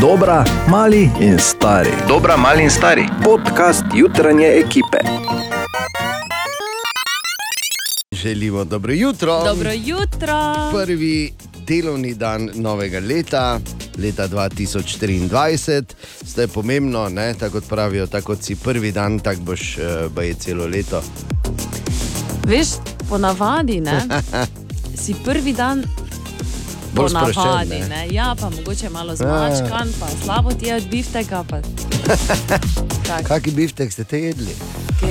Dobra, mali in stari. Dobra, mali in stari. Podcast jutranje ekipe. Želimo dobro jutro. Dobro jutro. Prvi delovni dan novega leta, leta 2024. Zdaj je pomembno, ne? tako kot pravijo, tako kot si prvi dan, tako boš uh, je celo leto. Veš, ponavadi ne, si prvi dan. Ponavadi, sproščen, ne. ne. Ja, pa mogoče malo zmačkan, pa slabo ti je od bifteka. Kakšen biftek ste te jedli?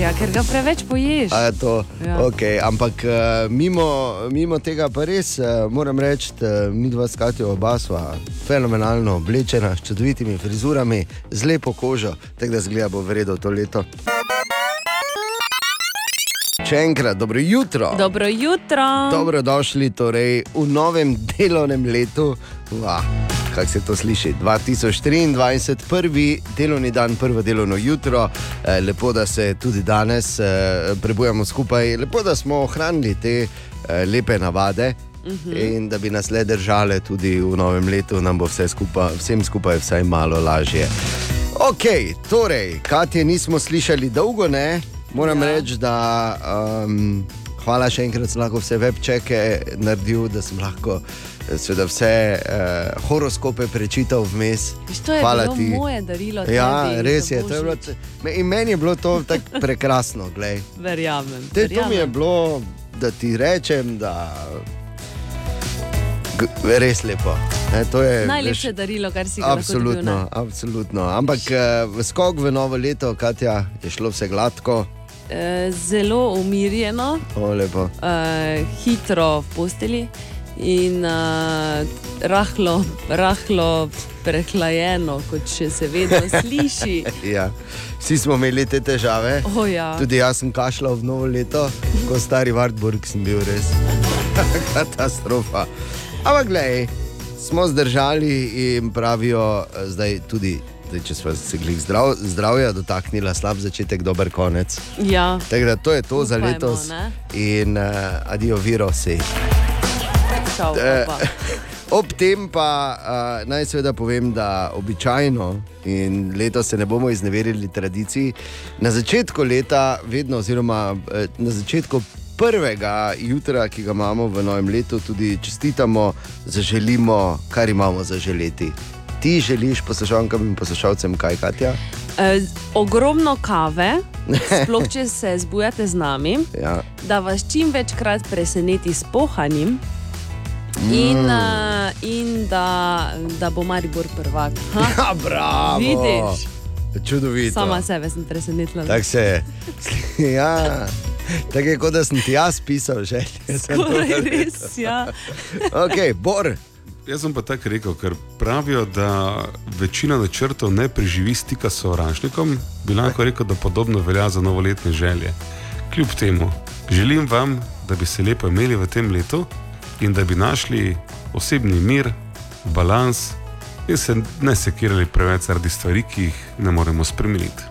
ja, ker ga preveč poješ. A to, Ja. okay. Ampak uh, mimo, mimo tega pa res uh, moram reči, mi dva skatijo oba sva fenomenalno oblečena, s čudovitimi frizurami, z lepo kožo, tako da zgleda bo vredno to leto. Še enkrat, dobro jutro. Dobro jutro. Dobrodošli torej v novem delovnem letu. Wow, Kako se to sliši? 2023, prvi delovni dan, prvo delovno jutro. Eh, lepo, da se tudi danes eh, prebujamo skupaj, lepo, da smo ohranili te eh, lepe navade. In da bi nas le držale tudi v novem letu, nam bo vse skupaj, vsem skupaj vsaj malo lažje. Ok, torej, Katje nismo slišali dolgo, ne? Moram ja. Reči, da um, hvala še enkrat, da sem lahko vse webčeke naredil, da sem lahko eh, seveda vse uh, horoskope prečital vmes. Viš, to je hvala bilo ti. moje darilo. Ja, tebi res je. Je bilo, in meni je bilo to tako prekrasno. Verjamem. Te, to mi je verjamem. bilo, da ti rečem, da je res lepo. Ne, je, Najlepše veš, darilo, kar si ga lahko dobil. Absolutno, absolutno. Ampak eh, skok v novo leto, Katja, je šlo vse gladko, Eh, Zelo umirjeno, o, lepo. eh, hitro v posteli in uh, rahlo, rahlo prehlajeno, kot še se vedno sliši. Ja. Vsi smo imeli te težave. Oh, ja. Tudi jaz sem kašljal v novo leto, ko stari Wartburg sem bil res katastrofa. Ampak gledaj, smo zdržali in pravijo, eh, zdaj tudi, zdaj, če smo se glih zdrav, zdravja dotaknila, slab začetek, dober konec. ja. Tako da to je to za Upajmo, letos. ne? In uh, adijo, virusi. Čau, pa. Ob tem pa uh, naj seveda povem, da običajno in letos se ne bomo izneverili tradiciji. Na začetku leta, vedno, oziroma na začetku prvega jutra, ki ga imamo v novem letu, tudi čestitamo, zaželimo, kar imamo zaželeti. Ti želiš poslušalkam in poslušalcem kaj, Katja? Eh, ogromno kave, sploh če se zbujate z nami, Ja. da vas čim večkrat preseneti s pohanjem. In, uh, in da, da bo Maribor prvak. Ha? Ja, bravo! Vidiš? Čudovito. Sama sebe sem presenetila. Tako se je. Ja. Tako je, kot da sem ti jaz pisal, že. Skoraj res, ja. Ok, Bor. Jaz sem pa tako rekel, ker pravijo, da večina načrtov ne preživi stika s sovražnikom, bi lahko rekel, da podobno velja za novoletne želje. Kljub temu, želim vam, da bi se lepo imeli v tem letu in da bi našli osebni mir, balans in se ne sekirali preveč zaradi stvari, ki jih ne moremo spremeniti.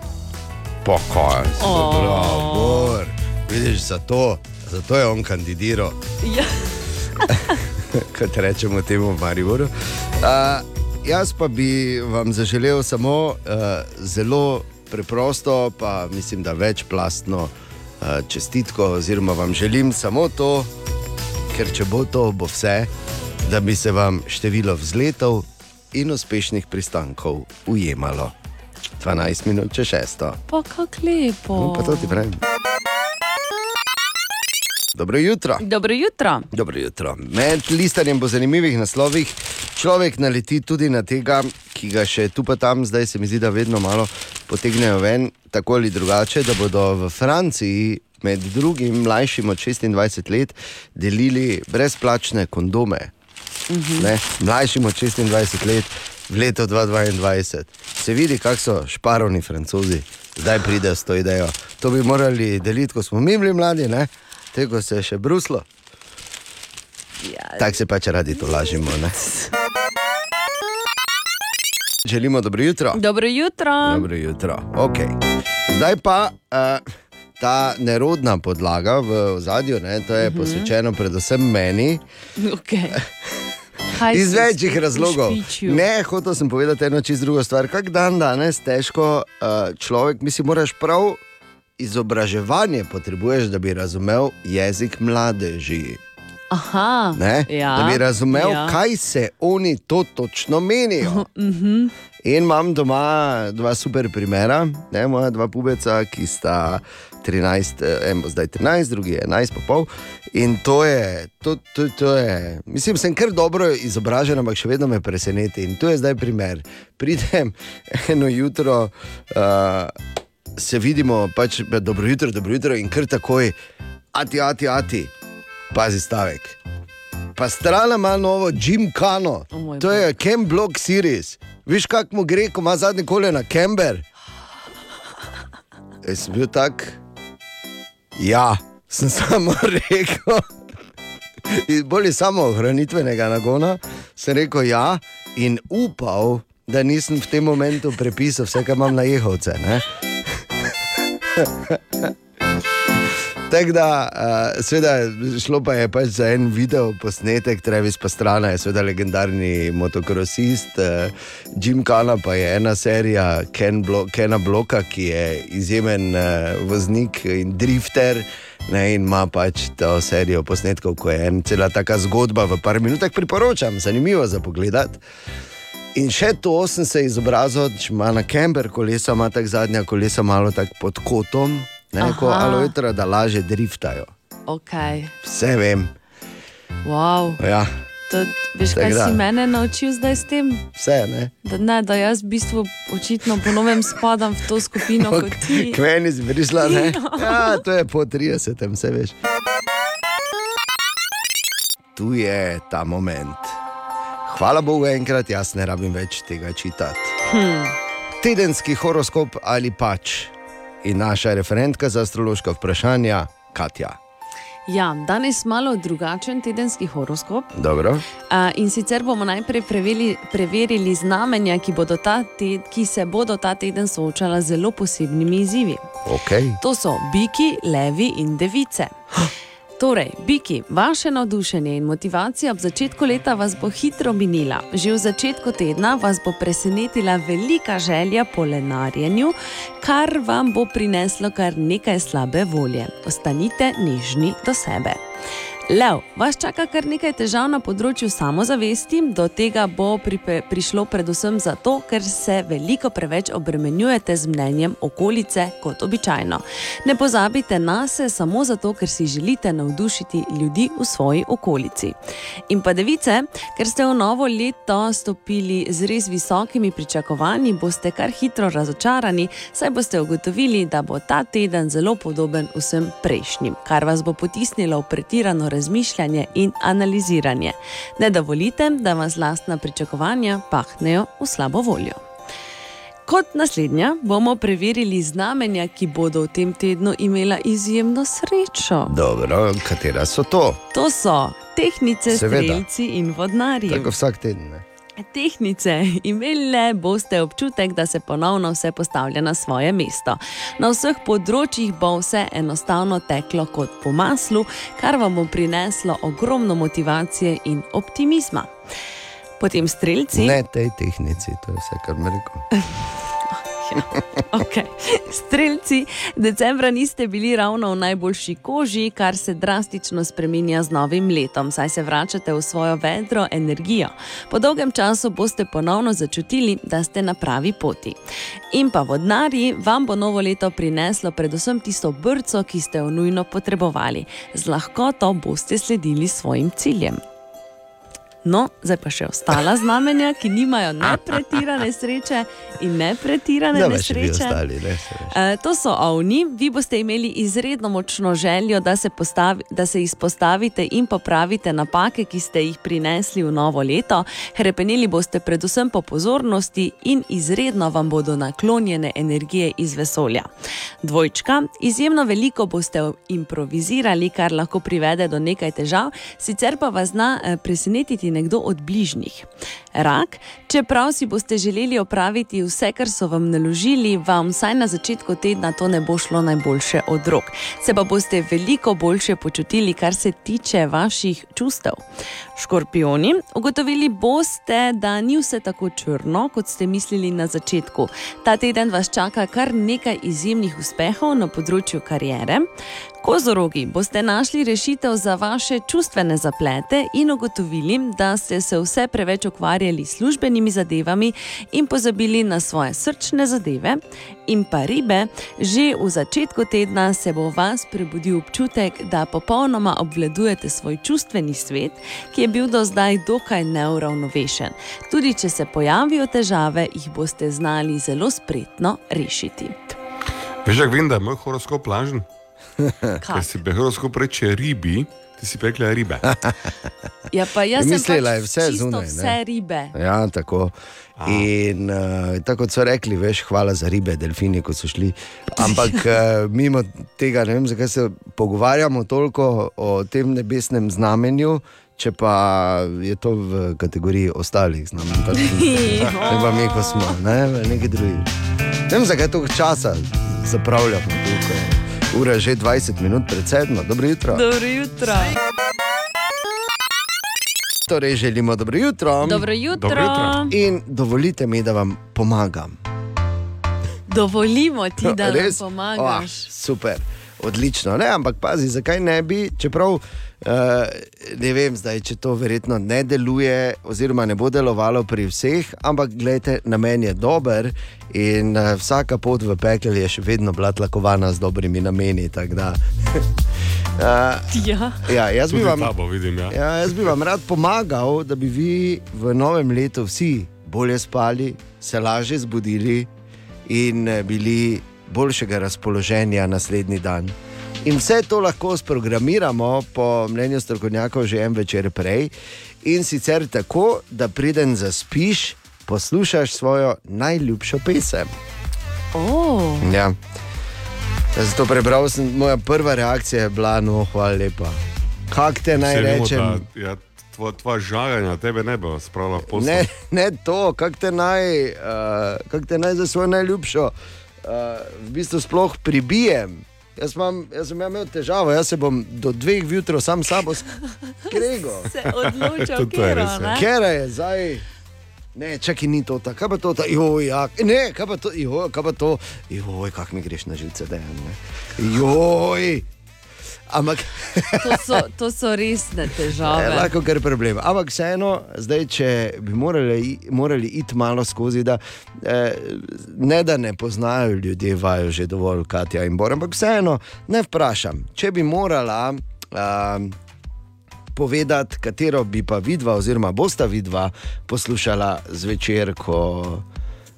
Pokoj. O. Bor. Vidiš, zato, zato je on kandidiral, ja. kot rečemo temu v Mariboru. Uh, jaz pa bi vam zaželel samo uh, zelo preprosto, pa mislim, da večplastno uh, čestitko, oziroma vam želim samo to, ker če bo to, bo vse, da bi se vam število vzletov in uspešnih pristankov ujemalo. 12 minut če šesto. Pa kako lepo. No, pa to ti pravim. Dobro jutro. Dobro jutro. Dobro jutro. Med listanjem po zanimivih naslovih človek naleti tudi na tega, ki ga še tu pa tam, zdaj se mi zdi, da vedno malo potegnejo ven, tako ali drugače, da bodo v Franciji med drugim mlajšim od 26 let delili brezplačne kondome. Ne, mlajšim od 26 let v letu 2022. Se vidi, kako so šparovni francozi, zdaj pridejo s to idejo. To bi morali deliti, ko smo mi bili mladi, ne? Te ko se je še bruslo. Ja, Tako se pač radi to lažemo. Ne? Želimo dobro jutro. Dobro jutro. Dobro jutro. Okay. Zdaj pa uh, ta nerodna podlaga v ozadju, ne, to je posvečeno predvsem meni. Okay. Kaj Iz večjih razlogov. ušpičil? Ne, hotel sem povedati eno čisto drugo stvar. Kak dan danes težko uh, človek, mislim, moraš prav izobraževanje potrebuješ, da bi razumel jezik mladeži. Aha, Ne? ja, da bi razumel, ja. kaj se oni to točno menijo. In imam doma dva super primera, ne, moja dva pubeca, ki sta 13, eh, en bo zdaj 13, drugi je 11, pa pol. In to je, to, to, to je, mislim, sem kar dobro izobražen, ampak še vedno me preseneti. In to je zdaj primer. Pridem eno jutro, uh, se vidimo, pač dobro jutro, dobro jutro in kar takoj, ati, ati, ati, pazi stavek. Pa strana ima novo Jim Kano, O moj to je Kem Block Series. Viš, kako mu gre, ko ima zadnje kolena, Kember. Jaz sem bil tak, ja, sem samo rekel. Iz bolj samo ohranitvenega nagona sem rekel ja in upal, da nisem v tem momentu prepisal vse, kar imam na jehovce. ne. Tako da, uh, seveda, šlo pa je pač za en video posnetek, Travis Pastrana je seveda legendarni motokrosist, uh, Jim Kana pa je ena serija Ken Blo Kena Bloka, ki je izjemen uh, voznik in drifter. Ne, in ima pač to serijo posnetkov, ko je ena cela taka zgodba v par minutah, priporočam, zanimivo za pogled. In še to sem se izobrazil, če ima na kember kolesa, ima tako zadnja kolesa malo tako pod kotom, ne, ko Aha. aloetra, da laže driftajo. Ok, Vse vem. wow. Ja, To, veš, kaj da. si mene naučil zdaj s tem? vse ne. Da, ne, da jaz v bistvu očitno ponovem spadam v to skupino kot ti. K meni si prišla, ne? Ja, to je po 30, vse veš. Tu je ta moment. Hvala Bogu, enkrat jaz ne rabim več tega čitati. Hm. Tedenski horoskop ali pač. In naša referentka za astrološka vprašanja, Katja. Ja, danes malo drugačen tedenski horoskop. Dobro. A, in sicer bomo najprej preverili, preverili znamenja, ki, te, ki se bodo ta teden soočala z zelo posebnimi izzivi. Okay. To so biki, levi in device. Torej, biki, vaše navdušenje in motivacija ob začetku leta vas bo hitro minila. Že v začetku tedna vas bo presenetila velika želja po lenarjenju, kar vam bo prineslo kar nekaj slabe volje. Ostanite nežni do sebe. Lev, vas čaka kar nekaj težav na področju samozavesti, do tega bo pripe, prišlo predvsem zato, ker se veliko preveč obremenjujete z mnenjem okolice kot običajno. Ne pozabite na se samo zato, ker si želite navdušiti ljudi v svoji okolici. In pa device, ker ste v novo leto stopili z res visokimi pričakovanji, boste kar hitro razočarani, saj boste ugotovili, da bo ta teden zelo podoben vsem prejšnjim, kar vas bo potisnilo v pretirano razmišljanje in analiziranje. Ne dovolite, da vas lastna pričakovanja pahnejo v slabo voljo. Kot naslednja bomo preverili znamenja, ki bodo v tem tednu imela izjemno srečo. Dobro, katera so to? To so tehnice, Seveda. strelci in vodnarji. Tako vsak teden. Ne? Tehnice, imeli boste občutek, da se ponovno vse postavlja na svoje mesto. Na vseh področjih bo vse enostavno teklo kot po maslu, kar vam bo prineslo ogromno motivacije in optimizma. Potem streljci. ne tej tehnici, to je vse, kar mi rekel. Okay. Streljci, decembra niste bili ravno v najboljši koži, kar se drastično spreminja z novim letom, saj se vračate v svojo vedro energijo. Po dolgem času boste ponovno začutili, da ste na pravi poti. In pa vodnari, vam bo novo leto prineslo predvsem tisto brco, ki ste jo nujno potrebovali. Z lahkoto boste sledili svojim ciljem. No, zdaj pa še ostala znamenja, ki nimajo ne pretirane sreče in ne pretirane Da, nesreče. ostali, ne. E, to so ovni, vi boste imeli izredno močno željo, da se, postavi, da se izpostavite in popravite napake, ki ste jih prinesli v novo leto. Hrepeneli boste predvsem po pozornosti in izredno vam bodo naklonjene energije iz vesolja. Dvojčka, izjemno veliko boste improvizirali, kar lahko privede do nekaj težav, sicer pa vas zna eh, presenetiti nekdo od bližnjih. Rak, Čeprav si boste želeli opraviti vse, kar so vam naložili, vam vsaj na začetku tedna to ne bo šlo najboljše od rok. Se pa boste veliko boljše počutili, kar se tiče vaših čustev. Škorpioni, ugotovili boste, da ni vse tako črno, kot ste mislili na začetku. Ta teden vas čaka kar nekaj izjemnih uspehov na področju karijere. Kozorogi, boste našli rešitev za vaše čustvene zaplete in ugotovili, da ste se vse preveč ukvarjali s službenimi zadevami in pozabili na svoje srčne zadeve. In pa ribe, že v začetku tedna se bo v vas prebudil občutek, da popolnoma obvladujete svoj čustveni svet, ki je bil do zdaj dokaj neuravnovešen. Tudi če se pojavijo težave, jih boste znali zelo spretno rešiti. Veš, jak vem, da je moj horoskop lažen? Ker Kak? si bi horoskop reče ribi, ti si pekla ribe. Ja, pa jaz sem Mislila pač je vse zunaj, ne? Vse ribe. Ja, tako. In uh, tako kot so rekli, veš, hvala za ribe, delfini, ko so šli. Ampak uh, mimo tega, ne vem, zakaj se pogovarjamo toliko o tem nebesnem znamenju, če pa je to v kategoriji ostalih znamenj. Pač, Ne pa mi, ko smo, ne, v neki drugi. Ne vem, zakaj toliko časa zapravljamo tukaj. Ura je že 20 minut pred sedmo, dobro jutro. Dobro jutro. Torej, želimo dobro jutro. Dobro jutro. Dobro jutro. In dovolite mi, da vam pomagam. Dovolimo ti, da nam Res? pomagaš. Oh, super, odlično. Ne, ampak pazi, zakaj ne bi, čeprav uh, ne vem, zdaj, če to verjetno ne deluje, oziroma ne bo delovalo pri vseh, ampak gledajte, namen je dober in uh, vsaka pot v pekel je še vedno bila tlakovana z dobrimi nameni. uh, Ja. ja, jaz, bi vam, tabo vidim, ja. ja, jaz bi vam rad pomagal, da bi vi v novem letu vsi bolje spali, se lažje zbudili in bili boljšega razpoloženja naslednji dan. In vse to lahko sprogramiramo, po mnenju strokovnjakov, že en večer prej. In sicer tako, da preden zaspiš, poslušaš svojo najljubšo pesem. Oh. Ja. Jaz sem to prebral, sem, moja prva reakcija je bila, no, hvala lepa. Kak te naj vemo, rečem? da, Ja, tvoja, tvoja žaganja tebe ne bo spravila v posel. Ne, ne to, kak te naj, uh, kak te naj za svojo najljubšo v bistvu sploh pribijem. Jaz, imam, jaz sem imel težavo, jaz se bom do dveh jutra sam sabo skregal. Se odločil, to je res. Ker je zdaj. Ne, čakaj, ni to tako, kaj pa to, ta, joj, ja, ne, kaj pa to, joj, kaj pa to, joj, kak mi greš na živce, da je, joj. Ampak, To so, to so resne je težave. lahko kar problem. Ampak vseeno, zdaj, če bi morali, morali iti malo skozi, da eh, ne da ne poznajo ljudje, vajo že dovolj, Katja in Bor, ampak vseeno ne vprašam, če bi morala. Um, Povedati, katero bi pa vidva, oziroma bosta vidva poslušala zvečer, ko,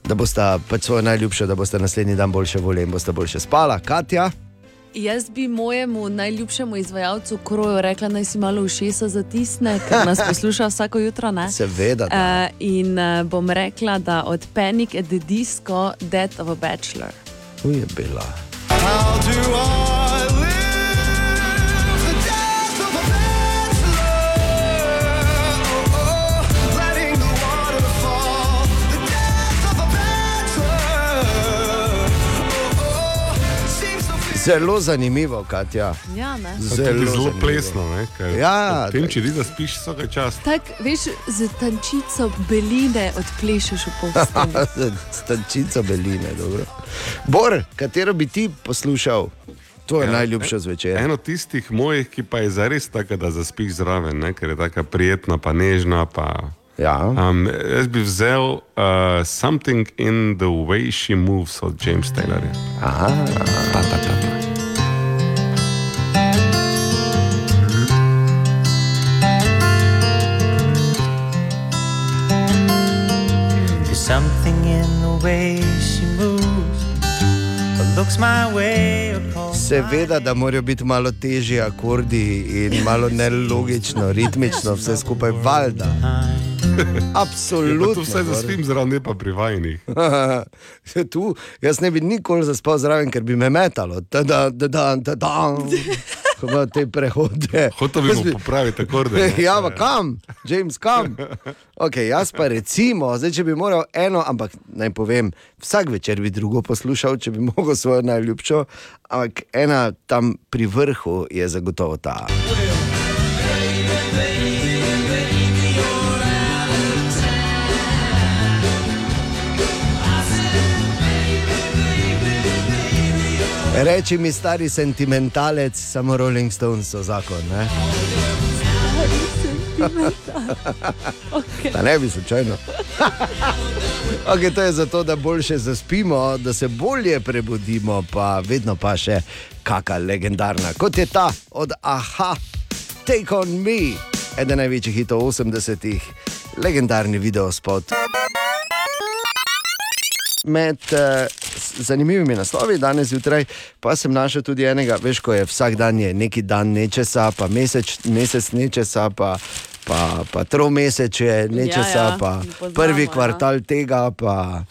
da bosta pač svojo najljubšo, da bosta naslednji dan boljše volje in bosta boljše spala. Katja, Jaz bi mojemu najljubšemu izvajalcu kroju rekla, naj si malo ušesa zatisne, ker nas posluša vsako jutro. Ne? seveda. da. Uh, in uh, bom rekla, da od Panic at the Disco, Death of a Bachelor. Tu je bila. Zelo zanimivo, Katja. Ja, ne? Zelo, zelo plesno. Ne, ker Ja, ob tem, če ti da spiš vsake čas. Tak, veš, z tančico beline odplešeš v postelji. Stančica beline, dobro. Bor, katero bi ti poslušal? To je ja, najljubša zvečer. Eno tistih mojih, ki pa je zares taka, da zaspiš zraven, ne, ker je tako prijetna, pa nežna. Pa, Ja. um, jaz bi vzel uh, Something in the Way She Moves od James Taylorja. Aha, Ta, ta, ta, ta. Something in the way she moves, looks my way, seveda, da morajo biti malo težji akordi in malo nelogično, ritmično, vse skupaj valjda. Absolutno. tu vse Bor. zaspim zraven, ne pa pri vajnih. tu, jaz ne bi nikoli zaspal zraven, ker bi me metalo. Ta-da, da-da, da-da. ko imajo te prehode. Hotel bi mu popraviti akorde. ne. Ja, pa kam, James, kam? Okay, jaz pa recimo, zdaj, če bi moral eno, ampak naj povem, vsak večer bi drugo poslušal, če bi mogel svojo najljubšo, ampak ena tam pri vrhu je zagotovo ta. Reči mi, stari sentimentalec, samo Rolling Stones so zakon. Ne? Da ne bi slučajno. okay, to je zato, da boljše zaspimo, da se bolje prebudimo, pa vedno pa še kakšna legendarna, kot je ta od Aha, Take on Me, eden največjih hitov 80-ih, legendarni video spot. Med uh, zanimivimi naslovi danes zjutraj pa sem našel tudi enega, veš, ko je vsak dan je neki dan nečesa, pa mesec, mesec nečesa, pa, pa, pa tromesec je nečesa, ja, pa poznamo, prvi ja. kvartal tega, pa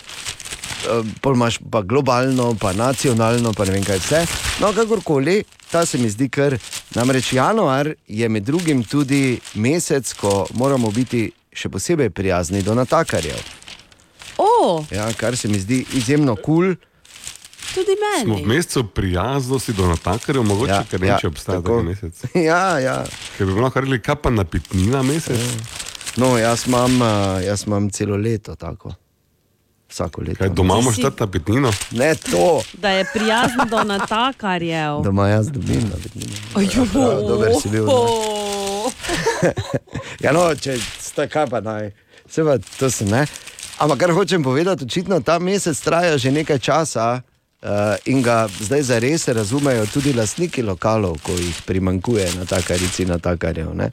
pol imaš pa globalno, pa nacionalno, pa ne vem kaj vse. No, kakorkoli, ta se mi zdi kar. Namreč januar je med drugim tudi mesec, ko moramo biti še posebej prijazni do natakarjev. O, Ja, kar se mi zdi izjemno kul. Cool. tudi Smo v meni. mesecu prijaznosti do natakarjev, mogoče, Ja, ja, ker ja, če obstaja tako. ta mesec. Ja, ja. Ker bi lahko rekli, kaj pa napitnina mesec. No, jaz imam, eh, jaz imam celo leto tako. Vsako leto. Kaj doma imaš si- dati napitnino? Ne to, Da je prijazen do natakarjev. doma jaz dobim. navidnino. Ajo, Ja, dober si bil. Ja, no, če ste kaj pa naj, se pa to se ne. Ampak kar hočem povedati, očitno ta mesec traja že nekaj časa. Uh, in ga zdaj zares razumejo tudi lastniki lokalov, ko jih primankuje na takarici, na takarjev. ne.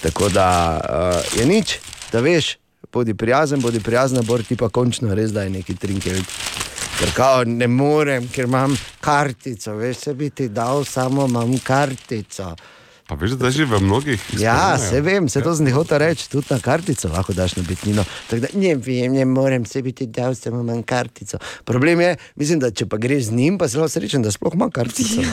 Tako da uh, je nič, da veš, bodi prijazen, bodi prijazen, bor ti pa končno res da je neki trinkel. Kao ne morem, ker imam kartico, veš, se bi ti dal, samo imam kartico. Pa veš, da že v mnogih. Ja, izpolnjujejo. se vem, se to z njih hoče reči, tudi na kartico lahko daš na bitnino. Tako da ne vem, ne morem se biti dal, samo imam kartico. Problem je, mislim, da če pa greš z njim, pa si lahko srečen, da sploh ima kartico.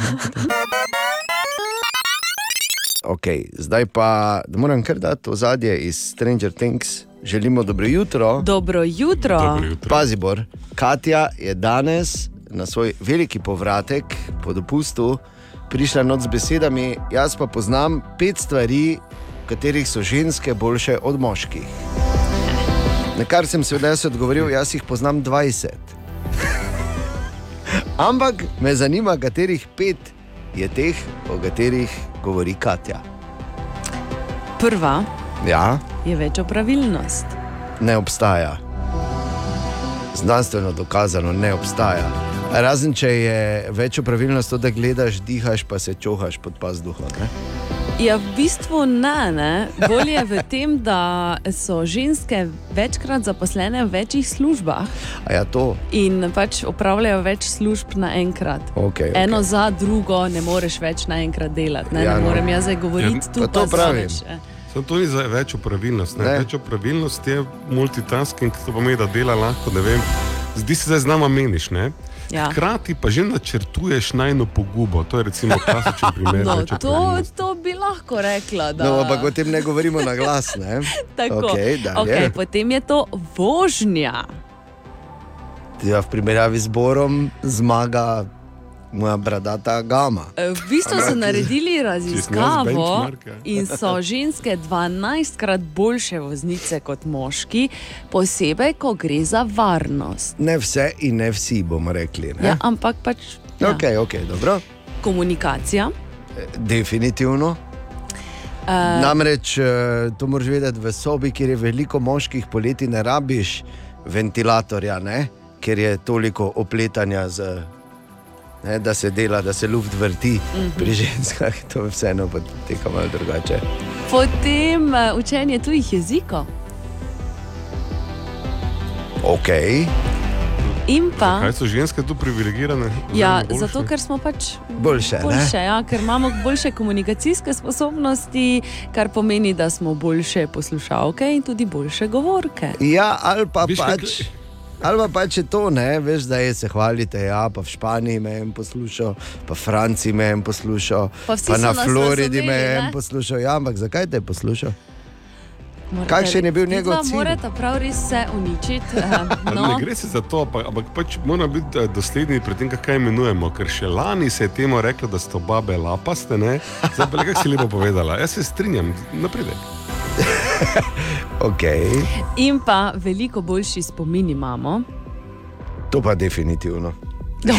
Okay, zdaj pa da moram kar dati ozadje iz Stranger Things. Želimo dobro jutro. Dobro jutro. Dobro jutro. Pazi, Bor, Katja je danes na svoj veliki povratek po dopustu prišla noč z besedami: Jaz pa poznam pet stvari, v katerih so ženske boljše od moških. Na kar sem seveda jaz odgovoril, jaz jih poznam 20. Ampak me zanima, katerih pet je teh, o katerih govori Katja. Prva Ja, je večja pravilnost. ne obstaja. Znanstveno dokazano ne obstaja. Razen če je večjo pravilnost to, da gledaš, dihaš, pa se čohaš pod pazduho. Ne? Ja, v bistvu ne, ne. Bolje je v tem, da so ženske večkrat zaposlene v večjih službah A ja, to. in pač opravljajo več služb naenkrat. Okay, Eno za drugo ne moreš več naenkrat delati. Ne, Ja, ne no. morem jaz zdaj govoriti Ja, tu. pa to pravim. Samo to ni za večjo pravilnost. Ne? Ne. Večjo pravilnost je multitasking, to pomeni, da dela lahko. ne vem, Zdi se, da z nama meniš. Ne? Ja. Hkrati pa že načrtuješ najno pogubo. To je recimo klasičen primer. No, to, to bi lahko rekla. Da... No, ampak o tem ne govorimo na glas. Ne? Tako. Okej, dalje. okay, potem je to vožnja. Ja, v primerjavi z Borom zmaga moja bradata gama. E, V bistvu so naredili raziskavo ja. in so ženske 12krat boljše voznice kot moški, posebej, ko gre za varnost. Ne vse in ne vsi, bomo rekli. Ne? Ja, ampak pač ja. Ok, ok, dobro. komunikacija. Definitivno. Uh, Namreč to moraš vedeti v sobi, kjer je veliko moških, poleti ne rabiš ventilatorja, ne? ker je toliko opletanja, z, ne, da se dela, da se luft vrti. Mm Mhm. -hmm. Pri ženskah to vseeno poteka malo drugače. potem uh, učenje tujih jezikov. Ok, In pa, Kaj so ženske tu privilegirane? ja, boljše? zato ker smo pač boljše. ne? boljše, ja, ker imamo boljše komunikacijske sposobnosti, kar pomeni, da smo boljše poslušalke in tudi boljše govorke. Ja, ali pa kaj pač. gre- Ali pa pač je to, ne, veš, da je se hvalite, ja, pa v Španiji me je en poslušal, pa v Franciji me je en poslušal, Pa pa na Floridi me en poslušal. Ja, ampak zakaj te je poslušal? Morate- Kakšen je bil njegov cilj? Morate prav res vse uničiti. eh, No. Ne gre se za to, ampak, ampak pač moramo biti eh, dosledni pri tem, kaj imenujemo. Ker še lani se je temu reklo, da so babe lapaste, ne? zdaj pa le kako si lepo povedala. Jaz se strinjam, napredek. Okay. In pa veliko boljši spomin imamo. To pa definitivno.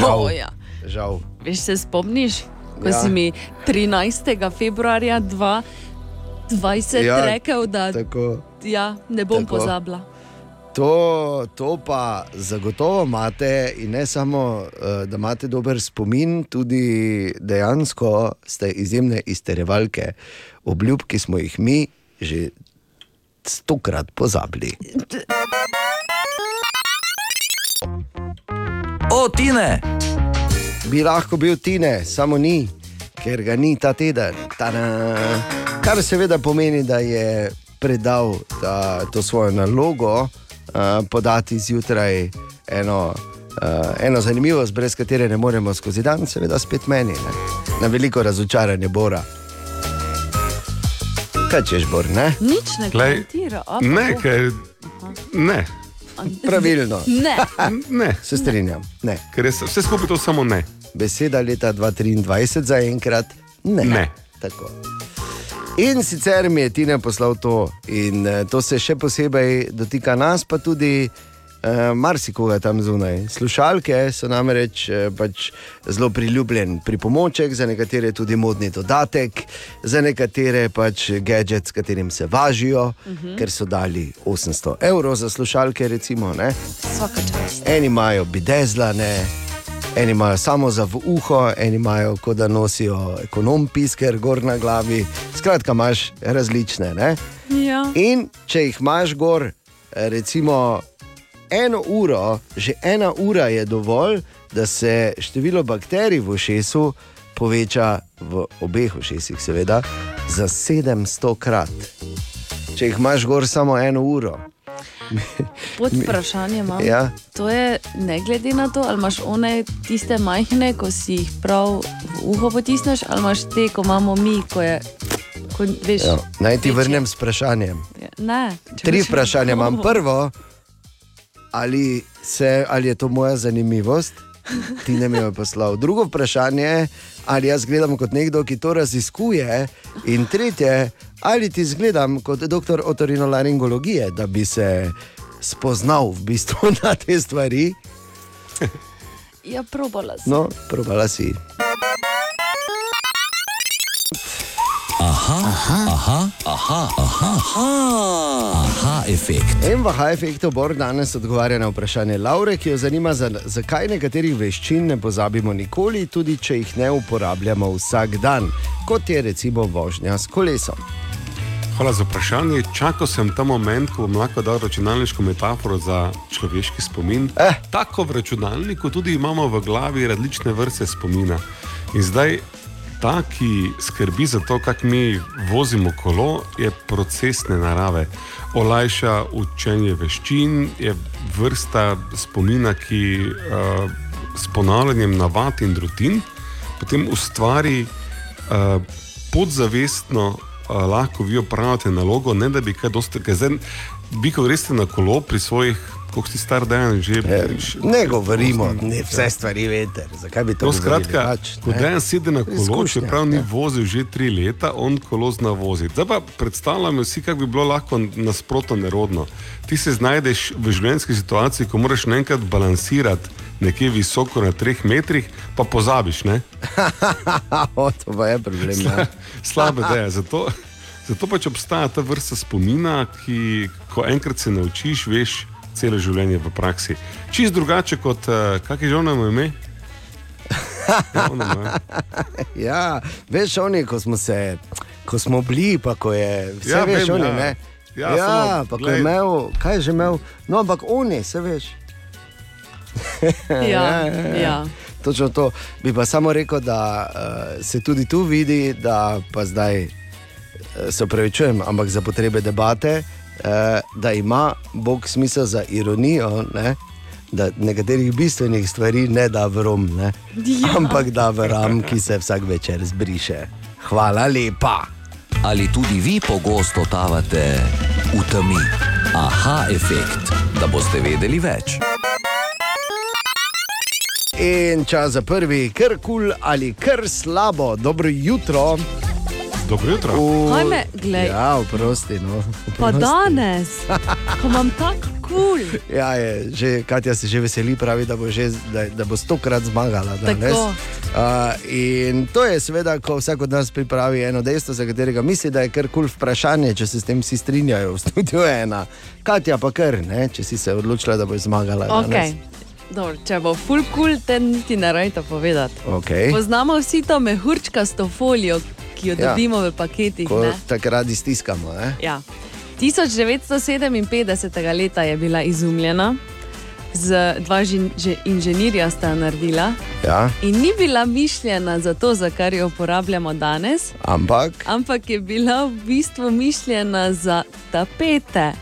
Oh, ja. Žal. Veš, se spomniš, ko Ja. si mi 13. februarja 2020 Ja, ja, rekel, da Tako. ja, ne bom tako. pozabila. To, to pa zagotovo imate, in ne samo, eh, da imate dober spomin, tudi dejansko ste izjemne izterjevalke obljub, ki smo jih mi že stokrat pozabili. O, Tine! Bi lahko bil Tine, samo ni, ker ga ni ta teden. Tada! Kar seveda pomeni, da je predal ta, to svojo nalogo, uh, podati zjutraj eno, uh, eno zanimivost, brez katere ne moremo skozi dan, seveda spet meni, ne? na veliko razočaranje Bora. Kaj češ, Bor, ne? Nič ne Glej, komentira. a, Ne, ker ne, Pravilno, Ne. ne, se strinjam. Ne. ker je vse skupaj to samo ne. Beseda leta 2023 za enkrat ne. Ne. Tako. In sicer mi je Tina poslal to, in eh, to se še posebej dotika nas, pa tudi eh, marsikoga tam zunaj. Slušalke so namreč eh, pač zelo priljubljen pripomoček, za nekatere tudi modni dodatek, za nekatere pač gadget, s katerim se važijo, uh -huh. ker so dali 800 evrov za slušalke. Recimo. Eni imajo bidezlane, eni imajo samo za v uho, eni imajo, kot da nosijo ekonom pisker gor na glavi. Skratka, imaš različne. Ne? Ja. In če jih imaš gor, eh, recimo eno uro, že ena ura je dovolj, da se število bakterij v ušesu poveča v obeh ušesih, seveda, za 700 krat. Če jih imaš gor samo eno uro. Pod vprašanjem imam. Ja. To je ne glede na to, ali imaš one tiste majhne, ko si jih prav v uho potisneš, ali imaš te, ko imamo mi, ko je. Ko, veš, Ja, naj ti večje. vrnem s vprašanjem. Ja, Ne, Tri vprašanja imam. Prvo, ali, se, ali je to moja zanimivost, ti ne mi je poslal. Drugo vprašanje je, ali jaz gledam kot nekdo, ki to raziskuje. In tretje, ali ti zgledam kot doktor otorinolaringologije, da bi se spoznal v bistvu na te stvari. Ja, probala sem. No, probala si. Aha, efekt. En v High-Effectu Bor danes odgovarja na vprašanje Laure, ki jo zanima, za, zakaj nekaterih veščin ne pozabimo nikoli, tudi če jih ne uporabljamo vsak dan, kot je recimo vožnja s kolesom. Hvala za vprašanje. Čakal sem ta moment, ko bom lahko dal računalniško metaforo za človeški spomin. Eh. Tako v računalniku tudi imamo v glavi različne vrste spomina. In zdaj ta, ki skrbi za to, kako mi vozimo kolo, je procesne narave. Olajša učenje veščin, je vrsta spomina, ki uh, s ponavljanjem navad in rutin potem ustvari uh, podzavestno uh, lahko vi opravljate nalogo, ne da bi kaj dosti, ker zdaj vi, ko greste na kolo pri svojih, koliko si star dan, že Ne govorimo, ne vse stvari veter. Zakaj bi to No, skratka, Pač, ko dejan sedi na kolo, čeprav ni ja. vozil že tri leta, on kolo zna voziti. Zdaj pa predstavljamo si, kako bi bilo lahko nasprotno nerodno. Ti se znajdeš v življenjski situaciji, ko moraš naenkrat balansirati nekje visoko na treh metrih, pa pozabiš. Ne? o, to pa je problem. Ja. Slabe ideje. Zato, zato pač obstaja ta vrsta spomina, ki ko enkrat se naučiš, veš celo življenje v praksi. Čist drugače kot, uh, kak je že ono ime? Ja, ja, veš, oni, ko smo se, ko smo bili, pa ko je vse, Ja, veš, vem, oni, ja. ne. Ja, ja samo, pa ko glej. je imel, kaj je že imel, no, ampak oni, se veš. Ja, ja. Točno to. Bi pa samo rekel, da uh, se tudi tu vidi, da pa zdaj uh, se upravičujem, ampak za potrebe debate, uh, da ima Bog smisel za ironijo, ne? da nekaterih bistvenih stvari ne da v rom, ne? Ja. ampak da v ram, ki se vsak večer zbriše. Hvala lepa. Ali tudi vi pogosto totavate v temi? Aha, efekt, da boste vedeli več. In čas za prvi, kar kul cool ali kar slabo, dobro jutro. Dobro jutro. V... Kaj me, glej, Ja, oprosti. No. pa Oprosti. danes, ko imam tako kul. Ja, je, že, Katja se že veseli, pravi, da bo, že, da, da bo stokrat zmagala. Danes. Tako. Uh, in to je seveda, ko vsak od nas pripravi eno dejstvo, za katerega misli, da je kar kul vprašanje, če se s tem vsi strinjajo. V studiu je ena. Katja pa kar, ne, če si se odločila, da bo zmagala. Okay. danes. Dobro, če bo full cool, te niti ne rajte povedati. Okay. Poznamo vsi to mehurčkasto folijo, ki jo Ja. dobimo v paketih. Ko ne? takrat stiskamo. Ne? Ja. 1957. leta je bila izumljena, z dva žin, že, inženirja sta naredila Ja, in ni bila mišljena za to, za kar jo uporabljamo danes, ampak ampak je bila v bistvu mišljena za tapete.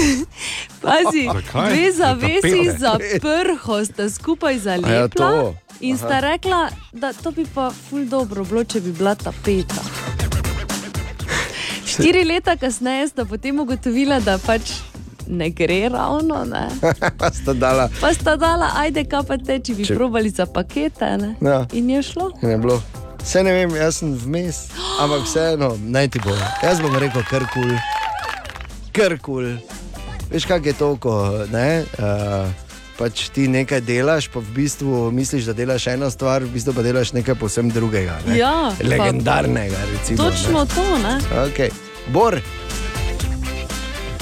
Pazi, Zakaj? dve Za zavesi za prho sta skupaj ja, zalepila to. in sta rekla, da to bi pa ful dobro bilo, če bi bila tapeta. Štiri leta kasneje sta potem ugotovila, da pač ne gre ravno, ne? pa sta dala. pa sta dala, ajde, kaj pa te, če bi Če- probali za pakete. Ne? Ja. In je šlo. In je bilo. Vse ne vem, jaz sem vmes, ampak vseeno, naj ti bo. Jaz bom rekel, kar kul, kar kul. Veš, kak je to, ko ne, uh, pač ti nekaj delaš, pa v bistvu misliš, da delaš eno stvar, v bistvu pa delaš nekaj povsem drugega. Ne? Ja, pa- Legendarnega, recimo. Točno to, ne? Ne? Okay. Bor,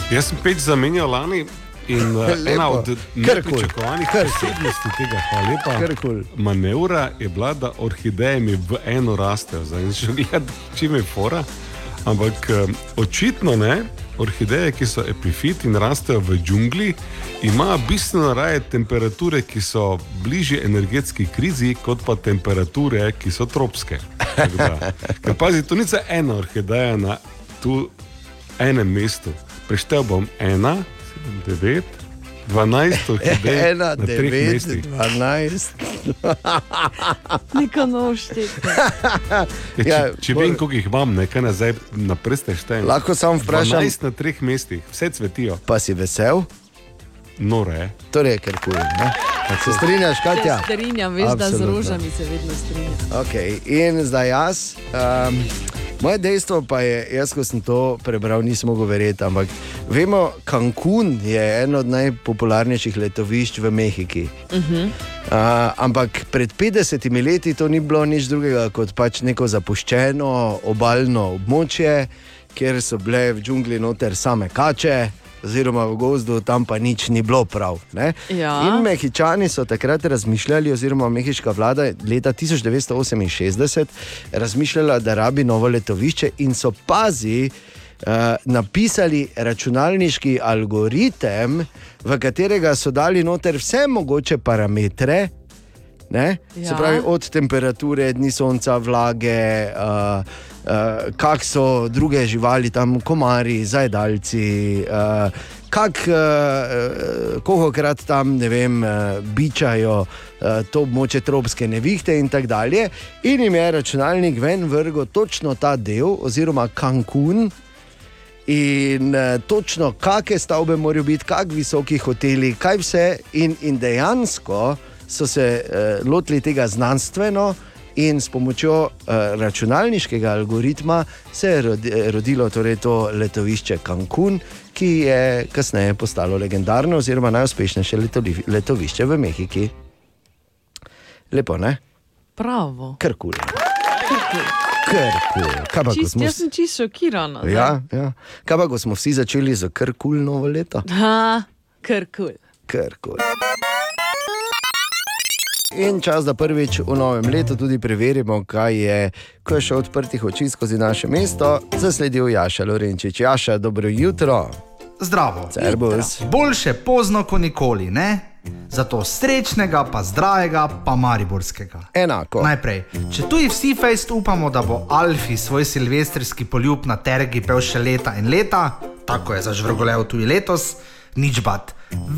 Jaz sem peč zamenjal lani in uh, ena od kul. posebnosti tega, lepa, Kar kul. manevra je bila, da orhideje mi v eno rastejo. Zdaj še gledal, čim je fora. Ampak um, očitno ne, orhideje, ki so epifit in rastejo v džungli, imajo bistveno raje temperature, ki so bližje energetski krizi, kot pa temperature, ki so tropske. Ker pazi, to ni za ena orhideja na tu enem mestu. Preštel bom ena, sedem, devet, dvanajst orhidej ena, na treh devet, mestih. dvanajst. Neko novo štetje. Ja, če, Ja, če bolj- vem, koliko jih imam, ne, kaj nazaj na prste štejem. Lahko samo vprašam, 12 na treh mestih, vse cvetijo, pa si vesel? Nore. Torej, ker kul. ne? Se strinjaš, Katja? Se strinjam, veš, da z Absolutno. rožami se vedno strinjam. Okay. In zdaj jaz. Um, moje dejstvo pa je, jaz, ko sem to prebral, nisem mogel verjeti. Ampak vemo, Cancún je eno od najpopularnejših letovišč v Mehiki. Uh -huh. uh, ampak pred 50 leti to ni bilo nič drugega kot pač neko zapuščeno obaljno območje, kjer so bile v džungli noter same kače. Oziroma v gozdu, tam pa nič ni bilo prav. ne. Ja. In Mehičani so takrat razmišljali, oziroma mehiška vlada leta 1968 razmišljala, da rabi novo letovišče in so pazi. Uh, napisali računalniški algoritem, v katerega so dali noter vse mogoče parametre, Ne? Ja. Se pravi, od temperature, dni sonca, vlage, uh, uh, kak so druge živali, tam komarji, zajedalci, uh, kak, uh, kolikokrat tam ne vem, uh, bičajo uh, to območje tropske nevihte in tako dalje. In jim je računalnik ven vrgo točno ta del, oziroma Cancún. In uh, točno, kakšne stavbe morajo biti, kako visoki hoteli, kaj vse. In, in dejansko so se uh, lotili tega znanstveno, in s pomočjo uh, računalniškega algoritma se je rodi, rodilo torej to letovišče Cancún, ki je kasneje postalo legendarno, oziroma najuspešnejše letovišče v Mehiki. Lepo, ne? Pravo. Krkul. Krkul. Kaj pa, ko Čist, smo jaz sem čisto šokirana. zdaj. Ja, ja. Kaj pa, ko smo vsi začeli z krkul novo leto? Ha, kar kul. Krkul. In čas, da prvič v novem letu tudi preverimo, kaj je, ko je šel odprtih oči skozi naše mesto, zasledil Jaša Lorenčič. Jaša, dobro jutro. Zdravo. Jutra. Boljše pozno kot nikoli, ne? Zato srečnega, pa zdravega, pa mariborskega. Enako. Najprej, če tuji vsi fejst upamo, da bo Alfi svoj silvestrski poljub na tergi pel še leta in leta, tako je zažvrgolev tudi letos, nič bat.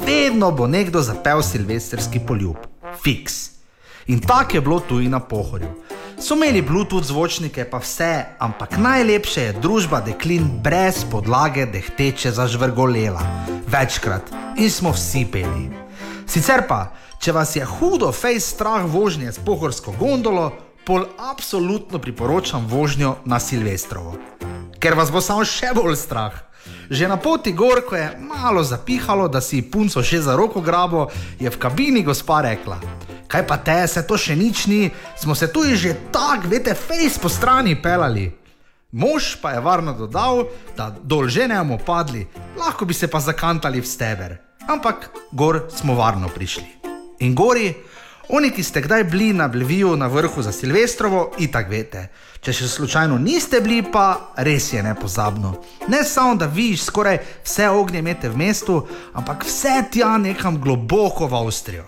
vedno bo nekdo zapel silvestrski poljub. Fiks. In tako je bilo tudi na pohorju. So imeli Bluetooth zvočnike, pa vse, ampak najlepše je družba deklin brez podlage dehteče zažvrgolela. Večkrat in smo vsi peli. Sicer pa, če vas je hudo fejs strah vožnje s pohorsko gondolo, pol absolutno priporočam vožnjo na Silvestrovo. Ker vas bo samo še bolj strah. Že na poti gor, ko je malo zapihalo, da si punco še za roko grabo, je v kabini gospa rekla: Kaj pa te, se to še nič ni, smo se tu že tako, veste, fejs po strani pelali. Mož pa je varno dodal, da dol že ne bomo padli, lahko bi se pa zakantali v steber. Ampak gor smo varno prišli. In gori, oni, ki ste kdaj bili na Bleviju na vrhu za Silvestrovo, itak veste. Če še slučajno niste bili, pa res je nepozabno. Ne samo, da vidiš skoraj vse ognje mete v mestu, ampak vse tja nekam globoko v Avstrijo.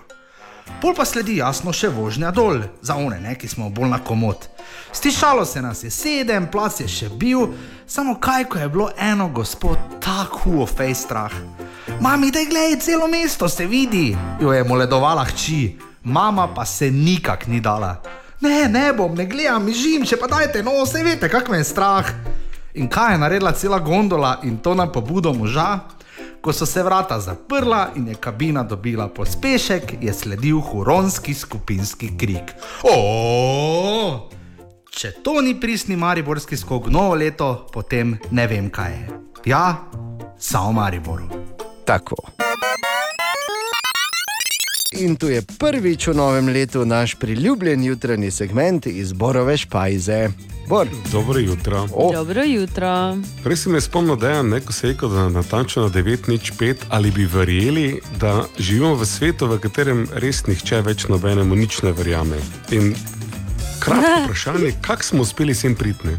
Pol pa sledi jasno še vožnja dol, za one, ne, ki smo bolj na komod. Stišalo se nas je sedem, plac je še bil, samo kaj, ko je bilo eno gospod tako huo fej strah. Mami, da gledaj, celo mesto se vidi, jo je moledovala hči, mama pa se nikak ni dala. Ne, ne bom, ne gledam, žim, če pa dajte, no, vse veste, kak me je strah. In kaj je naredila cela gondola in to na pobudo moža? Ko so se vrata zaprla in je kabina dobila pospešek, je sledil huronski skupinski krik. O! Če to ni pristni mariborski skok novo leto, potem ne vem kaj je. Ja, samo Mariboru. Tako. In tu je prvič v novem letu naš priljubljen jutranji segment iz Borove špajze. Bor. Dobro jutro. Oh, Dobro jutro. Prej si me spomnil, da je neko se rekel, da je natančno na 9.05 ali bi verjeli, da živimo v svetu, v katerem res nihče več nobenemu nič ne verjame. In kratko vprašanje, kako smo uspeli sem pritni?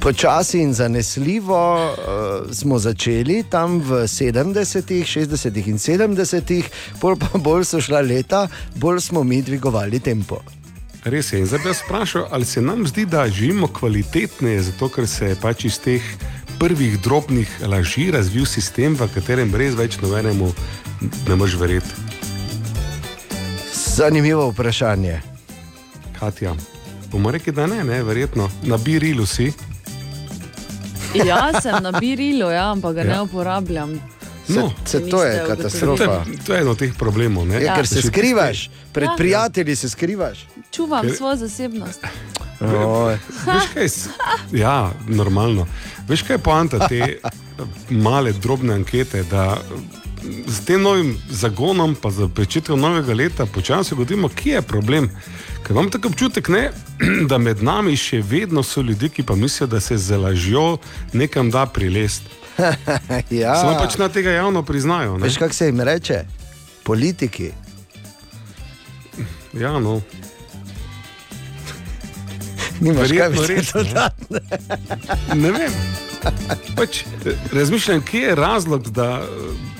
Počasi in zanesljivo uh, smo začeli tam v 70-ih, 60-ih in 70-ih, bolj pa bolj so šla leta, bolj smo mi dvigovali tempo. Res je. In zdaj bi jaz vprašal, ali se nam zdi, da živimo kvalitetneje, zato ker se je pač iz teh prvih drobnih laži razvil sistem, v katerem res več nobenemu ne moreš verjeti. Zanimivo vprašanje. Katja, bomo rekli, da ne, ne verjetno. Na birilu si. Ja, sem na birilu, ja, ampak ga Ja. ne uporabljam. Se, No. se Če to je niste To katastrofa. je, to je eno od teh problemov. Ne? Ja, ker se skrivaš, pred Ja. prijatelji se skrivaš. Čuvam Ker- svojo zasebnost. Oj, Veš, kaj s- ja, normalno. Veš, kaj je poanta te male, drobne ankete, da z tem novim zagonom, pa za začetkom novega leta, počasi ugotovimo, kje je problem. Ker imam tako občutek, ne, da med nami še vedno so ljudje, ki pa mislijo, da se z lažjo nekam da prilest. ja. Samo pač na tega javno priznajo. Ne? Veš, kako se jim reče? Politiki. Ja, no. Nimaš kaj Verjetno več res, ne. dodati. Ne vem. Pač, razmišljam, kje je razlog, da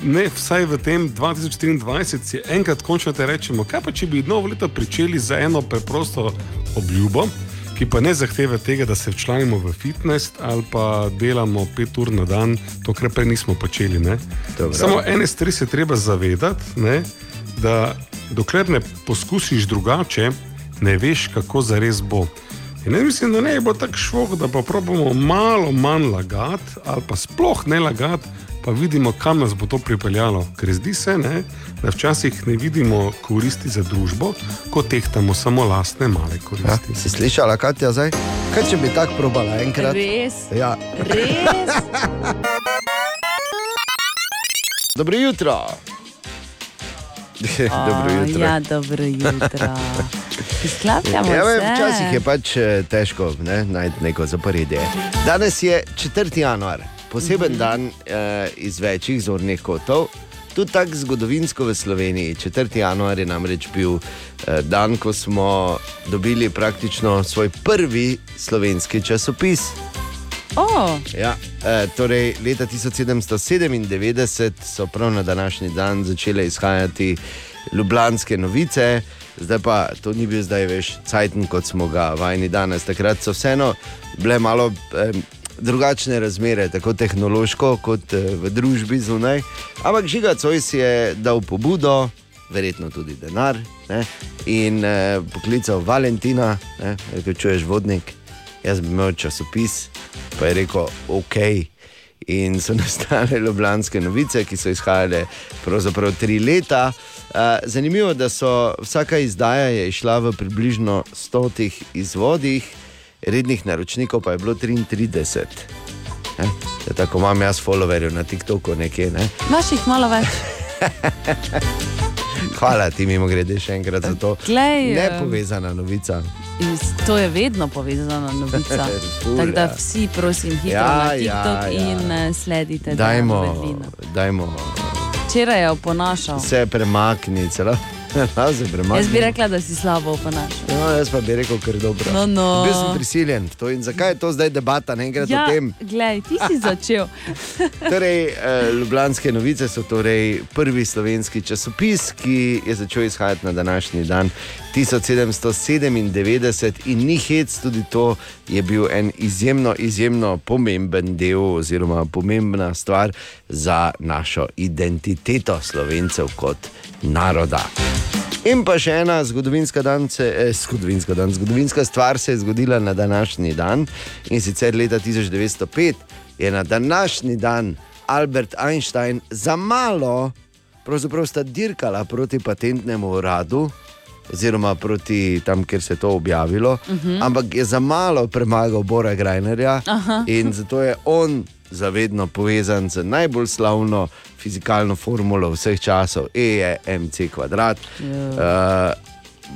ne vsaj v tem 2023 si enkrat končno te rečemo, kaj pa če bi novo leto pričeli z eno preprosto obljubo, ki pa ne zahteva tega, da se včlanimo v fitness ali pa delamo pet ur na dan, to, kar prej nismo počeli. Samo ene stvari se treba zavedati, ne, da dokler ne poskusiš drugače, ne veš, kako zares bo. In jaz mislim, da ne bilo tako švog, da pa probamo malo manj lagati ali pa sploh ne lagati, pa vidimo, kam nas bo to pripeljalo. Ker zdi se, ne, da včasih ne vidimo koristi za družbo, ko tehtamo samo lastne male Ja, koristi. si slišala, Katja, zdaj? Kaj če bi tako probala enkrat? Res, Ja. res. Dobro jutro. Dobro O, jutro. Ja, dobro jutro. Izklapljamo Ja, vem, se. včasih je pač eh, težko ne, najti neko zaporedje. Danes je 4. januar, poseben Mhm. dan eh, iz večjih zornih kotov. Tudi tako zgodovinsko v Sloveniji. 4. januar je namreč bil eh, dan, ko smo dobili praktično svoj prvi slovenski časopis. O, Ja, eh, torej, leta 1797 so prav na današnji dan začele izhajati ljubljanske novice, zdaj pa to ni bil zdaj več cajten, kot smo ga vajeni danes. Takrat so vseeno bile malo. Eh, drugačne razmere, tako tehnološko kot eh, v družbi zunaj. Ampak Žiga Cojs je dal pobudo, verjetno tudi denar, ne? in eh, poklical Valentina, rekel, čuješ vodnik, jaz bi imel časopis, pa je rekel, ok. In so nastale ljubljanske novice, ki so izhajale pravzaprav tri leta. Zanimivo je, da so vsaka izdaja išla v približno stotih izvodih, rednih naročnikov pa je bilo 33. Ne? Ja, tako imam jaz followerjev na TikToku nekje. Ne? Naših malo več. Hvala ti, mimo grede, še enkrat za to. Glej, eh, Nepovezana novica. In s- to je vedno povezana novica. Tako da ja. vsi, prosim, hitro Ja, na ja, TikTok ja. in eh, sledite. Dajmo, dajmo Včeraj je oponašal. se premakniti, celo da se premakniti. Jaz bi rekla, da si slabo oponašal. No, jaz pa bi rekel, ker je dobro. No, no. Bil sem prisiljen v to in zakaj je to zdaj debata, ne enkrat Ja, o tem. glej, ti si začel. Torej, eh, Ljubljanske novice so torej prvi slovenski časopis, ki je začel izhajati na današnji dan 1797 in ni hec, tudi to je bil en izjemno, izjemno pomemben del oziroma pomembna stvar za našo identiteto slovencev kot naroda. In pa še ena zgodovinska, dan se, eh, zgodovinska, dan, zgodovinska stvar se je zgodila na današnji dan in sicer leta 1905 je na današnji dan Albert Einstein za malo, pravzaprav sta dirkala proti patentnemu uradu. Oziroma proti tam, kjer se je to objavilo, uh -huh. ampak je za malo premagal Bora Grajnerja in zato je on zavedno povezan z najbolj slavno fizikalno formulo vseh časov, E je mc kvadrat. Uh,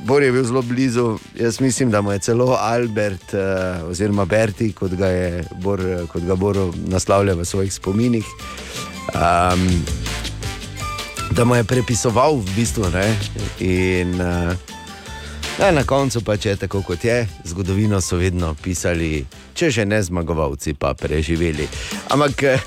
Bor je bil zelo blizu, jaz mislim, da mu je celo Albert, uh, oziroma Berti, kot ga je Bor, kot ga Bor naslavlja v svojih spominih. Um, da mu je prepisoval v bistvu. Ne? In uh, ja, na koncu pa če je tako, kot je, zgodovino so vedno pisali, če že ne zmagovalci, pa preživeli. Ampak. eh,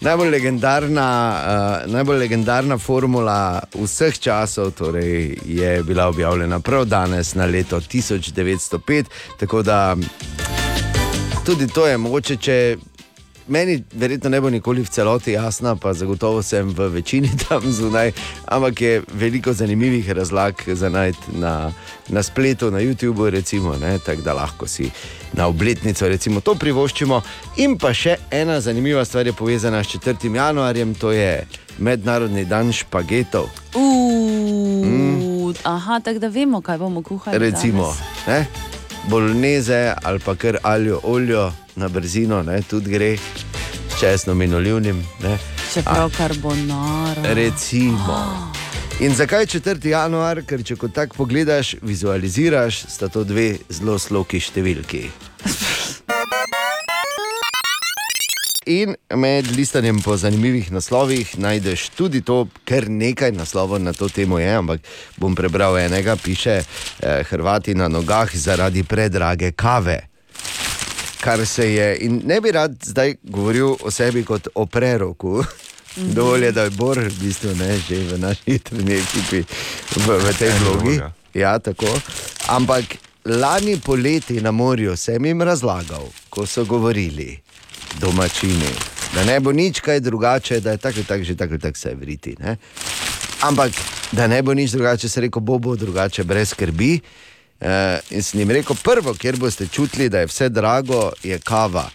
Najbolj legendarna, uh, najbolj legendarna formula vseh časov torej, je bila objavljena prav danes, na leto 1905. Tako da tudi to je mogoče, če meni verjetno ne bo nikoli v celoti jasna, pa zagotovo sem v večini tam zunaj, ampak je veliko zanimivih razlag za najti na, na spletu, na YouTubu, recimo, ne, tako da lahko si na obletnico recimo, to privoščimo. In pa še ena zanimiva stvar je povezana s 4. januarjem, to je Mednarodni dan špagetov. Uf, aha, tako da vemo, kaj bomo kuhali. Recimo, danes. ne? Bolneze ali pa kar aljo oljo na brzino, ne? tudi gre s česnom in olivnim. Ne? Čeprav karbonara. Recimo. In zakaj 4. januar? Ker če kot tak pogledaš, vizualiziraš, sta to dve zelo sloki številki. In med listanjem po zanimivih naslovih najdeš tudi to, kar nekaj naslovov na to temo je, ampak bom prebral enega, piše eh, Hrvati na nogah zaradi predrage kave. Kar se je, in ne bi rad zdaj govoril o sebi kot o preroku. Dovolj je, da je Bor, v bistvu ne, že v naši jutrni ekipi, v, v tej vlogi. Ja, tako. Ampak lani poleti na morju sem jim razlagal, ko so govorili domačini, da ne bo nič kaj drugače, da je tako, tako že tako, tako se vriti. Ne? Ampak da ne bo nič drugače, se reko, bo, bo drugače, brez skrbi. Uh, in sem jim rekel, prvo, kjer boste čutili, da je vse drago, je kava.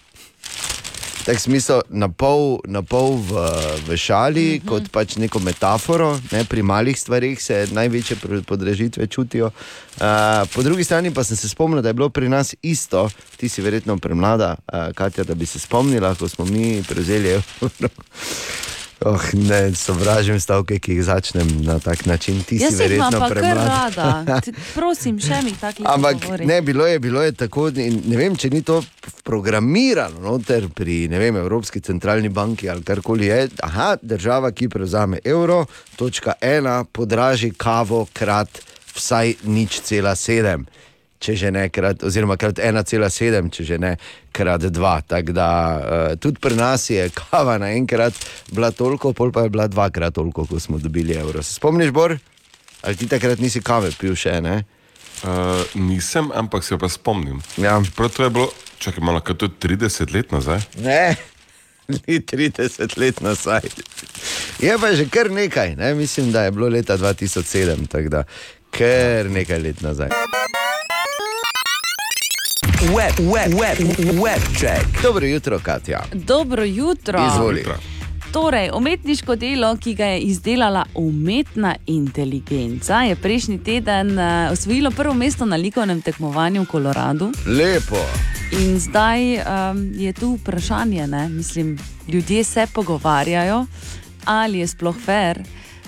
Tak smisel, na pol, na pol v, v šali, mm -hmm. kot pač neko metaforo, ne, pri malih stvarih se največje podražitve čutijo. Uh, po drugi strani pa sem se spomnil, da je bilo pri nas isto, ti si verjetno premlada, uh, Katja, da bi se spomnila, ko smo mi prevzeli evro. Oh, ne, sovražim stavke, ki jih začnem na tak način. Ti Jaz si verjetno. Ti- Prosim, še mi takih Ampak ne, bilo je, bilo je tako. in Ne vem, če ni to programirano noter pri ne vem, Evropski centralni banki ali karkoli je. Aha, država, ki prevzame evro, točka ena, podraži kavo krat vsaj nič cela sedem. Če že ne krat, oziroma krat 1,7, če že ne krat 2. Tako da uh, tudi pri nas je kava naenkrat bila toliko, pol pa je bila dvakrat toliko, ko smo dobili evro. Se spomniš, Bor? Ali ti takrat nisi kave pil še, ne? Uh, nisem, ampak se pa spomnim. Ja. Čeprav to je bilo Čakaj malo, kaj to je 30 let nazaj? Ne, ni 30 let nazaj. Je pa že kar nekaj, ne? mislim, da je bilo leta 2007, tako da kar nekaj let nazaj. Web, web, web, web check. Dobro jutro, Katja. Dobro jutro. Izvoli. Torej, umetniško delo, ki ga je izdelala umetna inteligenca, je prejšnji teden eh, osvojilo prvo mesto na likovnem tekmovanju v Koloradu. Lepo. In zdaj um, je tu vprašanje, ne? mislim, ljudje se pogovarjajo, ali je sploh fair,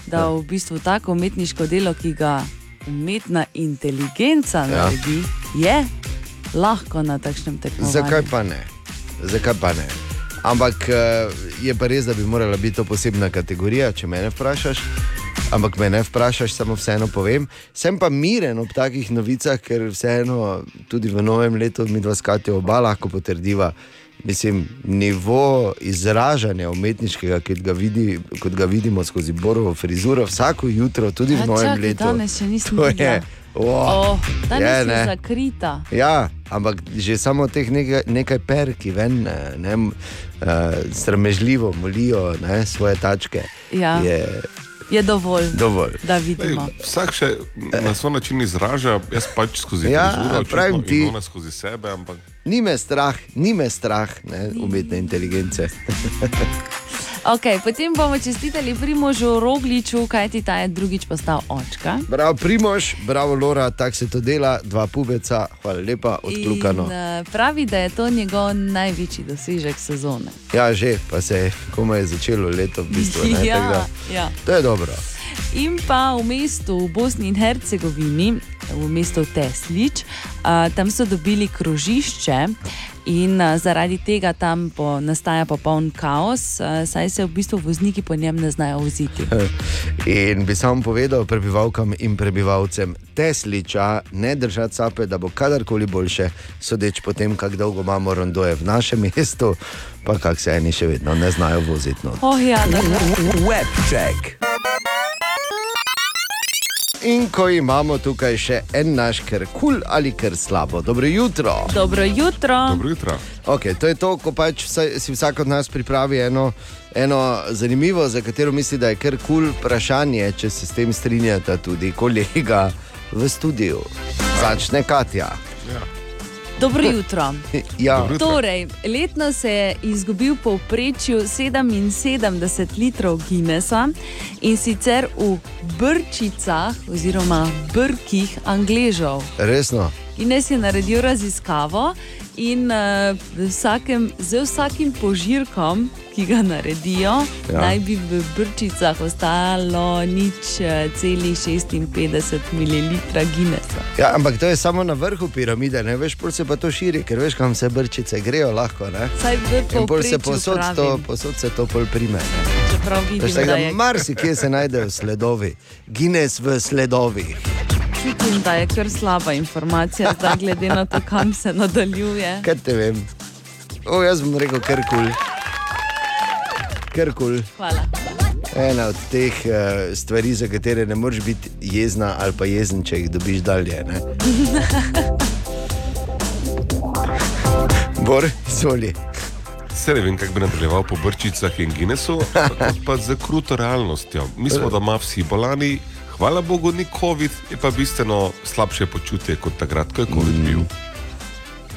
da v bistvu tako umetniško delo, ki ga umetna inteligenca naredi, je lahko na takšnem tekmovanju. Zakaj pa ne? Zakaj pa ne? Ampak eh, je pa res, da bi morala biti to posebna kategorija, če me vprašaš. Ampak me ne vprašaš, samo vseeno povem. Sem pa miren ob takih novicah, ker vseeno tudi v novem letu mi dva skati oba lahko potrdiva. Mislim, nivo izražanja umetniškega, kot ga, vidi, kot ga vidimo skozi borovo frizuro, vsako jutro, tudi v Ja, novem čakaj, letu. danes še nisem To videla. je, oh, Oh, danes je, je, ne. je zakrita. Ja, ampak že samo teh nekaj, nekaj per, ki ven, eh, ne, uh, sramežljivo molijo ne, svoje tačke, Ja. je Je dovolj, dovolj. da Ej, vidimo. vsak še na svoj način izraža, jaz pač skozi Ja, pravim ti. in ona skozi sebe, ampak Ni me strah, ni me strah ne, umetne inteligence. Okay, potem bomo čestitali Primožu Rogliču, kajti ta je drugič postal očka. Bravo, Primož, bravo, Lora, tako se to dela, dva pubeca, hvala lepa, odkljukano. In, eh, pravi, da je to njegov največji dosežek sezone. Ja, že, pa se je komaj začelo leto, v bistvu. Ne, Ja, ja. To je dobro. In pa v mestu v Bosni in Hercegovini, v mestu Teslič, a, tam so dobili krožišče. In a, zaradi tega tam po, nastaja popoln kaos, a, saj se v bistvu vozniki po njem ne znajo voziti. In bi samo povedal prebivalkam in prebivalcem Tesliča, ne držati sape, da bo kadarkoli boljše, sodeč po tem, kako dolgo imamo rondoje v našem mestu, pa kak se eni še vedno ne znajo voziti. No. Oh, ja, da, Web check. In ko imamo tukaj še en naš, ker kul cool ali ker slabo. Dobro jutro. dobro jutro. dobro jutro. Okay, to je to, ko pač vsaj, si vsak od nas pripravi eno, eno zanimivo, za katero misli, da je kar kul cool vprašanje, če se s tem strinjata tudi kolega v studiu. Začne Katja. Dobro jutro. Ja, Dobro jutro. Torej, letno se je izgubil povprečju 77 litrov Guinnessa in sicer v brčicah oziroma brkih Angležov. resno. Guinness je naredil raziskavo in uh, vsakem, z vsakim požirkom, ki ga naredijo, Ja. naj bi v brčicah ostalo nič celih 56 ml Guinnessa. Ja, ampak to je samo na vrhu piramide, ne veš, pol se pa to širi, ker veš, kam se brčice grejo lahko. In pol se posod, to, pravim, posod se to pol prime. ne. čeprav vidim, Veš, da da je marsikje se najdejo sledovi, Guinness v sledovih. Čutim, da je kar slaba informacija, zdaj glede na to, kam se nadaljuje. Kaj te vem? O, jaz bom rekel, kar kul. Cool. Kar kul. Cool. Hvala. Ena od teh uh, stvari, za katere ne moreš biti jezna ali pa jezen, če jih dobiš dalje. ne. Bor, izvoli. Se ne vem, kako bi nadaljeval po brčicah in Guinnessu, kot pa z kruto realnostjo. Mi smo doma vsi bolani, hvala Bogu, ni COVID, je pa bistveno slabše počutje kot takrat, ko je COVID bil.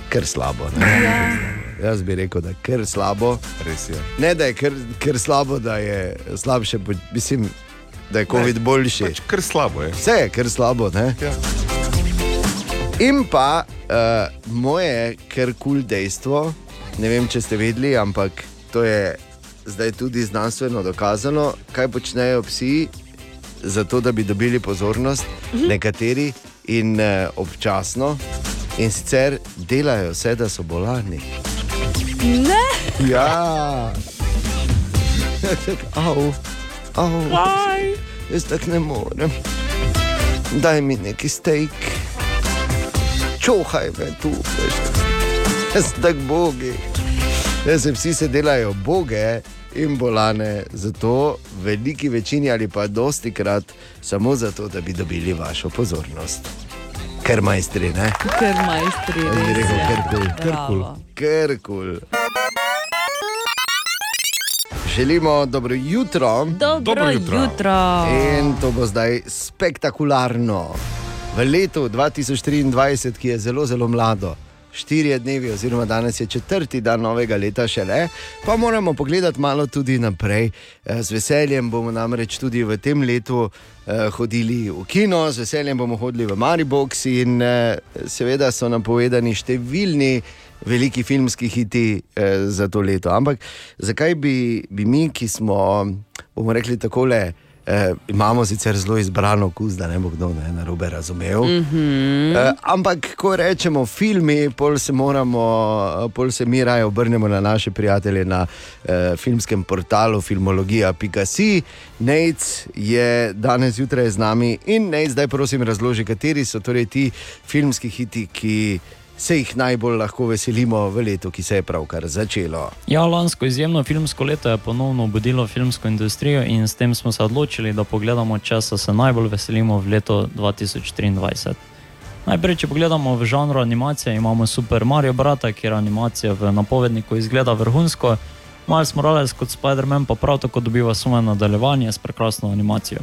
Ker slabo. Ne? Jaz bi rekel, da je kar slabo. Res je. Ne, da je kar, kar slabo, da je slabše, mislim, da je COVID boljši. Pač kar slabo je. Vse je kar slabo. Ne? Ja. In pa uh, moje kar kul cool dejstvo, ne vem, če ste vedeli, ampak to je zdaj tudi znanstveno dokazano, kaj počnejo psi, zato da bi dobili pozornost, nekateri in uh, občasno, in sicer delajo vse, da so bolani. Ne, Ja, Au, au, kaj? jaz tako ne morem. Daj mi neki steak, čohaj me tu, veš. Jaz tako bogi. Jaz se vsi se delajo boge in bolane, zato veliki večini ali pa dosti krat samo zato, da bi dobili vašo pozornost. Ker majstri, ne? Ker majstri. Jaz bi rekel je. Kerkul. Bravo. Kerkul. Želimo dobro jutro. Dobro, Dobro jutro. jutro. In to bo zdaj spektakularno. V letu 2023, ki je zelo, zelo mlado, štirje dnevi, oziroma danes je četrti dan novega leta, šele, pa moramo pogledati malo tudi naprej. Eh, Z veseljem bomo namreč tudi v tem letu eh, hodili v kino, z veseljem bomo hodili v Maribox in eh, seveda so nam povedani številni. Veliki filmski hiti eh, za to leto. Ampak zakaj bi, bi mi, ki smo, bomo rekli tako, eh, imamo sicer zelo izbrano okus, da ne bo kdo ne, narobe razumel. Mm -hmm. eh, ampak ko rečemo filmi, pol se, moramo, pol se mi raje obrnemo na naše prijatelje na eh, filmskem portalu filmologija.si. Nec je danes zjutraj z nami in nec zdaj prosim razloži, kateri so torej ti filmski hiti, ki se jih najbolj lahko veselimo v letu, ki se je pravkar začelo. Ja, lansko izjemno filmsko leto je ponovno obudilo filmsko industrijo in s tem smo se odločili, da pogledamo, česa se najbolj veselimo v letu 2023. Najprej, če pogledamo v žanru animacije, imamo Super Mario Brata, kjer animacija v napovedniku izgleda vrhunsko, Miles Morales kot Spider-Man pa prav tako dobiva svoje nadaljevanje s prekrasno animacijo.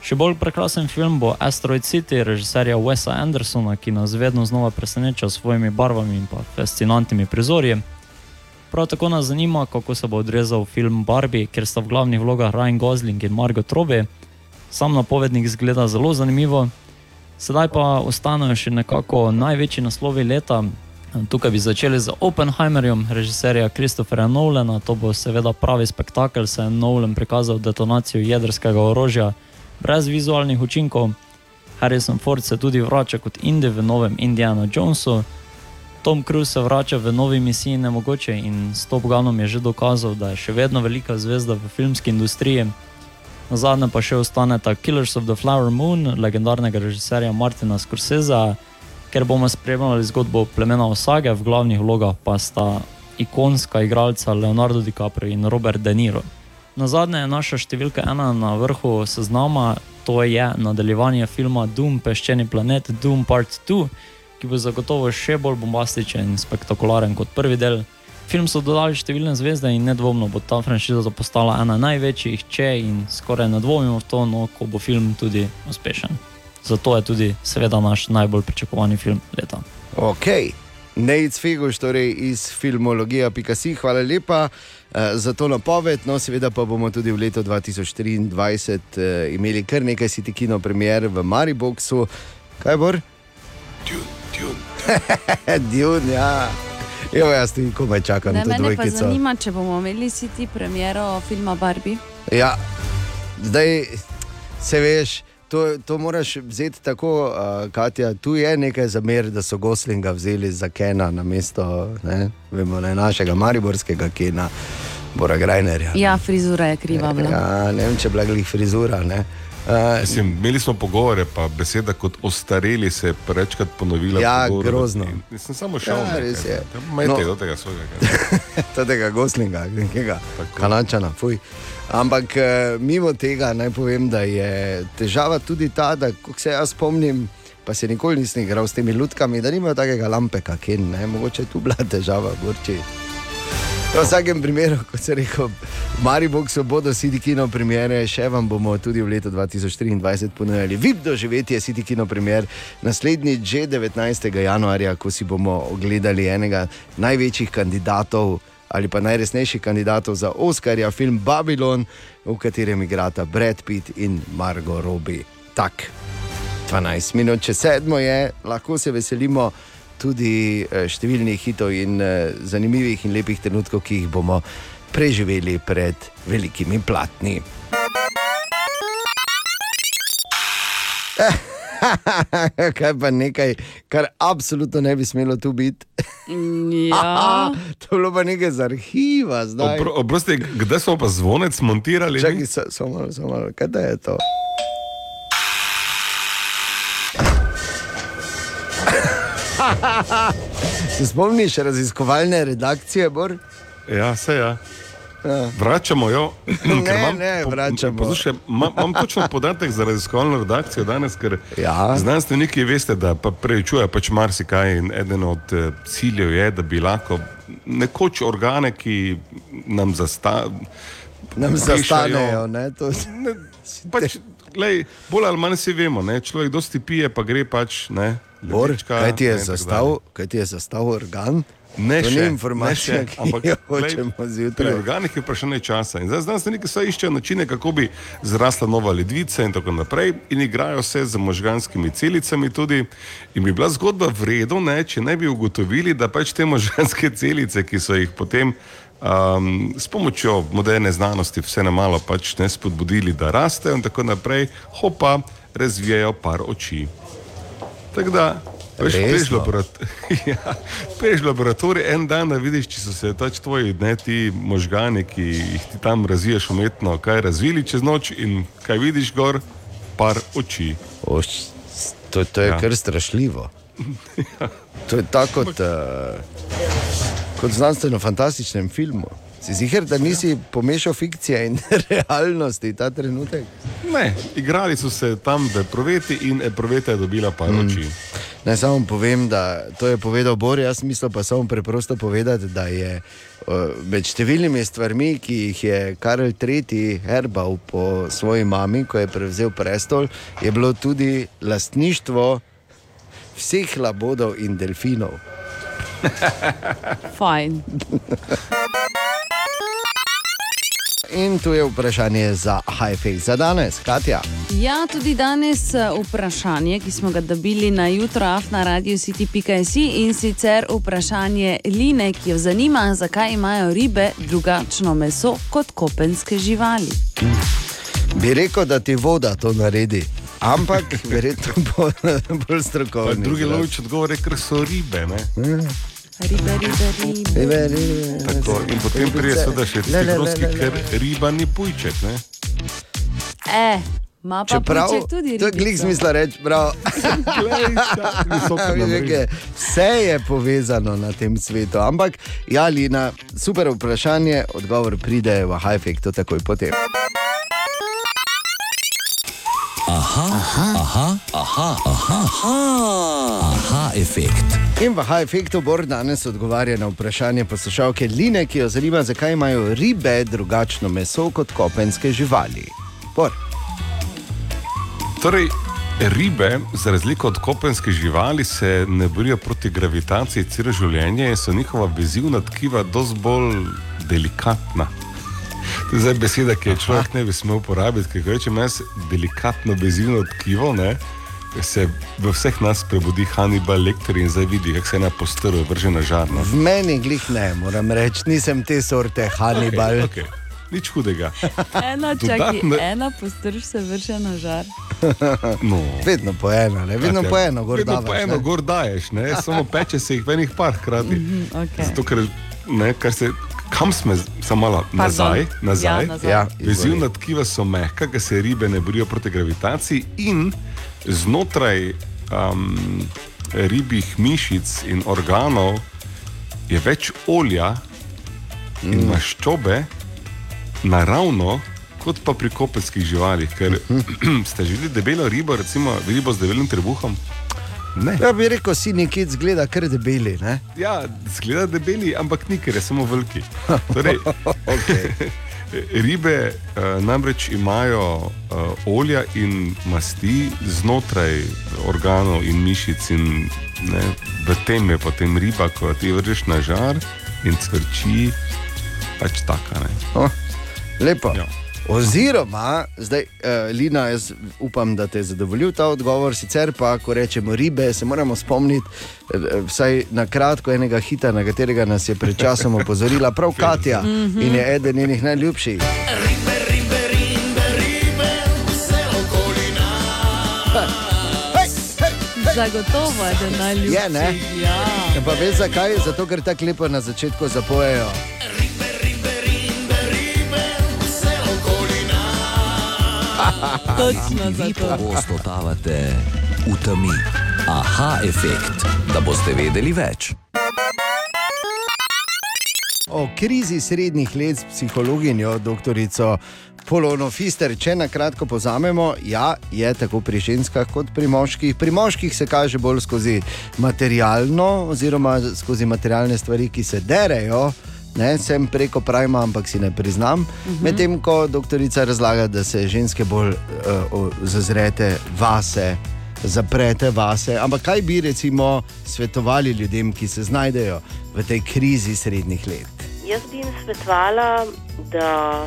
Še bolj prekrasen film bo Asteroid City, režiserja Wesa Andersona, ki nas vedno znova preseneča s svojimi barvami in pa fascinantnimi prizori. Prav tako nas zanima, kako se bo odrezal film Barbie, ker sta v glavnih vlogah Ryan Gosling in Margot Robbie. Sam napovednik zgleda zelo zanimivo. Sedaj pa ostanejo še nekako največji naslovi leta. Tukaj bi začeli z Oppenheimerjem, režiserja Christophera Nolana. To bo seveda pravi spektakel, saj je Nolan prikazal detonacijo jedrskega orožja brez vizualnih učinkov. Harrison Ford se tudi vrača kot Indy v novem Indiana Jonesu. Tom Cruise se vrača v novi misiji Nemogoče in s Top Gunom je že dokazal, da je še vedno velika zvezda v filmski industriji. Na zadnje pa še ostaneta Killers of the Flower Moon, legendarnega režiserja Martina Scorsese, ker bomo spremljali zgodbo plemena Osage, v glavnih vlogah pa sta ikonska igralca Leonardo DiCaprio in Robert De Niro. Na zadnje je naša številka ena na vrhu seznama, to je nadaljevanje filma Doom, peščeni planet, Doom Part 2, ki bo zagotovo še bolj bombastičen in spektakularen kot prvi del. Film so dodali številne zvezde in nedvomno bo ta franšiza postala ena največjih, če in skoraj ne dvomimo v to, no, ko bo film tudi uspešen. Zato je tudi, seveda, naš najbolj pričakovani film leta. Ok, Nec Feguš, torej iz filmologija.si, hvala lepa za to napoved. No, seveda pa bomo tudi v letu 2023 uh, imeli kar nekaj siti kino premier v Mariboku. Kaj bo? Dune, ja. Jo, jaz tudi komaj čakam Ne, to mene pa zanima, če bomo imeli si ti premiero filma Barbie. Ja, zdaj se veš. To, to moraš vzeti tako, uh, Katja. Tu je nekaj zamer, da so Goslinga vzeli za Kena na mesto ne, vemo, ne, našega mariborskega Kena, Bora Grajnerja. Ja, frizura je kriva. bila. Ja, ne vem, če je bila glih frizura. Ne. Uh, Mislim, imeli smo pogovore, pa beseda kot ostareli se je prečkrat ponovila. Ja, pogovoru. grozno. In Nisem samo šel. Ja, nekaj, res je. ne. Majte No. do tega svojega. tega Goslinga, nekega Tako. kanačana. Fuj. Ampak eh, mimo tega naj povem, da je težava tudi ta, da ko se jaz spomnim, pa se nikoli nisem igral s temi lutkami, da nimajo takega lampeka, ki je mogoče tu bila težava, gorči. V vsakem primeru, kot se reče, Mariboku bodo City Kino premiere, še vam bomo tudi v letu 2023 ponujali VIP doživetje City Kino premier, naslednji že 19. januarja, ko si bomo ogledali enega največjih kandidatov ali pa najresnejših kandidatov za Oscarja, film Babylon, v katerem igrata Brad Pitt in Margot Robbie. Tak. 12 minut, če sedmo je, lahko se veselimo tudi eh, številnih hitov in eh, zanimivih in lepih trenutkov, ki jih bomo preživeli pred velikimi platni. Kaj pa nekaj, kar absolutno ne bi smelo tu biti. Ja. to je bilo pa nekaj z arhiva. Opro- Oprosti, kdaj smo pa zvonec montirali? Čakaj, sa- samo malo, samo malo, kaj da je to? Se spomniš raziskovalne redakcije, Bor? Ja, se ja. Vračamo jo. ker Ne, imam ne, po- vračamo. Poslušaj, imam, imam točno podatek za raziskovalno redakcijo danes, ker Ja. znanstveniki veste, da pa preučujejo pač marsikaj in eden od eh, ciljev je, da bi lahko nekoč organe, ki nam zastavijo. Nam zastanejo. Ne, to, Ne, pač, glej, bolj ali manj si vemo, ne? človek dosti pije, pa gre pač. Ne, Bor, ledvička, kaj ti je ne, zastav, kaj ti je zastav organ? Ne, še, ni ne informacija, še, ampak, hočemo zjutraj. organih je vprašanje časa. In zdaj znanstveniki vse iščejo načine, kako bi zrasla nova ledvica in tako naprej, in igrajo se z možganskimi celicami tudi. In bi bila zgodba v redu, ne, če ne bi ugotovili, da pač te možganske celice, ki so jih potem um, s pomočjo moderne znanosti vse na malo pač ne spodbudili, da rastejo in tako naprej, hopa, razvijajo par oči. Tako da, veš, Resno? priješ v laborat- ja, v laboratorij en dan, da vidiš, če so se pač tvoji ne, ti možgani, ki jih ti tam razviješ umetno, kaj razvili čez noč in kaj vidiš gor, par oči. Oš, to, to je Ja. ja. kar strašljivo. To je tako kot, uh, kot v znanstveno-fantastičnem filmu. Si ziger, da nisi pomešal fikcije in realnosti ta trenutek? Ne, igrali so se tam v epruveti in epruveta je dobila par mm. oči. Naj samo povem, da to je povedal Bor, jaz mislim pa samo preprosto povedati, da je uh, med številnimi stvarmi, ki jih je Karel III. herbal po svoji mami, ko je prevzel prestol, je bilo tudi lastništvo vseh labodov in delfinov. Fajn. In tu je vprašanje za Hajfek za danes, Katja. Ja, tudi danes eh, vprašanje, ki smo ga dobili na jutro na radiju city.js in sicer vprašanje Line, ki jo zanima, zakaj imajo ribe drugačno meso kot kopenske živali. Bi rekel, da ti voda to naredi, ampak verjetno bo bolj strokovno. Drugi lovič odgovor je, ker so ribe. Ne? Ribe, ribe, ribe. Ribe, ribe, Tako, in potem prije seveda še le, le. ker riba ni pujček. Ne? E, ima pa Čeprav, pujček tudi to je glik smisla reči, prav. Je, Vse je povezano na tem svetu. Ampak, ja, Lina, super vprašanje, odgovor pride v Hajfek, to takoj potem. Aha, aha, aha, aha, aha, aha, aha efekt. In v Hajfektu Bor danes odgovarja na vprašanje poslušalke Line, ki jo zanima, zakaj imajo ribe drugačno meso kot kopenske živali. Bor. Torej, ribe, za razliko od kopenskih živali, se ne borijo proti gravitaciji celo življenje in so njihova vezivna tkiva dosti bolj delikatna. To je zdaj beseda, ki je človek ne bi smel uporabiti, ker ko rečem jaz delikatno vezivno tkivo, ne, se v vseh nas prebudi Hannibal Lecter in zdaj vidi, kako se ena postrva vrže na žar. no. V meni glih ne, moram reči, nisem te sorte Hannibal. Okay, okay. Nič hudega. Ena, čaki, Dodatne- ena postrž se vrže na žar. No. Vedno po eno, ne? vedno po eno, gor Vedno davaš, po eno ne. gor daješ, ne? samo peče se jih v enih par hkrati. Okay. Zato, ker, ne, kar se, kam smo, samo malo nazaj, nazaj. Ja, nazaj. Ja, Vezivna tkiva so mehka, ker se ribe ne borijo proti gravitaciji, in znotraj um, ribjih mišic in organov je več olja in Mm. maščobe naravno. Kot pa pri kopenskih živalih, ker ste želeli debelo ribo, recimo ribo z debelim trebuhom. Ne. Ja, bi rekel, si nekje zgleda kar debeli. Ne? Ja, zgleda debeli, ampak ni, ker je samo veliki. Torej, Okay. ribe uh, namreč imajo uh, olja in masti znotraj organov in mišic, in ne, v tem je potem riba, ko ti vržeš na žar in cvrči, pač taka. Ne. Oh, lepo. Ja. Oziroma, zdaj, uh, Lina, jaz upam, da te je zadovoljil ta odgovor. Sicer pa, ko rečemo ribe, se moramo spomniti eh, vsaj na kratko enega hita, na katerega nas je pred časom opozorila prav Katja in je eden njenih najljubših. Zagotovo je, da najljubši. Je, ne? Ja. Ja, pa veš zakaj? Zato, ker tako lepo na začetku zapojejo. Točno Vi zato. pogosto totavate v temi. Aha efekt, da boste vedeli več. o krizi srednjih let s psihologinjo, doktorico Polono Fister. Če na kratko povzamemo, ja, je tako pri ženskah kot pri moških. Pri moških se kaže bolj skozi materialno, oziroma skozi materialne stvari, ki se derejo. Ne, sem preko prajma, ampak si ne priznam. Uh -huh. Medtem ko doktorica razlaga, da se ženske bolj uh, zazrete vase, zaprete vase. Ampak kaj bi recimo svetovali ljudem, ki se znajdejo v tej krizi srednjih let? Jaz bi jim svetovala, da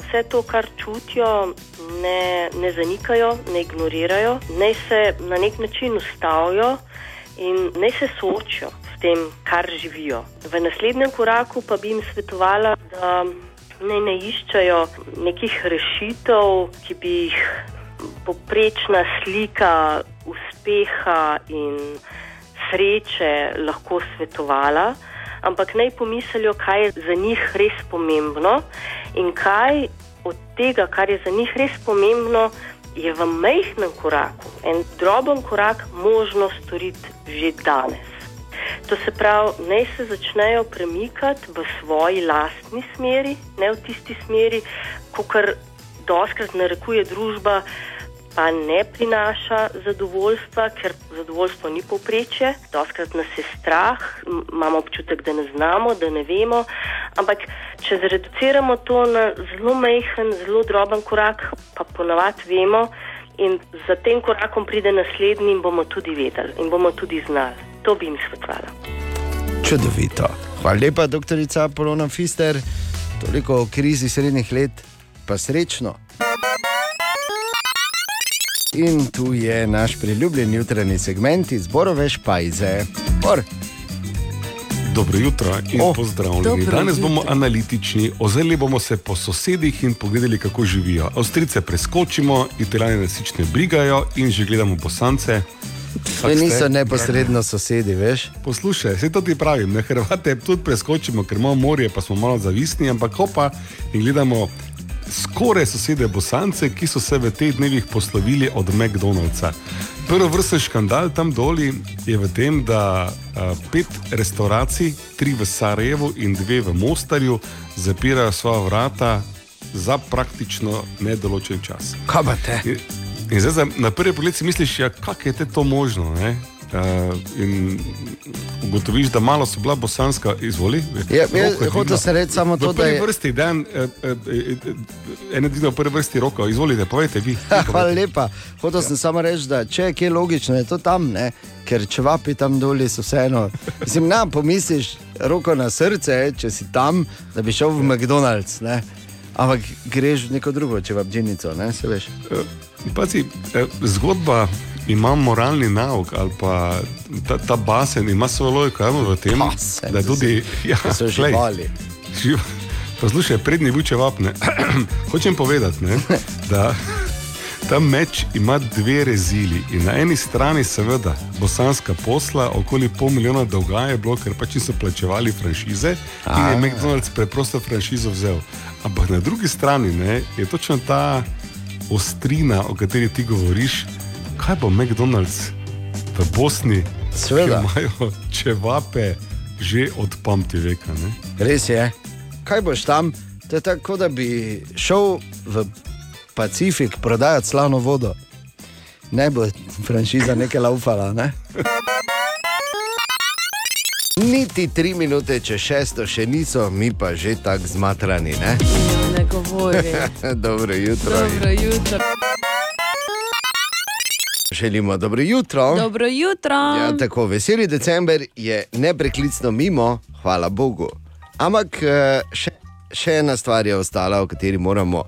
vse to, kar čutijo, ne, ne zanikajo, ne ignorirajo, naj se na nek način ustavijo in naj se soočijo tem, kar živijo. V naslednjem koraku pa bi jim svetovala, da naj ne iščejo nekih rešitev, ki bi jih poprečna slika uspeha in sreče lahko svetovala, ampak naj pomislijo, kaj je za njih res pomembno in kaj od tega, kar je za njih res pomembno, je v majhnem koraku, en droben korak, možno storiti že danes. To se pravi, naj se začnejo premikati v svoji lastni smeri, ne v tisti smeri, kot doskrat narekuje družba, pa ne prinaša zadovoljstva, ker zadovoljstvo ni povprečje. Doskrat nas je strah, imamo občutek, da ne znamo, da ne vemo. Ampak, če zreduciramo to na zelo majhen, zelo droben korak, pa ponavadi vemo, in za tem korakom pride naslednji, in bomo tudi vedeli in bomo tudi znali. To bi jim svetovala. Čudovito. Hvala lepa, doktorica Polona Fister. Toliko o krizi srednjih let, pa srečno. In tu je naš priljubljen jutranji segment iz Borove Špajze. Bor. Dobro jutro in oh, pozdravljeni. dobro Danes bomo jutro. analitični, ozrli bomo se po sosedih in pogledali, kako živijo. Avstrice preskočimo, italijane nas nič ne brigajo in že gledamo bosance. To niso neposredno sosedi, veš? Poslušaj, vse to ti pravim, ne Hrvate tudi preskočimo, ker imamo morje, pa smo malo zavisni, ampak hopa in gledamo skoraj sosede Bosance, ki so se v teh dnevih poslovili od McDonald'sa. Prvi vrsten škandal tam doli je v tem, da a, pet restauracij, tri v Sarajevu in dve v Mostarju, zapirajo svoja vrata za praktično nedoločen čas. Kaj pa te? In, zdaj, za- na prvi pogled si misliš, ja, kako je te to možno. Ne? Uh, in ugotoviš, da malo so bila bosanska, izvoli. Ja, Roko ja, je hotel dvignila. sem reči samo to, da je. vrsti dan, eh, eh, eh, dviga v prvi vrsti roko, izvolite, povejte vi. Ha, hvala lepa. Hotel sem samo reči, da če je kje logično, je to tam, ne? ker če vapi tam dolje, so vseeno. Mislim, na, pomisliš roko na srce, če si tam, da bi šel v McDonald's. Ne? Ampak greš v neko drugo, če vabdžinico, ne se veš. Pazi, eh, zgodba ima moralni nauk, ali pa ta, ta basen ima svojo logiko ravno v tem, Basen, da tudi. Ja, so glej, živali. Živ... Poslušaj, prednji vuče vapne. Hočem povedati, ne, da ta meč ima dve rezili. In na eni strani, seveda, bosanska posla, okoli pol milijona dolga je bilo, ker pač niso plačevali franšize in je McDonald's preprosto franšizo vzel. Ampak na drugi strani ne, je točno ta ostrina, o kateri ti govoriš, kaj bo McDonald's v Bosni, Seveda. ki imajo čevape že od pamti veka. Ne? Res je. Kaj boš tam? To je tako, da bi šel v Pacifik prodajati slavno vodo. Ne bo franšiza nekaj laufala. Ne? Niti tri minute, če šesto še niso, mi pa že tako zmatrani. Ne? Govori. Dobro jutro. Dobro jutro. Želimo dobro jutro. Dobro jutro. Ja, tako veseli december je nepreklicno mimo, hvala Bogu. Ampak eh, še, še ena stvar je ostala, o kateri moramo uh,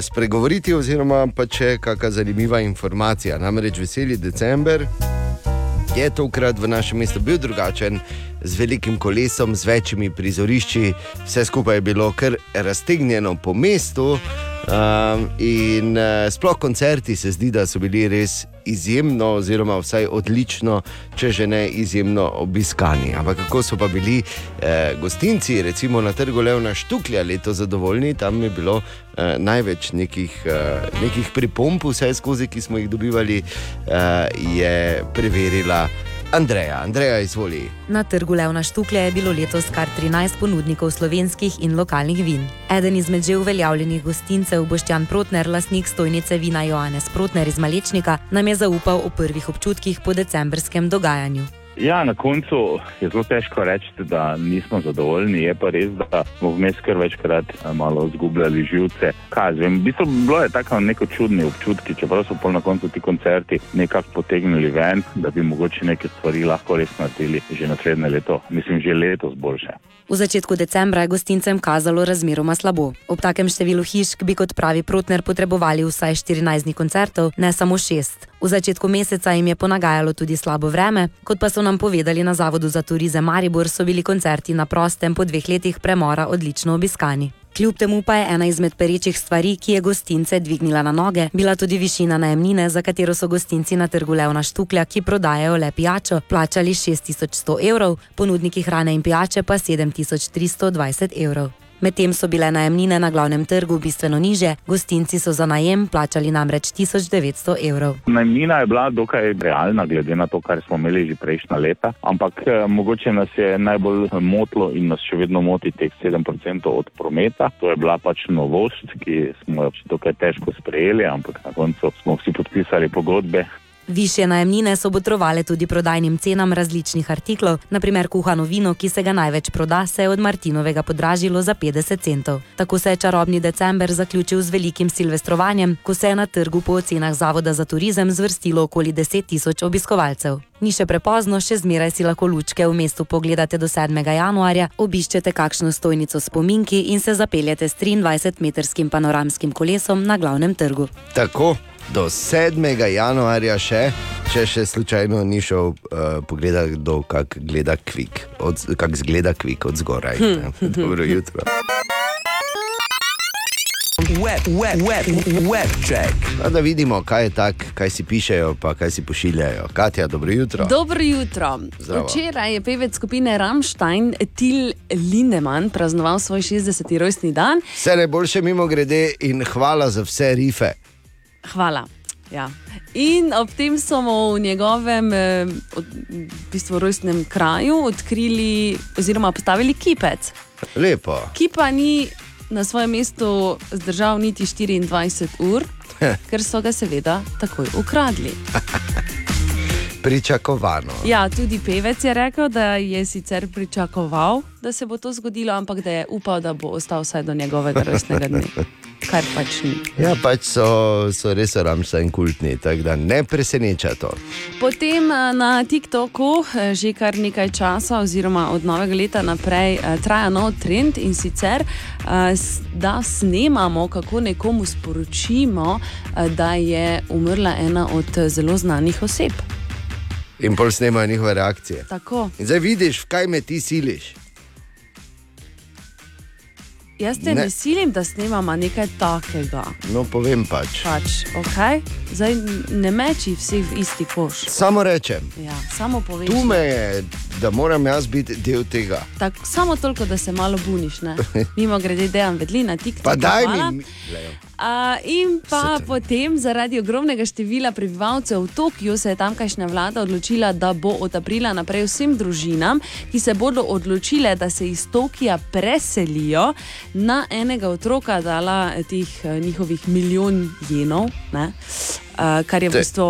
spregovoriti, oziroma pa če kakšna zanimiva informacija. Namreč veseli december je tokrat v našem mestu bil drugačen, z velikim kolesom, z večjimi prizorišči, vse skupaj je bilo kar raztegnjeno po mestu. Um, in uh, sploh koncerti se zdi, da so bili res izjemno, oziroma vsaj odlično, če že ne izjemno obiskani. Ampak kako so pa bili eh, gostinci, recimo na trgu Levna Štuklja, leto zadovoljni, tam je bilo eh, največ nekih, eh, nekih pripomp, vse skozi, ki smo jih dobivali, eh, je preverila Andreja. Andreja, izvoli. Na trgu Levna Štuklja je bilo letos kar 13 ponudnikov slovenskih in lokalnih vin. Eden izmed že uveljavljenih gostincev, Boštjan Protner, lastnik stojnice vina Johannes Protner iz Malečnika, nam je zaupal o prvih občutkih po decembrskem dogajanju. Ja, na koncu je zelo težko reči, da nismo zadovoljni. Je pa res, da smo vmes kar večkrat eh, malo izgubljali živce. Kaj, zvem, v bistvu bilo je tako neko čudni občutki, čeprav so pol na koncu ti koncerti nekako potegnili ven, da bi mogoče neke stvari lahko res naredili že naslednje leto. Mislim, že letos boljše. V začetku decembra je gostincem kazalo razmeroma slabo. Ob takem številu hišk bi, kot pravi Protner, potrebovali vsaj 14 dni koncertov, ne samo 6. V začetku meseca jim je ponagajalo tudi slabo vreme, kot pa so nam povedali na Zavodu za turizem Maribor, so bili koncerti na prostem po dveh letih premora odlično obiskani. Kljub temu pa je ena izmed perečih stvari, ki je gostince dvignila na noge, bila tudi višina najemnine, za katero so gostinci na trgu Levna Štuklja, ki prodajajo le pijačo, plačali 6100 evrov, ponudniki hrane in pijače pa 7320 evrov. Medtem so bile najemnine na glavnem trgu bistveno niže, gostinci so za najem plačali namreč 1900 evrov. Najmnina je bila dokaj realna, glede na to, kar smo imeli že prejšnja leta, ampak eh, mogoče nas je najbolj motilo in nas še vedno moti teh 7% od prometa. To je bila pač novost, ki smo jo dokaj težko sprejeli, ampak na koncu smo vsi podpisali pogodbe. Više najemnine so botrovale tudi prodajnim cenam različnih artiklov, naprimer kuhano vino, ki se ga največ proda, se je od Martinovega podražilo za 50 centov. Tako se je čarobni december zaključil z velikim silvestrovanjem, ko se je na trgu po ocenah Zavoda za turizem zvrstilo okoli 10 tisoč obiskovalcev. Ni še prepozno, še zmeraj si lahko lučke v mestu pogledate do 7. januarja, obiščete kakšno stojnico s pominki in se zapeljete s 23-metrskim panoramskim kolesom na glavnem trgu. Tako do 7. januarja še, če še slučajno ni šel uh, pogledati, kdo kak gleda kvik, od, kak zgleda kvik od zgoraj. ne. Dobro jutro. Web, web, web, web check. Pa Da vidimo, kaj je tak, kaj si pišejo, pa kaj si pošiljajo. Katja, dobro jutro. Dobro jutro. Zdravo. Včeraj je pevec skupine Rammstein Til Lindemann praznoval svoj 60. rojstni dan. Vse najboljše mimo grede in hvala za vse rife. Hvala. Ja. In ob tem so mu v njegovem eh, v bistvu, rojstnem kraju odkrili, oziroma postavili kipec. Lepo. Ki pa ni na svojem mestu zdržal niti 24 ur, ker so ga seveda takoj ukradli. Pričakovano. Ja, tudi pevec je rekel, da je sicer pričakoval, da se bo to zgodilo, ampak da je upal, da bo ostal vsaj do njegovega rojstnega dne. Kar pač ni. Ja, pač so, so res ramsajn kultni, tako da ne preseneča to. Potem eh, na TikToku eh, že kar nekaj časa, oziroma od novega leta naprej, eh, traja nov trend in sicer, da snemamo, kako nekomu sporočimo, da je umrla ena od zelo znanih oseb. In pol snemajo njihove reakcije. Tako. In zdaj vidiš, kaj me ti siliš. Jaz te Ne. ne, silim, da snemamo nekaj takega. No, povem pač. Pač, okay? Zdaj ne meči vseh v isti koš. Samo rečem, Ja, samo poveš. tu me je, da moram jaz biti del tega. Tak, samo toliko, da se malo buniš. ne. Mimo grede, dejan vedli na TikToku. Pa daj hvala. mi. Lej, In pa potem, zaradi ogromnega števila prebivalcev v Tokiu, se je tamkajšnja vlada odločila, da bo od aprila naprej vsem družinam, ki se bodo odločile, da se iz Tokija preselijo, na enega otroka dala teh eh, njihovih milijon jenov. Ne? Uh, kar je v bistvu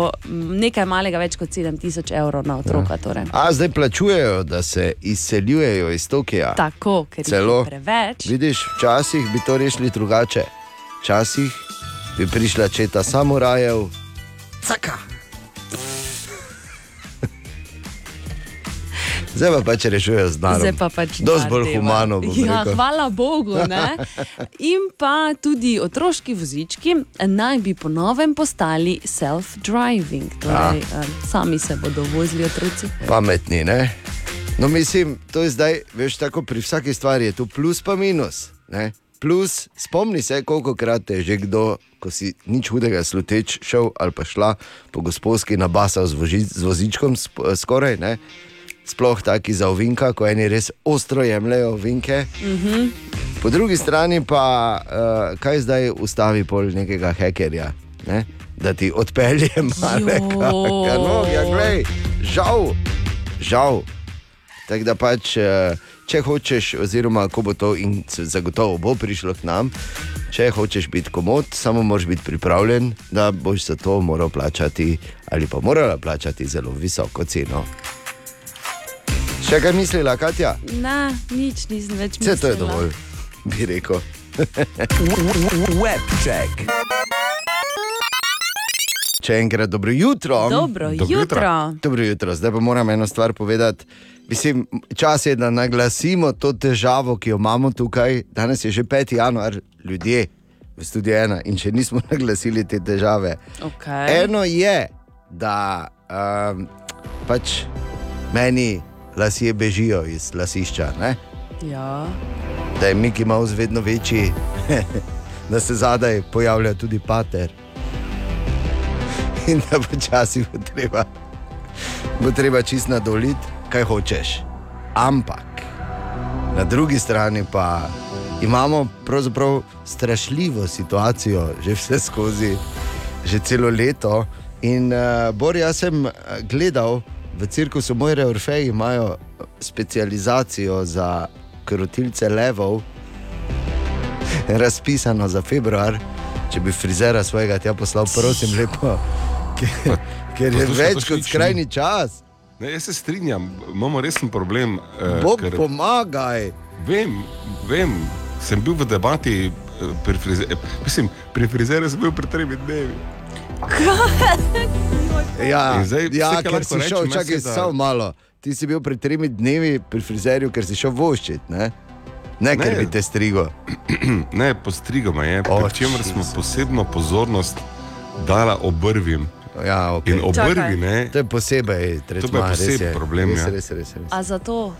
nekaj malega več kot 7000 evrov na otroka. Torej. A zdaj plačujejo, da se izseljujejo iz Tokija. Tako, ker je preveč. Vidiš, včasih bi to rešili drugače. Včasih bi prišla četa samurajev, caka. Zdaj pa pač rešujejo z narom. Zdaj pa pač Dosti bolj humano. Ja, hvala Bogu. Ne? In pa tudi otroški vozički naj bi ponovem postali self-driving, torej Ja. eh, sami se bodo vozili otroci. Pametni, ne? No, mislim, to je zdaj, veš, tako pri vsaki stvari je tu plus pa minus. Ne? Plus, spomni se, koliko krat je že kdo, ko si nič hudega sluteč šel ali pa šla po gospodski nabasal z, voži, z vozičkom sp, skoraj, ne? sploh taki za ovinka, ko eni res ostro jemljajo ovinke. Mhm. Po drugi strani pa, uh, kaj zdaj ustavi pol nekega hekerja, ne? da ti odpelje malega. No, ja, glej, žal, Žal. Tako da pač, eh, če hočeš, oziroma ko bo to in se zagotovo bo prišlo k nam, če hočeš biti komod, samo moraš biti pripravljen, da boš za to moral plačati ali pa morala plačati zelo visoko ceno. Še kaj mislila, Katja? Ne, nič nisem več Vse to je mislila. dovolj, bi rekel. Webček. Če enkrat dobro jutro. Dobro Dobro jutro. jutro. Dobro jutro. Zdaj pa moram eno stvar povedati. Mislim, čas je, da naglasimo to težavo, ki jo imamo tukaj. Danes je že 5. januar, ljudje v studiu ena in še nismo naglasili te težave. Okay. Eno je, da um, pač meni lasje bežijo iz lasišča, ne? Ja. da je Mickey Mouse vedno večji, da se zadaj pojavlja tudi pater. In da počasi bo treba, bo treba čist nadoliti, kaj hočeš. Ampak na drugi strani pa imamo pravzaprav strašljivo situacijo, že vse skozi, že celo leto. In uh, Bor, jaz sem eh, gledal v cirkusu Mojre Orfeji, imajo specializacijo za krotilce levov, razpisano za februar. Če bi frizera svojega tja poslal, prosim, lepo, ker, je več kot skrajni čas. Ne, jaz se strinjam, imamo resen problem. eh, Bog ker- pomagaj. Vem, vem, sem bil v debati eh, pri frizerju. Mislim, pri frizerju sem bil pred tremi dnevi. Ja, In zdaj ja vse, ker si rečem, šel, čakaj, da- samo malo. Ti si bil pred tremi dnevi pri frizerju, ker si šel voščiti, ne? Ne, ker Ne. bi te strigo. ne, postrigoma je, O, pri čemer smo posebno pozornost dala obrvim. Ja, okay. In obrvi, ne, To je posebej tretma, To je res poseben je. problem, Res, ja. res, res, res. A zato?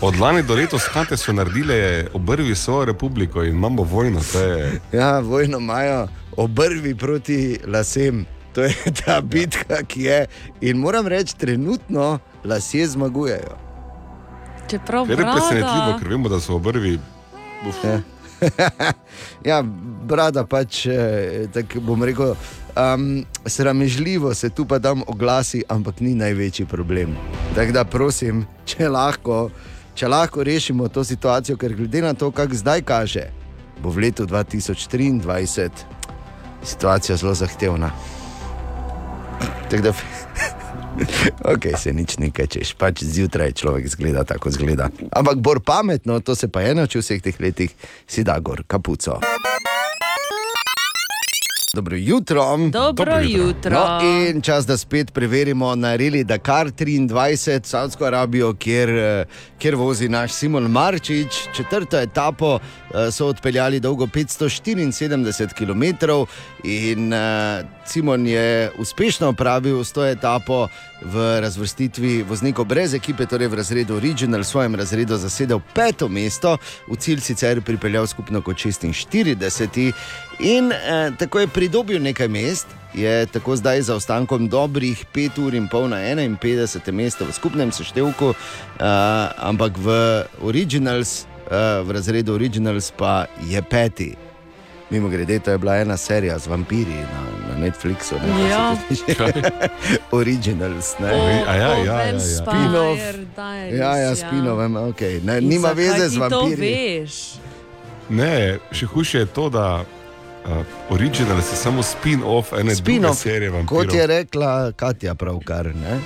od lani do letos kate so naredile obrvi svojo republiko in imamo vojno. Je, Ja, vojno imajo obrvi proti lasem. To je ta bitka, ki je. In moram reči, trenutno lasje zmagujejo. Čeprav je presenetljivo, ker vemo, da so obrvi. Uf, Ja. ja, brada pač, eh, tako bom rekel, um, sramežljivo se tu pa tam oglasi, ampak ni največji problem. Tako da prosim, če lahko, če lahko rešimo to situacijo, ker glede na to, kako zdaj kaže, bo v letu 2023 situacija zelo zahtevna. Tako da. Ok, se nič ne kečeš, pač zjutraj človek zgleda tako zgleda. Ampak bolj pametno, to se pa je naučil vseh teh letih, si da gor kapuco. Dobro jutro. Dobro jutro. No, in čas, da spet preverimo na Reli Dakar 23, Saudsko Arabijo, kjer, eh, kjer vozi naš Simon Marčič. Četrto etapo so odpeljali dolgo 574 km in eh, Simon je uspešno opravil s to etapo v razvrstitvi voznikov brez ekipe, torej v razredu Original, v svojem razredu zasedel peto mesto, v cilj sicer pripeljal skupno kot 46. In eh, tako je pridobil nekaj mest, je tako zdaj za ostankom dobrih 5 ur in pol na 51. mesto v skupnem seštevku, eh, ampak v Originals, eh, v razredu Originals pa je peti. Mimo grede, to je bila ena serija z vampiri na, na Netflixu. Ne, Ja. Originals. Ne? O, A ja, o, ja, ja, ja. Spin-off. Vampire Diaries, Ja, ja, spinovem, okay. ne, In nima veze z vampiri. Ne, še hujše je to, da uh, original je samo spin-off ene druge Spin-off, serije. kot vampirov. je rekla Katja, pravkar. Ne?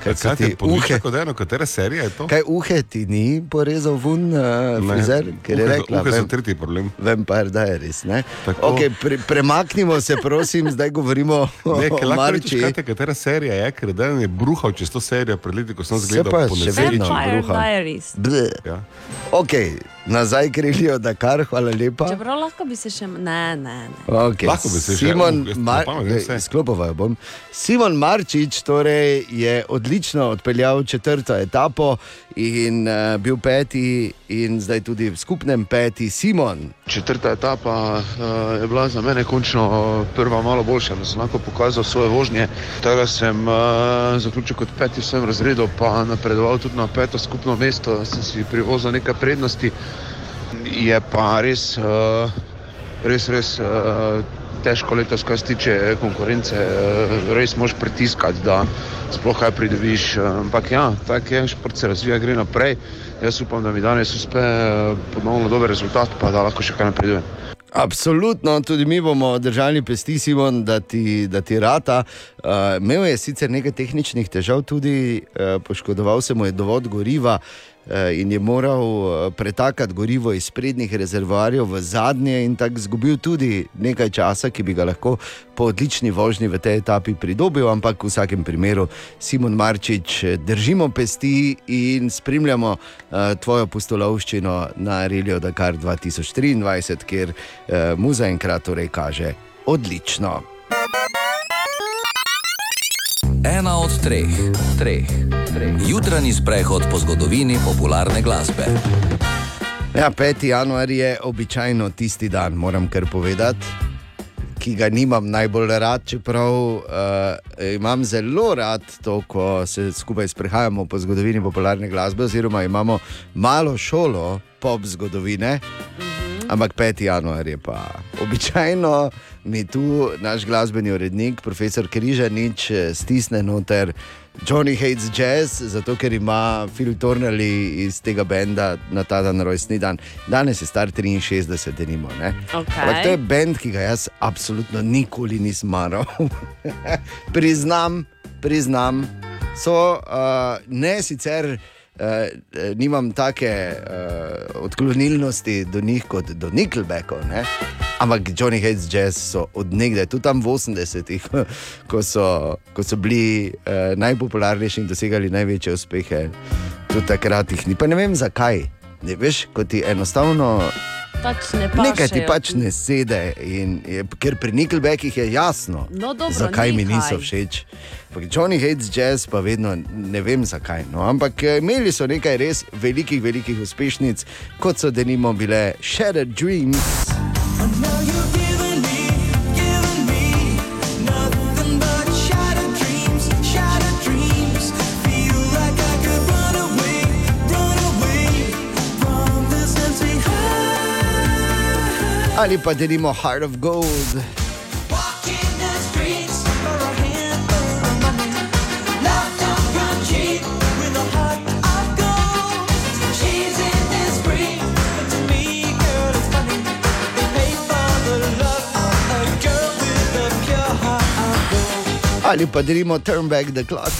Kaj, Kaj ti ti uhe? uhe, Kot eno, katera serija je to? kaj uhe ti ni porezal ven, uh, frizer, ker je uhe, rekla, uhe so vem, tretji problem. Vampire Diaries. ne? Tako. Okay, pre, premaknimo se, prosim, zdaj govorimo Ne, o lahko rečeš, Marči. kajte, katera serija je, ker dan je bruhal čez to serijo pred leti, ko sem Se zgledal pa po še vedno Vampire bruha. Diaries. Ja. Ok, nazaj krilijo, da kar, hvala lepa. Čeprav lahko bi se še. Ne, ne. ne. Okay. Lahko bi se še- Simon, uh, jaz Mar vem vse. Sklopoval bom. Simon Marčič torej je odlično odpeljal četrto etapo in uh, bil peti, in zdaj tudi v skupnem peti Simon. Četrta etapa uh, je bila za mene končno uh, prva malo boljša, da sem lahko pokazal svoje vožnje. Tega sem uh, zaključil kot peti v svojem razredu, pa napredoval tudi na peto skupno mesto, sem si privozil nekaj prednosti. Je pa res, uh, res, res uh, težko letos, kar se tiče eh, konkurence. eh, Res moš pritiskati, da sploh kaj pridobiš. eh, Ampak ja, tako je, šport se razvija, gre naprej. Jaz upam, da mi danes uspe eh, ponovno dober rezultat, pa da lahko še kaj napredujem. Absolutno, tudi mi bomo držali pesti, Simon, da ti, da ti rata. Uh, imel je sicer nekaj tehničnih težav, tudi uh, poškodoval se mu je dovod goriva uh, in je moral uh, pretakati gorivo iz prednjih rezervoarjev v zadnje, in tako izgubil tudi nekaj časa, ki bi ga lahko po odlični vožnji v tej etapi pridobil. Ampak v vsakem primeru, Simon Marčič, eh, držimo pesti in spremljamo tvojo postolovščino na Relio Dakar 2023, kjer mu zaenkrat torej kaže odlično. Ena od treh, treh, treh. jutranji sprehod po zgodovini popularne glasbe. Ja, 5. januar je običajno tisti dan, moram kar povedati, ki ga nimam najbolj rad, čeprav uh, imam zelo rad to, ko se skupaj sprehajamo po zgodovini popularne glasbe, oziroma imamo malo šolo pop zgodovine. Ampak 5. januar je pa običajno mi tu naš glasbeni urednik, profesor Križanič, eh, stisne noter Johnny Hates Jazz, zato ker ima Phil Tornelli iz tega benda na ta dan rojstni dan. Danes je star 63, denimo. ne. Okej. Ampak to je bend, ki ga jaz absolutno nikoli nisem maral. priznam, priznam. So, uh, ne sicer. Uh, nimam take uh, odklonilnosti do njih kot do Nickelbackov, ne? ampak Johnny Hates Jazz so odnegdaj, tudi tam v 80-ih, ko, so- ko so bili uh, najpopularnejši in dosegali največje uspehe, tudi takrat jih ni. Pa ne vem zakaj. Ne, veš, ko ti enostavno Pač ne nekaj ti pašejo. pač ne sede, in, je, ker pri Nickelbackih je jasno, No, dobro, zakaj mi nekaj. niso všeč. Ampak Johnny Hates Jazz pa vedno ne vem zakaj. No. Ampak eh, imeli so nekaj res velikih, velikih uspešnic, kot so denimo bile Shattered Dreams. Ali pa denimo Heart of Gold. Ali pa denimo Turn Back the Clock.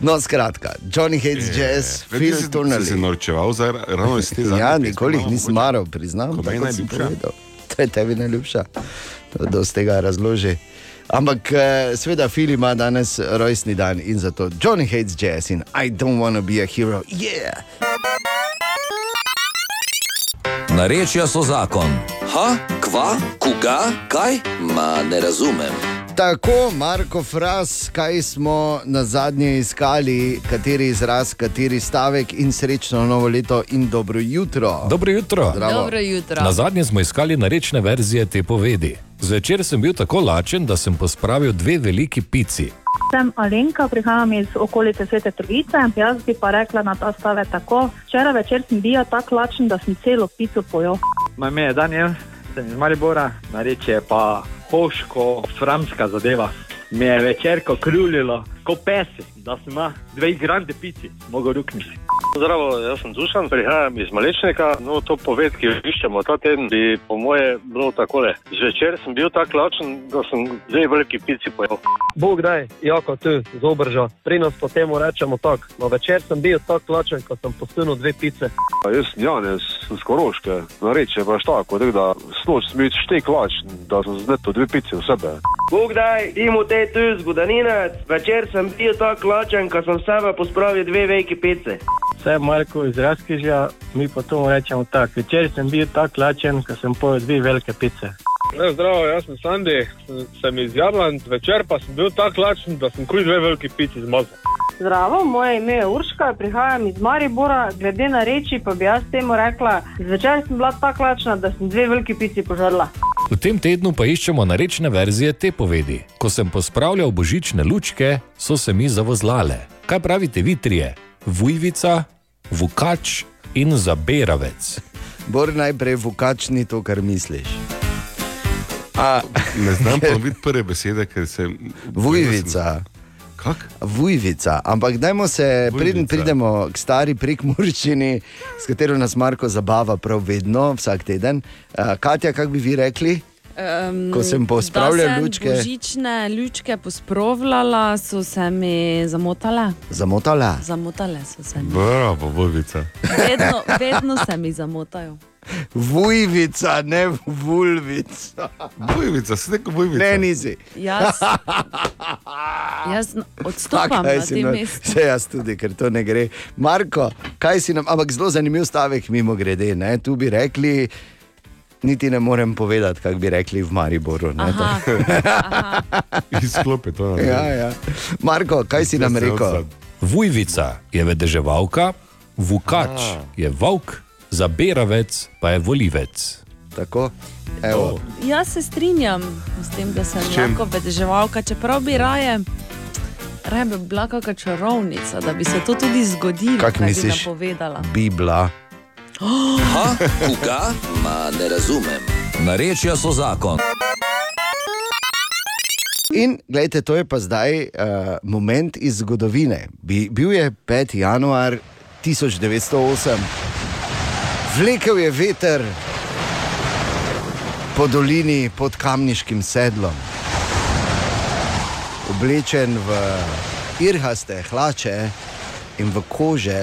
No, skratka, Johnny Hates Jazz, Phil Si se Tornelli. norčeval za, ravno iz te zadnje Ja, nikoli jih nisem maral, priznam. Tako si najljubša? povedal. To je tebi najljubša. To dosti tega razloži. Ampak, eh, seveda, Phil ima danes rojstni dan in zato Johnny Hates Jazz in I don't wanna be a hero. Yeah! Narečja so zakon. Ha, kva, koga, kaj? Ma ne razumem. Tako, Marko Fras, kaj smo na zadnje iskali, kateri izraz, kateri stavek in srečno novo leto in dobro jutro. Dobro jutro. Zdravo. Dobro jutro. Na zadnje smo iskali narečne verzije te povedi. Zvečer sem bil tako lačen, da sem pospravil dve veliki pici. Sem Alenka, prihajam iz okolice Svete Trojice. Jaz bi pa rekla na ta stavek tako. Včeraj večer sem bil tako lačen, da sem celo pico pojel. Moje ime je Daniel, sem iz Maribora, narečje pa hoško, framska zadeva. Mi je večerko krulilo, kot pesi, da sem ima dve grande pici, mogo rukniti. Zdravo, jaz sem Dušan, prihajam iz Malečnika. No, to poved, ki jo iščemo ta teden, bi po moje bilo takole. Zvečer sem bil tako lačen, da sem dve veliki pici pojel. Bog daj, jako tu, z obrža. Pri nas po temu rečemo tako. No, večer sem bil tako lačen, ko sem postunil dve pice. Jaz sem Janez, sem z Koroške, nareče pač tako, tako da snoč sem bil štek lačen, da sem zneto dve pice v sebe. Bog daj, imo te tu zgodaninec, večer sem bil tako lačen, ko sem sebe pospravil dve veliki pice. Sem Marko iz Razkrižja, mi pa to rečemo tako. Večer sem bil tako lačen, ko sem pojel dve velike pice. Ne, zdravo, jaz sem Sandy, sem, iz Jadland, večer pa sem bil tako lačen, da sem kuj dve veliki pici zmazal. Zdravo, moje ime je Urška, prihajam iz Maribora. Glede na reči, pa bi jaz temu rekla, zvečer sem bila tako lačna, da sem dve veliki pici požrla. V tem tednu pa iščemo narečne verzije te povedi. Ko sem pospravljal božične lučke, so se mi zavozlale. Kaj pravite vi trije? Vujvica, vukač in zaberavec. Bor najprej vukač ni to, kar misliš. A, Ne znam ponoviti prve besede, ker se. Vujvica. Kak? Vujvica. Ampak dajmo se, preden pridemo k stari prekmurščini, s katero nas Marko zabava prav vedno, vsak teden. Uh, Katja, kako bi vi rekli? Um, Ko sem pospravljal da sem lučke. Božične lučke pospravljala, so se mi zamotale. Zamotala. Zamotale so se mi. Bravo, Vojvica. Vedno, vedno se mi zamotajo. Vujvica, ne vulvica. Vujvica, si rekel Vujvica. Ne, nisi. Jaz, jaz odstopam na tem no- mestu. Saj jaz tudi, ker to ne gre. Marko, kaj si nam, ampak zelo zanimiv stavek, mimo grede. Ne? Tu bi rekli, niti ne morem povedati, kako bi rekli v Mariboru. Ne? Aha, Izklopi to. Ja, ja. Marko, kaj si nam rekel? Vujvica je vedeževalka, vukač A. je volk, zaberavec pa je volivec. Tako, evo. Jaz se strinjam s tem, da sem lahko vedeževalka, čeprav bi raje, raje bi bila kakšna čarovnica, da bi se to tudi zgodilo, kaj bi napovedala. Bibla. Ha, koga? Ma ne razumem. Narečja so zakon. In gledajte, to je pa zdaj uh, moment iz zgodovine. Bi, bil je 5. januar 1908, vlekel je veter po dolini pod kamniškim sedlom, oblečen v irhaste hlače in v kože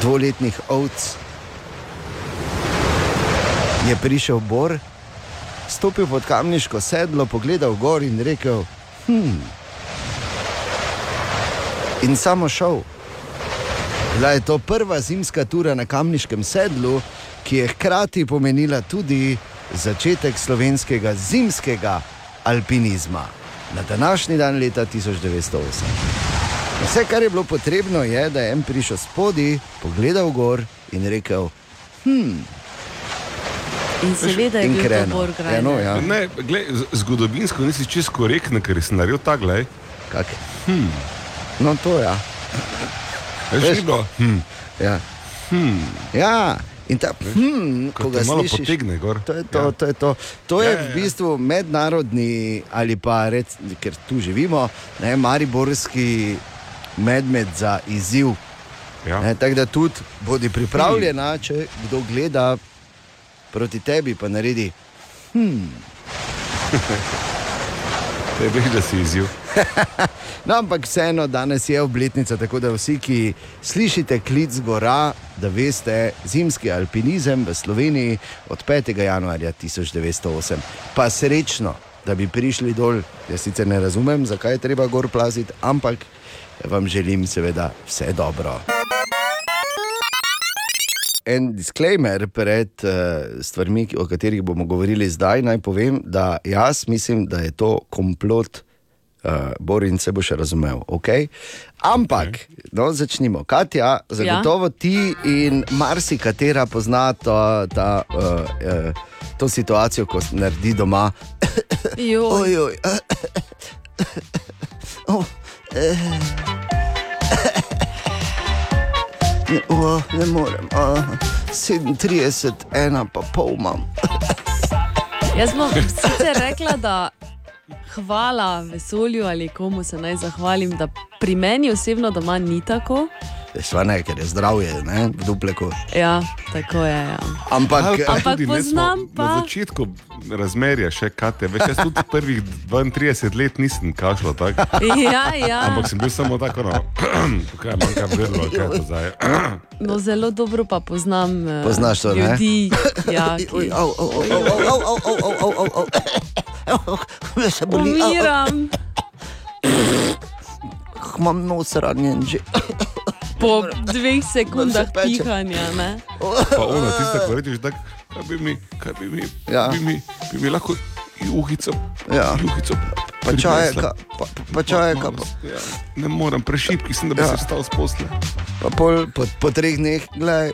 dvoletnih ovc. Je prišel Bor, stopil pod kamniško sedlo, pogledal gor in rekel: Hm. In samo šel. Bila je to prva zimska tura na kamniškem sedlu, ki je hkrati pomenila tudi začetek slovenskega zimskega alpinizma na današnji dan leta 1908. Vse, kar je bilo potrebno, je, da je en prišel spodaj, pogledal gor in rekel: Hm. In seveda je In bil to krenil. Borgrajner. Ja, no, ja. Ne, glej, zgodovinsko nisi čisto korekten, ker si naredil ta glej. Kak? Hmm. No, to ja. Veš, bilo. Hmm. Ja. Hmm. Ja. In ta, hmm, Ko ga slišiš, potegne gor. To je to, Ja. to, je, to. to je Ja, ja, v ja. bistvu mednarodni ali pa rec, ker tu živimo, ne, mariborski medved za izziv. Ja. Ne, tako da tudi bodi pripravljena, če kdo gleda proti tebi, pa naredi. Hmm. Te veš, da si izziv. No, ampak vseeno, danes je obletnica, tako da vsi, ki slišite klic gora, da veste, zimski alpinizem v Sloveniji od 5. januarja 1908. Pa srečno, da bi prišli dol. Jaz sicer ne razumem, zakaj je treba gor plaziti, ampak vam želim seveda vse dobro. En disclaimer pred uh, stvarmi, o katerih bomo govorili zdaj, naj povem, da jaz mislim, da je to komplot, uh, Borin se bo še razumel. Okay? Ampak, okay. no, začnimo. Katja, zagotovo ja. ti in marsikatera pozna to, ta, uh, uh, to situacijo, ko se naredi doma. Joj. Ojoj. Oh, eh. Ne, oh, ne morem. Oh, 37, ena pa pol imam. Jaz bom sicer rekla, da hvala vesolju ali komu se naj zahvalim, da pri meni osebno doma ni tako. Svane, ker je zdravje, ne, v dupleku. Ja, tako je. Ja. Ampak, Ampak tudi ne smo poznam Na pa- začetku razmerja še kate. Veš, jaz tudi prvih 32 let nisem kašljal tako. Ja, ja. Ampak sem bil samo tako, no, kaj manjka grlo, kaj je to zdaj. No, zelo dobro pa poznam eh, Poznaš to, ne? ljudi. Ja, ki... au, au, au, au, au, au, au, au, au, au, au. Au, me se boli. Au, au. Umiram. Imam nos ranjen že. Po dveh sekundah pihanja. Ne? Pa ono, tiste, ko rečeš, tako, kaj bi mi, kaj bi mi, Ja. bi mi, bi mi lahko juhico, Ja. juhico. Pa čajeka, pa, pa čajeka. Pa, Ja, ne morem, prešipki sem, da bi Ja. se vstal s posle. pa pol, po, po treh dneh, gledaj.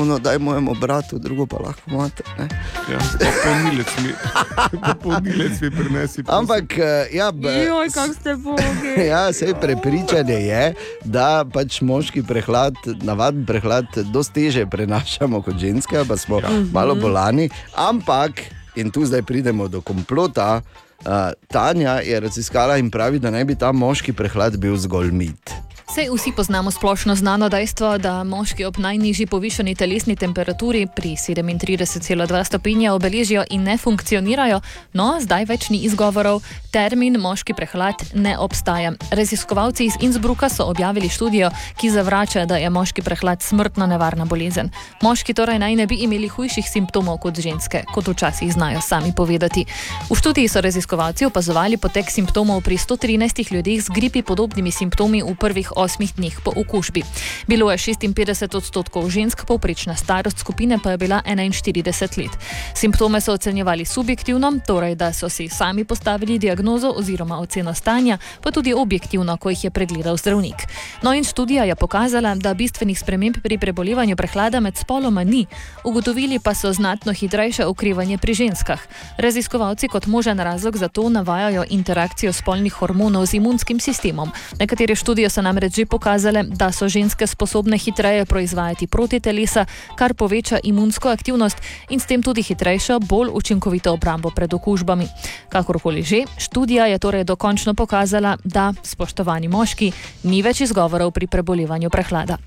Ono daj mojemu bratu, drugo pa lahko imate. ne." Ja, popolnilec mi, popolnilec mi prinesi. prosim. Ampak, eh, ja, Joj, kako ste bogi. Ja, vse prepričanje je, da pač moški prehlad, navaden prehlad, dosti teže prenašamo kot ženske, pa smo ja. malo bolani. Ampak, in tu zdaj pridemo do komplota, uh, Tanja je raziskala in pravi, da naj bi ta moški prehlad bil zgolj mit. Sej vsi poznamo splošno znano dejstvo, da moški ob najnižji povišeni telesni temperaturi pri 37,2 stopinja obeležijo in ne funkcionirajo, no zdaj več ni izgovorov, termin moški prehlad ne obstaja. Raziskovalci iz Innsbrucka so objavili študijo, ki zavrača, da je moški prehlad smrtno nevarna bolezen. Moški torej naj ne bi imeli hujših simptomov kot ženske, kot včasih znajo sami povedati. V študiji so raziskovalci opazovali potek simptomov pri 113 ljudeh z gripi podobnimi simptomi v prvih osmih dneh po okužbi. Bilo je 56 odstotkov žensk, povprečna starost skupine pa je bila 41 let. Simptome so ocenjevali subjektivno, torej da so si sami postavili diagnozo oziroma oceno stanja, pa tudi objektivno, ko jih je pregledal zdravnik. No in študija je pokazala, da bistvenih sprememb pri prebolevanju prehlada med spoloma ni, ugotovili pa so znatno hitrejše okrevanje pri ženskah. Raziskovalci kot možen razlog za to navajajo interakcijo spolnih hormonov z imunskim sistemom. Nekatere študije so namreč že pokazale, da so ženske sposobne hitreje proizvajati protitelesa, kar poveča imunsko aktivnost in s tem tudi hitrejšo, bolj učinkovito obrambo pred okužbami. Kakorkoli že, študija je torej dokončno pokazala, da, spoštovani moški, ni več izgovorov pri prebolevanju prehlada.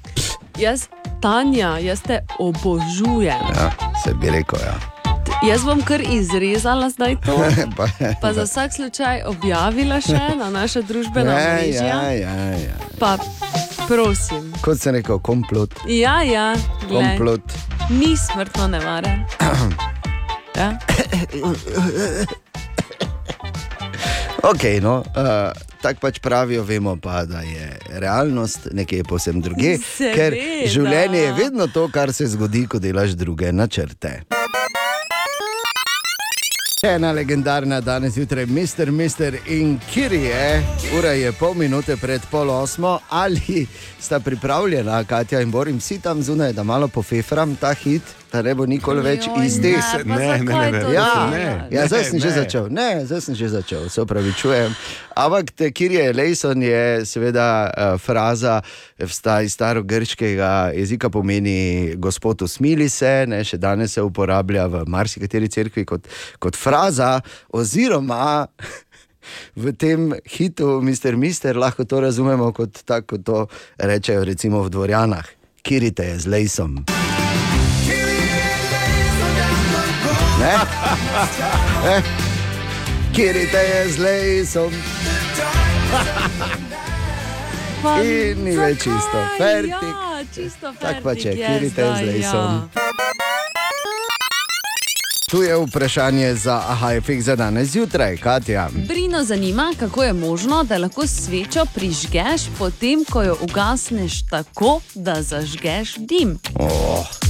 Jaz, Tanja, jaz te obožujem. Ja, se bi rekel, ja. Jaz bom kar izrezala zdaj to. pa, Pa za vsak slučaj objavila še na naša družbena ja, mreža. ja, ja, ja. Pa prosim. Kot sem rekel, komplot. Ja, ja, glej, komplot. ni smrtno nevaren. Ja? Ok, no, uh, tako pač pravijo, vemo pa, da je realnost nekje posebno druge, ker Seveda. življenje je vedno to, kar se zgodi, ko delaš druge načrte. Še Ena legendarna danes zjutraj, Mister, Mister in Kirije, ura je pol minute pred pol osmo, ali sta pripravljena, Katja in Borim, si tam zunaj, da malo pofefram ta hit, da ne bo nikoli več Joj, isti. ne, Ne, ne, zakaj ne, Ja, ne, ja, zdaj ne, sem že ne. začel. Ne, zdaj sem že začel, se opravičujem. Ampak te Kirje Lejson je seveda uh, fraza vsta iz starogrškega jezika, pomeni gospod usmili se, ne, še danes se uporablja v marsikateri cerkvi kot, kot fraza, oziroma v tem hitu Mister Mister lahko to razumemo kot tako, kot to rečejo recimo v dvorjanah. Kirite je z lejsom. Ne? Ne? Kirite je z lejsom. Pa In ni več čisto, fertik. Ja, čisto Tako pa če, fertik je kirite z zdaj, lejsom. Ja. Tu je vprašanje za efekt za danes zjutraj, Katja. Brino zanima, kako je možno, da lahko svečo prižgeš, potem ko jo ugasneš tako, da zažgeš dim. Oh.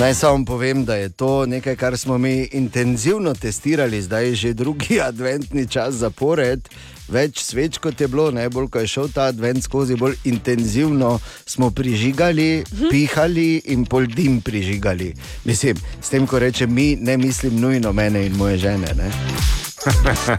Naj samo povem, da je to nekaj, kar smo mi intenzivno testirali, zdaj je že drugi adventni čas zapored. Več sveč kot je bilo, najbolj ko je šel ta advent skozi, bolj intenzivno smo prižigali, pihali in pol dim prižigali. Mislim, s tem, ko rečem mi, ne mislim nujno mene in moje žene. Ne?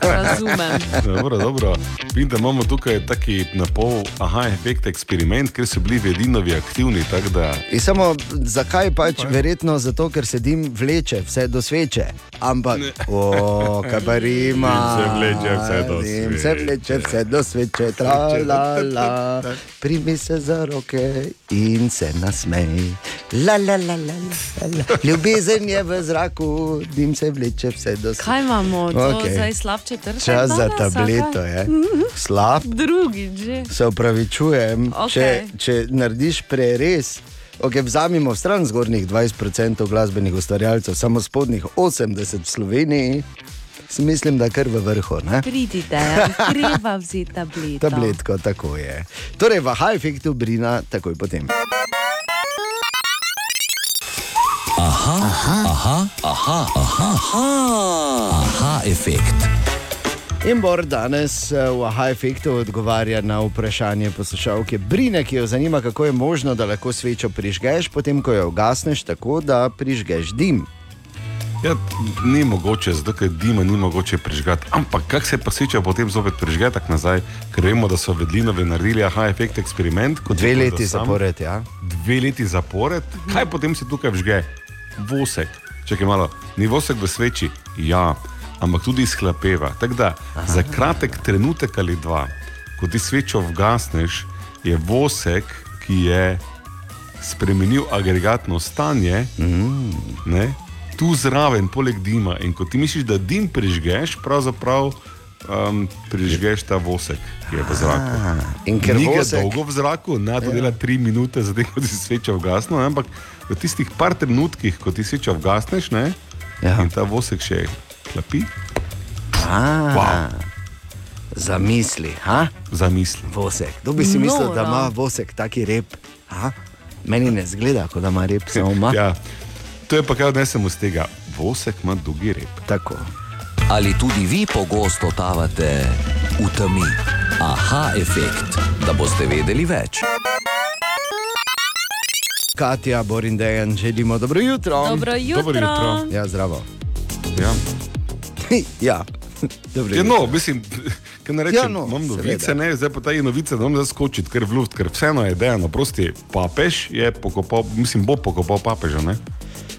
Razumem. Dobro, dobro. Vidim, da imamo tukaj taki na pol, aha, efekt eksperiment, ker so bili vedinovi aktivni. Da... In samo zakaj pač? Verjetno zato, ker se dim vleče vse do sveče. Ampak, o, kaj pa rima. Se vleče vse do Dim se sveče. vleče vse do sveče, tra la la. Primi se za roke in se nasmej. La la la la la. Ljubezen je v zraku, dim se vleče vse do sveče. Kaj imamo, okay. Zdaj slab četrtek? Čas za danes, ali tableto je. Slab. Drugič že. Se upravičujem, Okej. če, če narediš prerez. Okay, vzamimo stran zgornjih 20% glasbenih ustvarjalcev, samo spodnjih 80% v Sloveniji, mislim, da je kar v vrhu. Ne? Pridite, treba vzeti tableto. Tabletko, tako je. Torej, v high efektu brina takoj potem. Aha, aha, aha, aha, aha, aha, aha efekt. In Bor danes eh, v Aha efektu odgovarja na vprašanje poslušalke Brine, ki jo zanima, kako je možno, da lahko svečo prižgeš, potem ko jo ugasneš, tako da prižgeš dim. Ja, ni mogoče, zato ker dima ni mogoče prižgati. Ampak kako se pa sveča potem zopet prižge tako nazaj, ker vemo, da so vedlinovi naredili aha efekt eksperiment. Dve leti zapored, ja. Dve leti zapored, kaj potem se tukaj vžge? Vosek. Čakaj malo, ni vosek v sveči, ja, ampak tudi izhlapeva. Tako da za kratek trenutek ali dva, ko ti svečo vgasneš, je vosek, ki je spremenil agregatno stanje, mm. ne, tu zraven, poleg dima. In ko ti misliš, da dim prižgeš, pravzaprav um, prižgeš ta vosek, ki je v zraku. in ker Ni vosek- dolgo v zraku, ne to dela tri minute, zatem ko ti sveča vgasne, ne, ampak v tistih par trenutkih, ko ti sveča vgasneš, ne, ja. in ta vosek še klapi. Ah, Wow. Zamisli, ha? Zamisli. Vosek. Kdo bi si mislil, da Noro. ima vosek taki rep? Ha? Meni ne zgleda, kot da ima rep, samo ima. Ja, to je pa kaj odnesemo z tega. Vosek ima dolgi rep. Tako. Ali tudi vi pogosto totavate v temi? Aha, efekt, da boste vedeli več. Katja, Borin Dejan, želimo dobro jutro. Dobro jutro. Dobro jutro. Ja, zdravo. Ja. ja. Dobro Ja, no, mislim, kaj ne rečem, Ja, ja, no, imam seveda. novice, ne, zdaj pa ta je novica, da bom zaskočil, ker v luft, ker vseeno je dejano, prosti papež je pokopal, mislim, bo pokopal papeža, ne?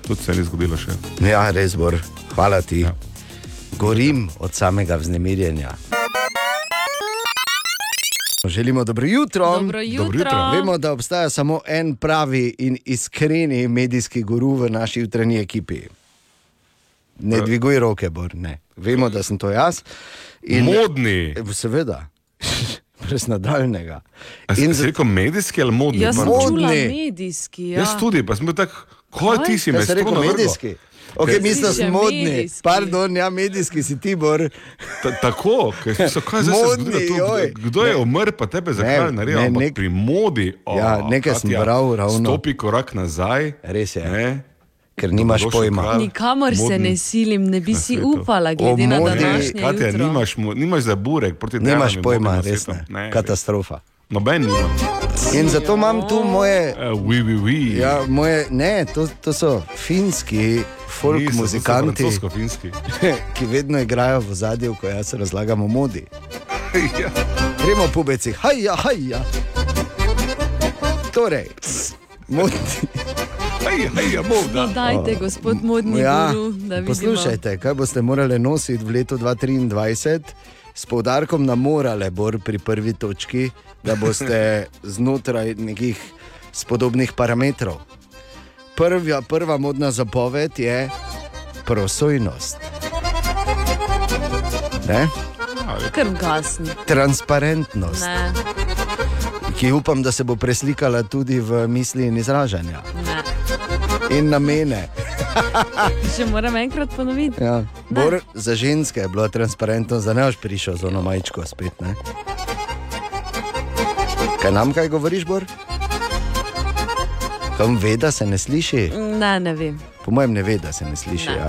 Tudi se ni zgodilo še. Ja, res bor, hvala ti. Ja. Gorim od samega vznemirjenja. Želimo dobro jutro. Dobro jutro. Dobro jutro. Vemo, da obstaja samo en pravi in iskreni medijski guru v naši jutranji ekipi. Ne dviguj roke, Bor, ne. Vemo, da sem to jaz. Modni. Seveda, brez nadaljnega. Si si rekel medijski ali modni? Jaz sem čula medijski. Ja. Jaz tudi, pa sem bil tak, Kaj? ti si me rekel medijski. Ok, Si še sem modni. Pardon, ja, medijski si ti, Bor. Ta, tako, ker so kaj se Modni, zgodilo tu, joj. Kdo je umrl, pa tebe Ne, zakaj naredijo? ne, nek- pri modi. O, Ja, nekaj sem bral ravno. Stopi korak nazaj. Res je. Ne? Ker nimaš pojma. kralj. Nikamor se Modni. ne silim, ne bi si svetu. upala, glede na današnje Katja, jutro. nimaš, nimaš za burek proti Nimaš dejavam pojma, res ne. Ne, Katastrofa. Noben nima. In zato imam tu moje. Uh, oui, oui, oui. Ja, moje ne, to, to so finski folk Niso, muzikanti, ki vedno igrajo v zadju, ko jaz razlagam o modi. ja. Gremo po becih, hajja, hajja. Torej, modi. Hej, hej, moda. No, dajte, gospod modni Ja, guru, da vidimo. poslušajte, kaj boste morali nositi v letu 2023, s poudarkom na morale, bor pri prvi točki, da boste znotraj nekih spodobnih parametrov. Prva, prva modna zapoved je prosojnost. Ne? Transparentnost, Ne, ki upam, da se bo preslikala tudi v misli in izražanja ne. in namene. Še moram enkrat ponoviti. Ja. Bor, za ženske je bilo transparentno, da ne boš prišel z ono majčko spet. Ne? Kaj nam kaj govoriš, Bor? Kam ve, da se ne sliši? Ne, ne vem. Po mojem ne ve, da se ne sliši. Ne. Ja.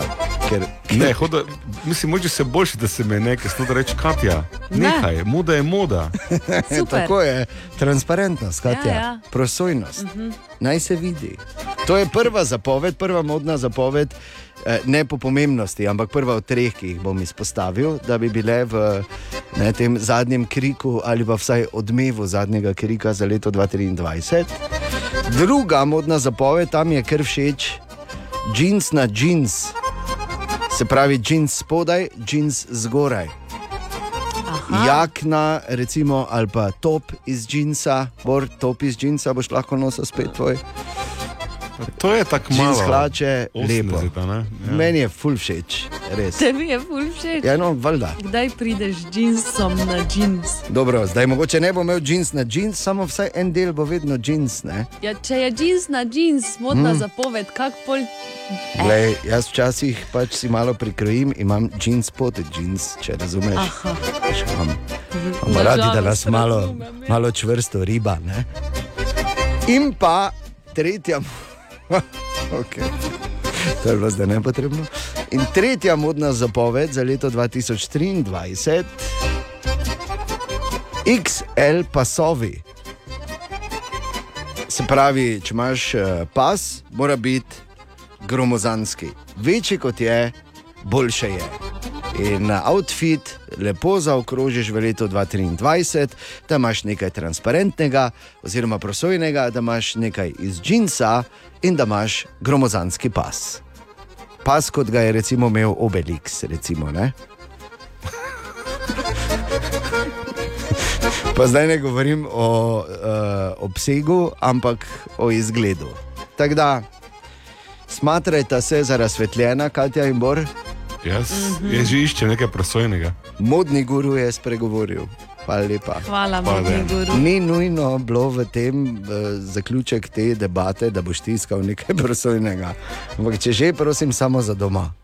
Ker, Ne, hoda, mislim, moče se boljši, da se me nekaj stvari reče, Katja. Ne. Nehaj, moda je moda. Tako je, transparentnost, Katja, Ja, ja. prosojnost. Mhm. Naj se vidi. To je prva zapoved, prva modna zapoved, eh, ne po pomembnosti, ampak prva od treh, ki jih bom izpostavil, da bi bile v ne, tem zadnjem kriku ali pa vsaj odmevu zadnjega krika za leto 2023. Druga modna zapoved, tam je kar všeč, jeans na jeans. Se pravi, jeans spodaj, jeans zgoraj. Aha. Jakna, recimo, ali pa top iz džinsa, bor top iz džinsa, boš lahko nosil spet tvoj. To je tako malo. Jeans hlače, lepo. 80, ne? Ja. Meni je full všeč, res. Tebi je ful všeč. Ja, no, valjda. Kdaj prideš z džinsom na džins? Dobro, zdaj mogoče ne bo imel džins na džins, samo vsaj en del bo vedno džins. ne? Ja, če je džins na džins, modna Mm. mm. zapoved, kak pol. Glej, jaz včasih pač si malo prikrojim, imam džins pod džins, če razumeš. Aha. Imam, imamo radi, da nas malo, ja. malo čvrsto riba. Ne? In pa tretja, okay. to je bilo zdaj nepotrebno. In tretja modna zapoved za leto 2023, XL pasovi. Se pravi, če imaš eh, pas, mora biti gromozanski. Večji kot je, boljše je. In outfit lepo zaokrožiš v letu 2023, da imaš nekaj transparentnega, oziroma prosojnega, da imaš nekaj iz džinsa in da imaš gromozanski pas. Pas, kot ga je recimo imel Obelix. Recimo, ne? Pa zdaj ne govorim o uh, obsegu, ampak o izgledu. Tako da, smatrajte se za razsvetljena, Katja in Bor. Jaz, jaz že iščem nekaj prosojnega. Modni guru je spregovoril. Hvala lepa. Hvala, Hvala. modni guru. Ni nujno bilo v tem uh, zaključek te debate, da boš ti iskal nekaj prosojnega. Ampak če že, prosim, samo za doma.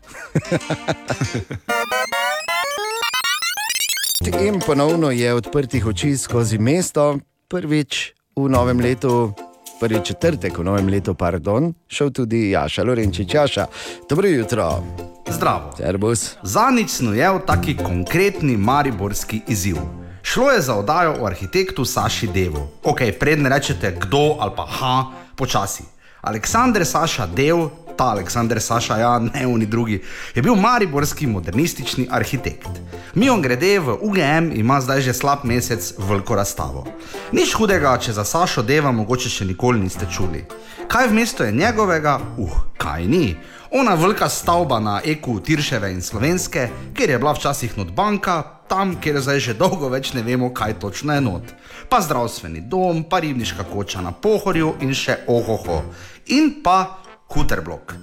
In ponovno je odprtih oči skozi mesto, prvič v novem letu, prvi četrtek v novem letu, pardon, šel tudi Jaša Lorenčič. Jaša, dobro jutro. Zdravo. Servus. Zadnjič snujel taki konkretni mariborski izziv. Šlo je za oddajo o arhitektu Saši Devu. Ok, predne rečete kdo ali pa ha, počasi. Aleksandr Saša Dev, ta Aleksandr Saša, ja, ne oni drugi, je bil mariborski modernistični arhitekt. Mi on grede v UGM ima zdaj že slab mesec veliko razstavo. Nič hudega, če za Sašo Deva mogoče še nikoli niste čuli. Kaj v mestu je njegovega? Uh, kaj ni. Ona velika stavba na Eku Tirševe in Slovenske, kjer je bila včasih not banka, tam, kjer zdaj že dolgo več ne vemo, kaj točno je not. Pa zdravstveni dom, pa ribniška koča na Pohorju in še ohoho. In pa Huterblok.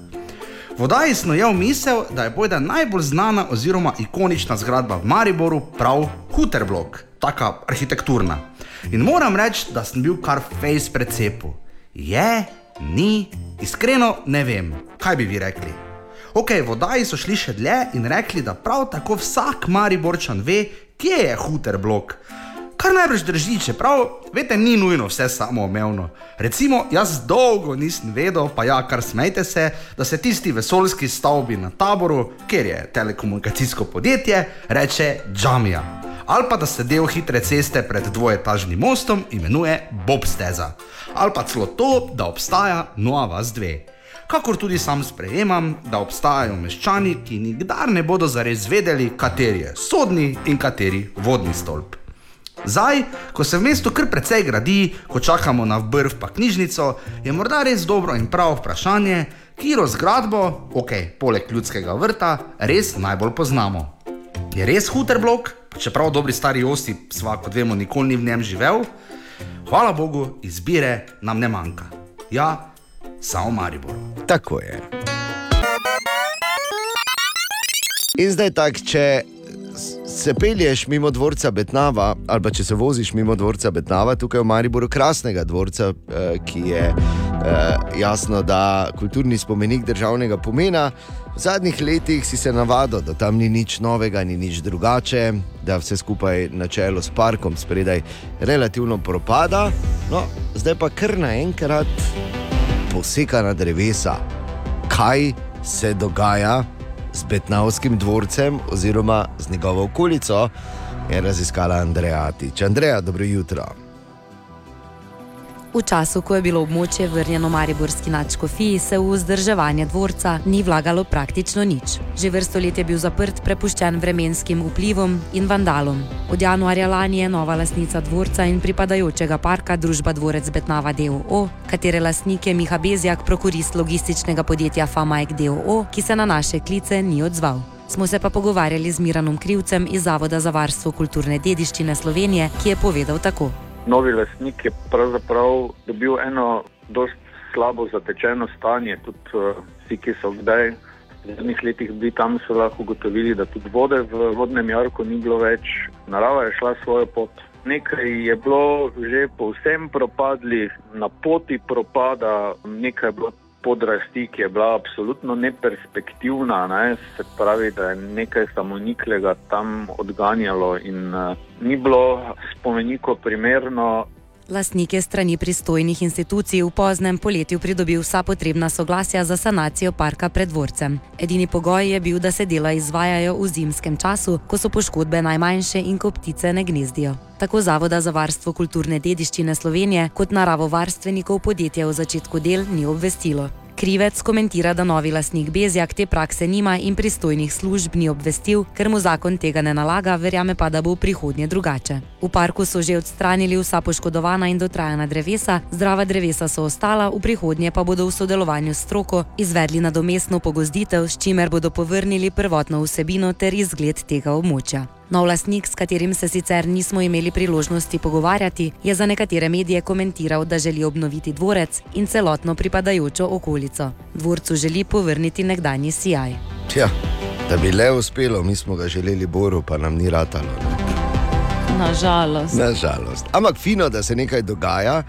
Smo je misel, da je bojda najbolj znana oziroma ikonična zgradba v Mariboru prav Huterblok, taka arhitekturna. In moram reči, da sem bil kar fejs precepu. Je, ni, iskreno ne vem, kaj bi vi rekli. Ok, vodaji so šli še dlje in rekli, da prav tako vsak Mariborčan ve, kje je Huterblok. Kar najbrž drži, čeprav, veste, ni nujno vse samoumevno. Recimo, jaz dolgo nisem vedel, pa ja, kar smejte se, da se tisti vesoljski stavbi na taboru, kjer je telekomunikacijsko podjetje, reče Džamija. Ali pa da se del hitre ceste pred dvoetažnim mostom imenuje Bob Steza. Ali pa celo to, da obstaja Noa Vas 2. Kakor tudi sam sprejemam, da obstajajo meščani, ki nikdar ne bodo zares vedeli, kateri je sodni in kateri vodni stolp. Zdaj, ko se v mestu kar precej gradi, ko čakamo na vrh pa knjižnico, je morda res dobro in prav vprašanje, kiro zgradbo, ok, poleg ljudskega vrta, res najbolj poznamo. Je res Huterblok, pa čeprav dobri stari Osti, sva kot vemo, nikoli ni v njem živel, hvala Bogu, izbire nam ne manjka. Ja, samo Maribor. Tako je. In zdaj tako, če se pelješ mimo dvorca Betnava, ali pa če se voziš mimo dvorca Betnava, tukaj v Mariboru, krasnega dvorca, eh, ki je eh, jasno, da kulturni spomenik državnega pomena. V zadnjih letih si se navadil, da tam ni nič novega, ni nič drugače, da vse skupaj na čelu s parkom spredaj relativno propada. No, zdaj pa kar naenkrat posekana drevesa. Kaj se dogaja z Betnavskim dvorcem oziroma z njegovo okolico, je raziskala Andreja Tič. Andreja, dobro jutro. V času, ko je bilo območje vrnjeno Mariborski nadškofiji, se v vzdrževanje dvorca ni vlagalo praktično nič. Že vrsto let je bil zaprt, prepuščen vremenskim vplivom in vandalom. Od januarja lani je nova lasnica dvorca in pripadajočega parka družba Dvorec Betnava DOO, katere lasnik je Miha Bezjak, prokurist logističnega podjetja Famaek DOO, ki se na naše klice ni odzval. Smo se pa pogovarjali z Miranom Krivcem iz Zavoda za varstvo kulturne dediščine Slovenije, ki je povedal tako. Novi lastnik je pravzaprav dobil eno dost slabo zatečeno stanje. Tudi uh, vsi, ki so kdaj v zadnjih letih bili tam, so lahko ugotovili, da tudi vode v vodnem jarku ni bilo več, narava je šla svojo pot. Nekaj je bilo že povsem propadlih, na poti propada, nekaj je bilo podrasti, ki je bila absolutno neperspektivna, ne? se pravi, da je nekaj samoniklega tam odganjalo in uh, ni bilo spomeniko primerno Lastnik je strani pristojnih institucij v poznem poletju pridobil vsa potrebna soglasja za sanacijo parka pred dvorcem. Edini pogoj je bil, da se dela izvajajo v zimskem času, ko so poškodbe najmanjše in ko ptice ne gnezdijo. Tako Zavoda za varstvo kulturne dediščine Slovenije kot naravovarstvenikov podjetje v začetku del ni obvestilo. Krivec komentira, da novi lastnik Bezjak te prakse nima in pristojnih služb ni obvestil, ker mu zakon tega ne nalaga, verjame pa, da bo v prihodnje drugače. V parku so že odstranili vsa poškodovana in dotrajana drevesa, zdrava drevesa so ostala, v prihodnje pa bodo v sodelovanju s stroko izvedli nadomestno pogozditev, s čimer bodo povrnili prvotno vsebino ter izgled tega območja. Nov lastnik, s katerim se sicer nismo imeli priložnosti pogovarjati, je za nekatere medije komentiral, da želi obnoviti dvorec in celotno pripadajočo okolico. Dvorcu želi povrniti nekdanji sijaj. Tja, da bi le uspelo, mi smo ga želeli Boru, pa nam ni ratalo. Nažalost. Nažalost. Ampak fino, da se nekaj dogaja.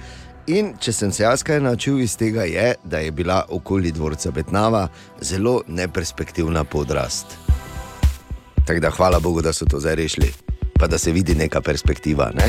In če sem se jaz kaj naučil iz tega, je, da je bila okoli dvorca Betnava zelo neperspektivna podrast. Tako da hvala Bogu, da so to zdaj rešili, pa da se vidi neka perspektiva. Ne?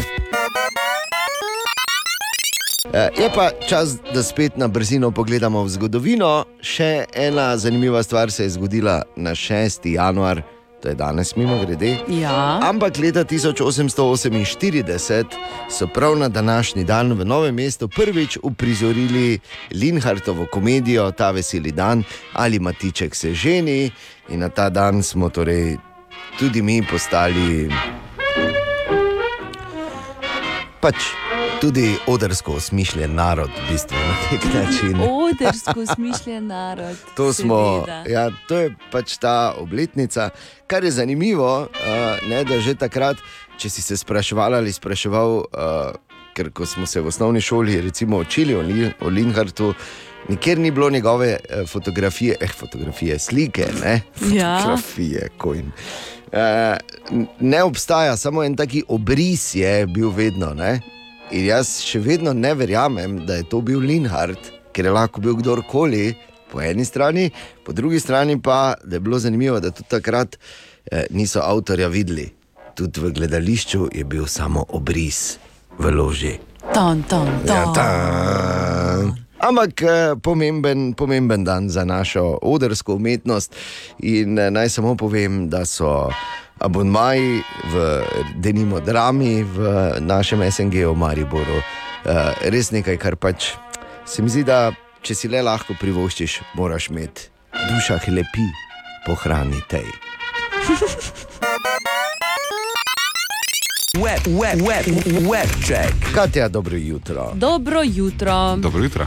Eh, Je pa čas, da spet na brzino pogledamo v zgodovino. Še ena zanimiva stvar se je zgodila na 6. januar, to je danes, mimo grede. Ja. Ampak leta 1848 so prav na današnji dan v Novem mestu prvič uprizorili Linhartovo komedijo Ta veseli dan ali Matiček se ženi. In na ta dan smo torej tudi mi postali pač tudi odrsko osmišljen narod, v bistvu na nek način. Odersko smišljen narod. To, smo, ja, to je pač ta obletnica. Kar je zanimivo, uh, ne, da že takrat, če si se spraševal ali spraševal, uh, ker ko smo se v osnovni šoli recimo, učili o, Li, o Linhartu, nikjer ni bilo njegove uh, fotografije, eh, fotografije, slike, ne, Ja. fotografije, kojn. Uh, ne obstaja, samo en taki obris je bil vedno. Ne? In jaz še vedno ne verjamem, da je to bil Linhart, ker je lahko bil kdorkoli, po eni strani, po drugi strani pa je bilo zanimivo, da tudi takrat eh, niso avtorja videli. Tudi v gledališču je bil samo obris v loži. Ton, ton, ton. Ja, ta. Ampak eh, pomemben, pomemben dan za našo odrsko umetnost. In eh, naj samo povem, da so abonmaji v denimo drami v našem SNG-u Mariboru eh, res nekaj, kar pač se mi zdi, da če si le lahko privoščiš, moraš imeti duša lepi, pohranite. Web, web, web, web check. Katja, dobro jutro. Dobro jutro. Dobro jutro.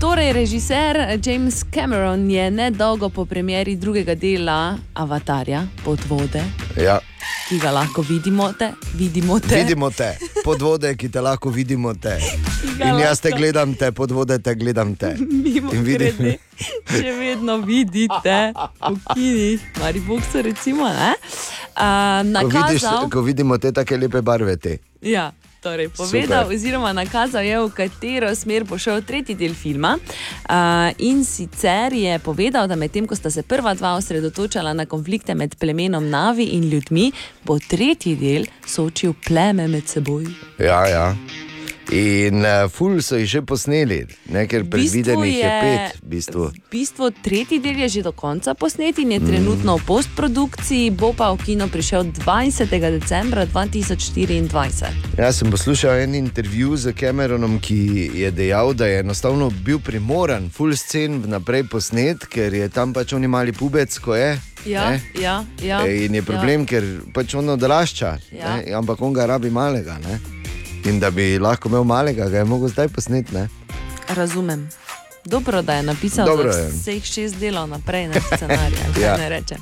Torej, režiser James Cameron je nedolgo po premjeri drugega dela Avatarja pod vode, Ja. ki ga lahko vidimo, te, vidimo te. Vidimo te, pod vode, ki te lahko vidimo. Te. In jaz te gledam, te pod vode te gledam. Te. Mimo In vidim- grede, če vedno vidite, v kinih, Mariboku, recimo, ne, uh, Ko, vidiš, nakazal. ko vidimo te tako lepe barve. Te. Ja, torej povedal, Super. oziroma nakazal je, v katero smer bo šel tretji del filma. Uh, in sicer je povedal, da medtem ko sta se prva dva osredotočala na konflikte med plemenom Navi in ljudmi, bo tretji del soočil pleme med seboj. Ja, ja. In uh, ful so jih že posneli, ne, ker predvidenih je, je pet. V bistvu. V bistvu tretji del je že do konca posnet in je trenutno v postprodukciji, bo pa v kino prišel 20. decembra 2024. Jaz sem poslušal en intervju z Cameronom, ki je dejal, da je enostavno bil primoran, full scen vnaprej posnet, ker je tam pač oni mali pubec, ko je. Ja, ne. ja, ja. E, In je problem, ja. ker pač on odrašča, Ja. ja. ampak on ga rabi malega. Ne? In da bi lahko imel malega, ga je mogel zdaj posneti. ne. Razumem. Dobro, da je napisal Dobro je. vseh šest delov naprej, ne scenarija. Ja. ne rečem.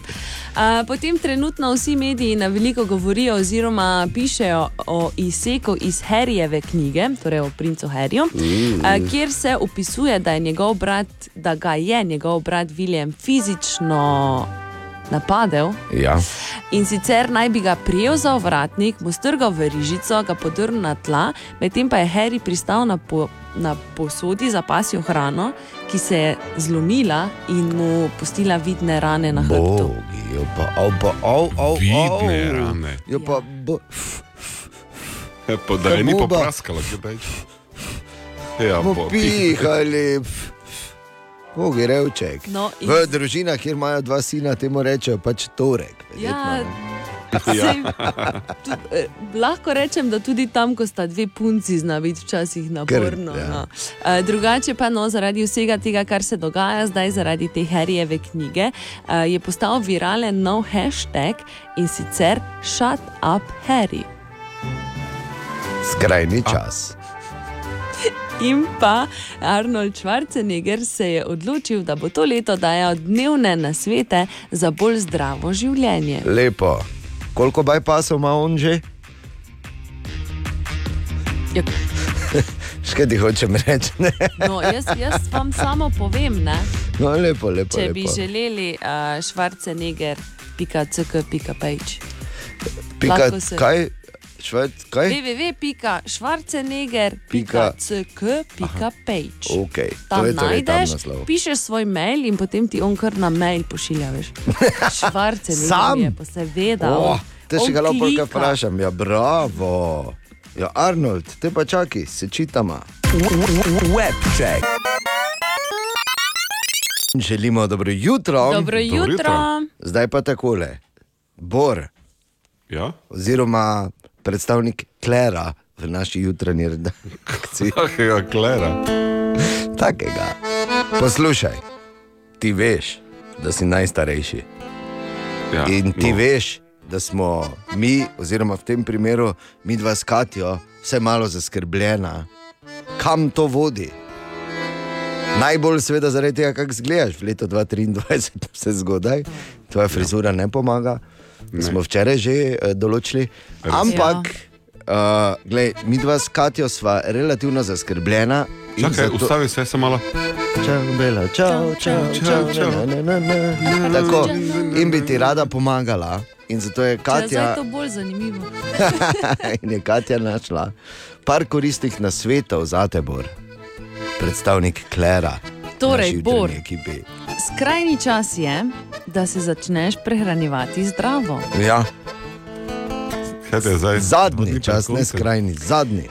A, potem trenutno vsi mediji na veliko govorijo oziroma pišejo o izseku iz Harryjeve knjige, torej o princu Harryju, Mm. a, kjer se opisuje, da, je njegov brat, da ga je njegov brat William fizično napadel. Ja. In sicer naj bi ga prijel za ovratnik, mu strgal v rižico, ga podrl na tla, medtem pa je Harry pristal na, po, na posodi za pasjo hrano, ki se je zlomila in mu pustila vidne rane na hrbtu. Bogi, jo pa, au, pa, au, au, Vidne au. rane. Jo pa, bo, Pa da je ni Buba. popraskalo, kaj reči. Ja, Popihali. Bogi revček. No, in- V družinah, kjer imajo dva sina, temu rečejo pač torek. Ja, sej, tudi, eh, lahko rečem, da tudi tam, ko sta dve punci, zna biti včasih naporno. ja. no. Eh, Drugače pa no, zaradi vsega tega, kar se dogaja zdaj, zaradi te Harryjeve knjige, eh, je postal viralen nov hashtag in sicer Shut up Harry. Skrajni čas. In pa Arnold Schwarzenegger se je odločil, da bo to leto dajal dnevne nasvete za bolj zdravo življenje. Lepo. Koliko bypassov ima on že? Ja. Škaj ti hočem reči? No, jaz, jaz vam samo povem, ne? No, lepo, lepo. če lepo. bi želeli uh, Schwarzenegger.ck.page. Pika, lahko se- kaj? Šved, kaj? www.schwarzenegger.ck.page. Okay. Tam to je torej tam najdeš, naslov. pišeš svoj mail in potem ti on kar na mail pošilja. veš. Schwarzenegger Sam? je pa seveda. Oh, te še on ga lahko vprašam. Ja, bravo. Ja, Arnold, te pa čakaj, se čitama. Webček. Želimo dobro jutro. Dobro jutro. Zdaj pa takole. Bor. Ja? Oziroma predstavnik Klera v naši jutranji redakciji. Takega Klera. Takega. Poslušaj, ti veš, da si najstarejši. Ja, In ti no. veš, da smo mi, oziroma v tem primeru mi dva s Katijo, vse malo zaskrbljena, kam to vodi. Najbolj seveda zaradi tega, kako zgledaš v letu 2023, vse zgodaj, tvoja frizura ne pomaga. Ne. Smo včeraj že uh, določili. Res. Ampak, uh, glej, mi dva s Katijo sva relativno zaskrbljena. in Čakaj, zato- ustavi se, se malo. Čau, bela, čau, čau, čau, čau, na, na, na, na. Tako, in bi ti rada pomagala. In zato je je Katja, to bolj zanimivo. in je Katja našla par koristnih nasvetov za te, Bor, predstavnik Klera. Torej, Bor. Ekipi. Skrajni čas je, da se začneš prehranjevati zdravo. Ja, Kaj te zdaj? zadnji čas, ne skrajni, zadnji.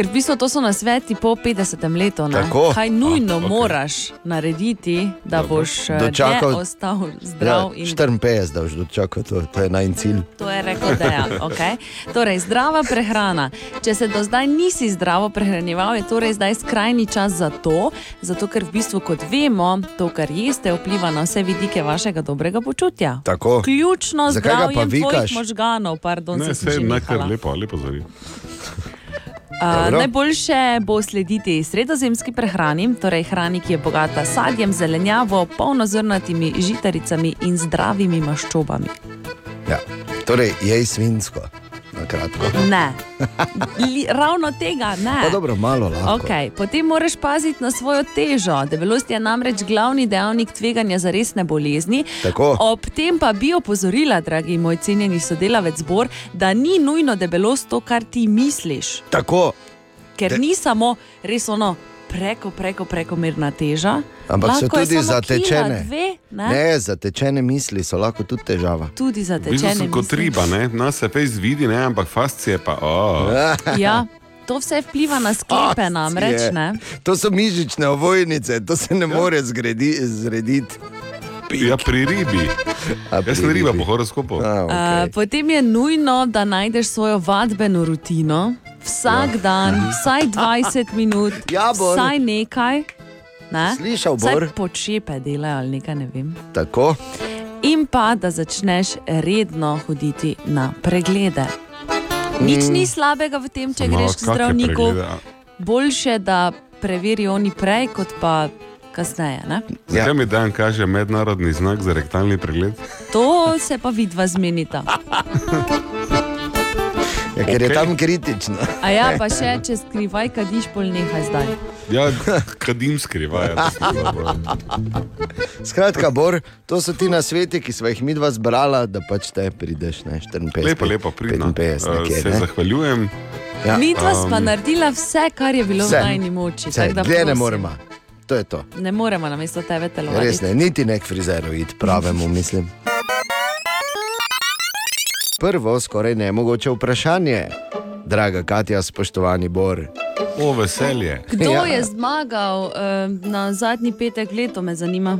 Ker v bistvu to so nasveti po 50. letu. ne? Tako. Kaj nujno A, okay. moraš narediti, da boš eh, Dočakal- ostal zdrav. Ja, in 54, da boš dočakal to, to je najn cilj. To je rekel Dejan. Okay? Torej, zdrava prehrana. Če se do zdaj nisi zdravo prehranjeval, je torej zdaj skrajni čas za to, zato ker v bistvu, kot vemo, to, kar jeste, vpliva na vse vidike vašega dobrega počutja. Tako. Ključno zdravje tvojih možganov, pardon, Ne, se nehala. lepo, lepo zveni. Uh, najboljše bo slediti sredozemski prehrani, torej hrani, ki je bogata s sadjem, zelenjavo, polnozrnatimi žitaricami in zdravimi maščobami. Ja. Torej, jej svinsko, na kratko. Ne, Li, ravno tega ne. Pa dobro, malo lahko. Okay. Potem moraš paziti na svojo težo. Debelost je namreč glavni dejavnik tveganja za resne bolezni. Tako. Ob tem pa bi opozorila, dragi moj cenjeni sodelavec Zbor, da ni nujno debelost to, kar ti misliš. Tako. Ker De- ni samo res ono preko, preko, prekomerna teža. Ampak so lahko je tudi zatečene. Kila, dve, ne? Ne, zatečene misli so lahko tudi težava. Tudi V bistvu zatečene. kot riba, ne? nas se fejs vidi, ne? ampak fascije pa. Oh. Ja, to vse vpliva na sklepe, namreč. Je. Ne? To so mišične ovojnice, to se ne more zgredi, zrediti. Ja, pri ribi. Jaz sem riba po horoskopu. Okay. Uh, potem je nujno, da najdeš svojo vadbeno rutino, vsak ja. dan, vsaj 20 minut, Ja, Bor. vsaj nekaj. Ne? Slišal, Bor. počepe delajo ali nekaj, ne vem. Tako. In pa, da začneš redno hoditi na preglede. Nič Mm. ni slabega v tem, če No, greš k zdravniku. Boljše, da preverijo oni prej, kot pa kasneje. Ne? Zakaj mi dan kaže mednarodni znak za rektalni pregled? To se pa vidva zmenita. Ja, ker okay. je tam kritično. A ja, pa še če skrivaj, kadiš pol nehaj zdaj. Ja, kadim skrivaj. Skratka, Bor, to so ti na sveti, ki smo jih mi dva zbrala, da pač te prideš, ne 54. Lepo, lepo, pridno. 55 Uh, nekje, se ne? zahvaljujem. Ja. Mi dva Um, naredila vse, kar je bilo Vse. v najni moči. Dlje ne moremo. To je to. Ne moremo na mesto tebe Res telovati. ne, niti nek frizeru id pravemu, mislim. Prvo, skoraj nemogoče vprašanje. Draga Katja, spoštovani Bor, O, veselje. Kdo Ja. ja. je zmagal uh, na zadnji petek leto, me zanima.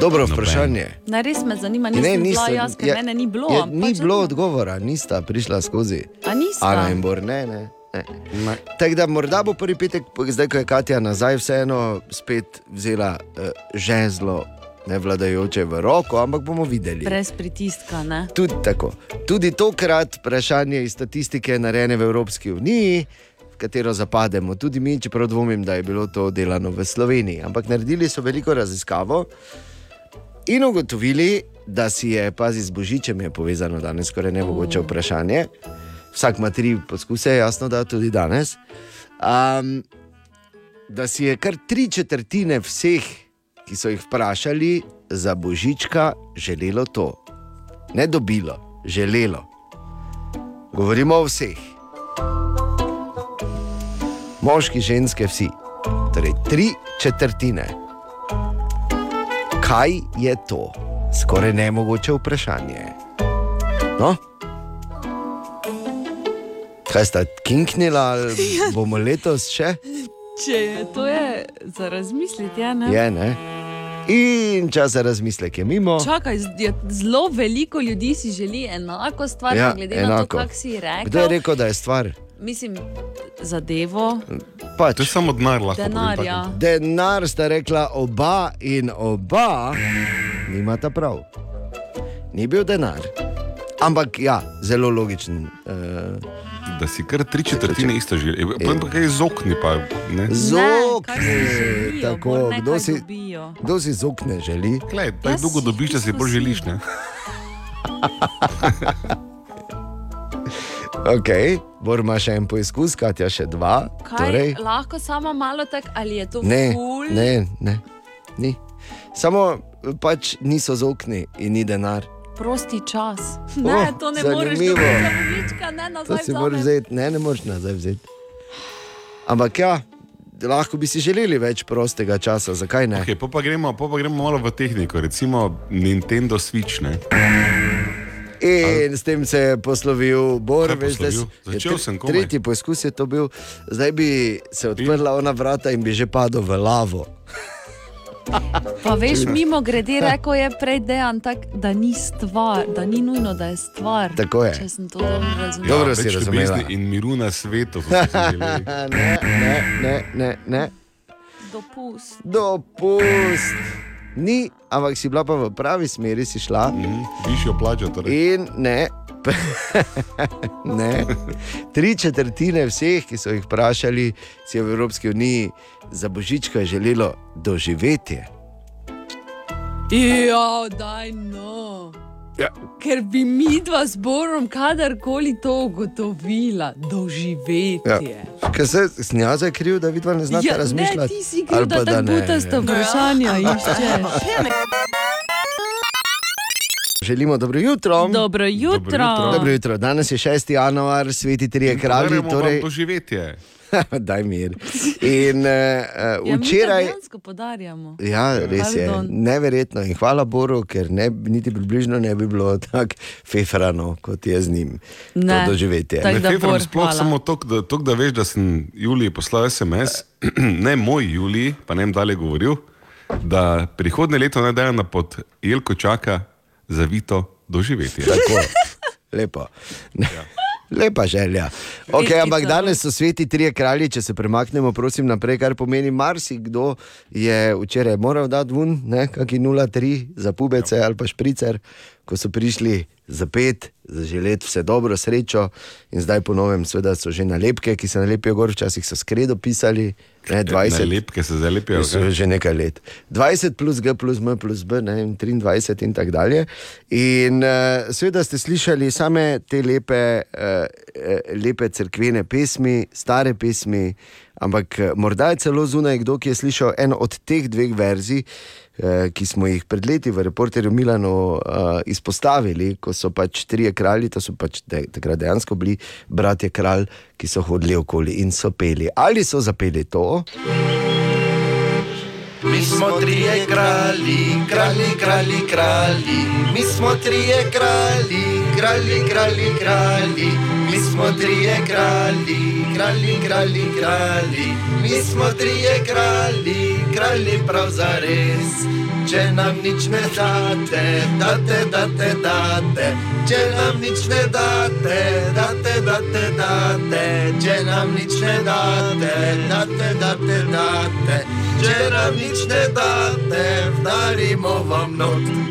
Dobro vprašanje. Ne, res me zanima, Ne, nisem bila nisem- jaz, ker je- mene ni bilo. Je, ampak ni pač bilo odgovora, nista prišla skozi. A nista? Ana in Bor, ne, ne. ne. Tako da morda bo prvi petek, zdaj ko je Katja nazaj, vseeno spet vzela uh, žezlo nevladajoče v roko, ampak bomo videli. Brez pritiska, ne? Tudi tako. Tudi tokrat vprašanje iz statistike narejene v Evropski uniji, v katero zapademo tudi mi, čeprav dvomim, da je bilo to delano v Sloveniji. Ampak naredili so veliko raziskavo in ugotovili, da si je, pazi, z božičem je povezano danes skoraj nemogoče vprašanje. Vsak ima tri poskuse, jasno, da tudi danes. Um, da si je kar tri četrtine vseh, ki so jih vprašali za božička, želelo to. Ne dobilo, želelo. Govorimo o vseh. Moški, ženske, vsi. Torej, tri četrtine. Kaj je to? Skoraj nemogoče vprašanje. No? Kaj sta kinknila, ali bomo letos še? Če je to je za razmisliti, ja, ne? Je, ne? In čas za razmislek je mimo. Čakaj, zelo veliko ljudi si želi enako stvar, Ja, glede enako. na to, kako si rekel. Kdo je rekel, da je stvar? Mislim, zadevo. Pač. To je samo denar, lahko Denar, ja. Denar sta rekla oba in oba, nimata prav. Ni bil denar. Ampak ja, zelo logičen. Uh, Da si kar tri četrtine isto želi. Potem pa kaj z okni, pa ne. Zokne, tako, kdo si, kdo si zokne želi? Glej, tako dolgo dobiš, da si bolj želiš, ne? Ok, Bor ima še en poizkus, Katja še dva. Kaj, Torej, lahko samo malo tako, ali je to ne, ful? ne, ne, ni. Samo pač niso zokni in ni denar. Prosti čas. Oh, Ne, to ne moreš zanimivo. dobiti božička, ne To nazaj. si vzamem. moraš vzeti, ne, ne moreš nazaj vzeti. Ampak ja, lahko bi si želeli več prostega časa, zakaj ne? Okay, pa, pa, gremo, pa, pa gremo malo v tehniko, recimo Nintendo Switch. Ne? In s tem se je poslovil Bor, veš, da si- Začel sem komaj. Tretji poskus je to bil, zdaj bi se odprla ona vrata in bi že padel v lavo. Pa veš, mimo grede, rekel je prej dejan, tak, da ni stvar, da ni nujno, da je stvar. Tako je. Če sem to dobro razumel. Dobro si ljubezni In miru na svetu. ne, ne, ne, ne, ne. Dopust. Dopust. Ni, ampak si bila pa v pravi smeri, si šla. Mm, Višjo plačo. Torej. In ne. ne. Tri četrtine vseh, ki so jih vprašali, si je v Evropski uniji za božička želelo doživetje. Ja, daj no. Ja. Ker bi mi dva z Borom kadarkoli to ugotovila, doživeti. Ja. Ker se snjaza je kriv, da vidva ne znate Ja, ne, razmišljati. ti si kriv, Ali da pa tako ne. butaste vprašanja iščeš. Želimo dobro jutro. Dobro jutro. Dobro jutro. Danes je 6. januar, sveti trije kralji. Torej... doživetje. Daj mir. In uh, Ja, včeraj. Ja, res je. Neverjetno in hvala Boru, ker ne, niti približno ne bi bilo tako fefrano, kot je z njim. Ne. To doživetje. Tako Ne da fefram sploh hvala. samo to, da, tok, da veš, da sem Juliji poslal SMS, ne moj Juliji, pa ne vem dalje govoril, da prihodne leto naj dajo na pot Jelko čaka zavito doživetje. Tako, lepo. Ja. Lepa želja. Okay, ampak danes so sveti trije kralji, če se premaknemo, prosim, naprej, kar pomeni, marsikdo je včeraj moral dati ven, kakšni 0,3 za pubece ali pa špricer, ko so prišli za pet, zaželeti vse dobro, srečo. In zdaj po novem, seveda, so že nalepke, ki se nalepijo gor, včasih so skredo pisali. Ne, 20, Nalepke se zalepijo. So že nekaj let. 20 plus G plus M plus B, ne, in 23 in tako dalje. In uh, seveda ste slišali same te lepe, uh, lepe crkvene pesmi, stare pesmi, ampak morda je celo zunaj kdo, ki je slišal eno od teh dveh verzij, ki smo jih pred leti v reporterju Milano uh, izpostavili, ko so pač trije kralji, to so pač takrat dejansko bili bratje kralj, ki so hodili okoli in so peli. Ali so zapeli to? Mi smo trije kralji, kralji, kralji, kralji, mi smo trije kralji, kralji, kralji, kralji, mi smo trije kralji, kralji, kralji, kralji, mi smo trije kralji, kralji prav za res. Če nam nič ne date, date, date, date, če nam nič ne date, date, date, date, če nam nič ne date, date, date, date, če nam nič ne date, vdarimo vam not.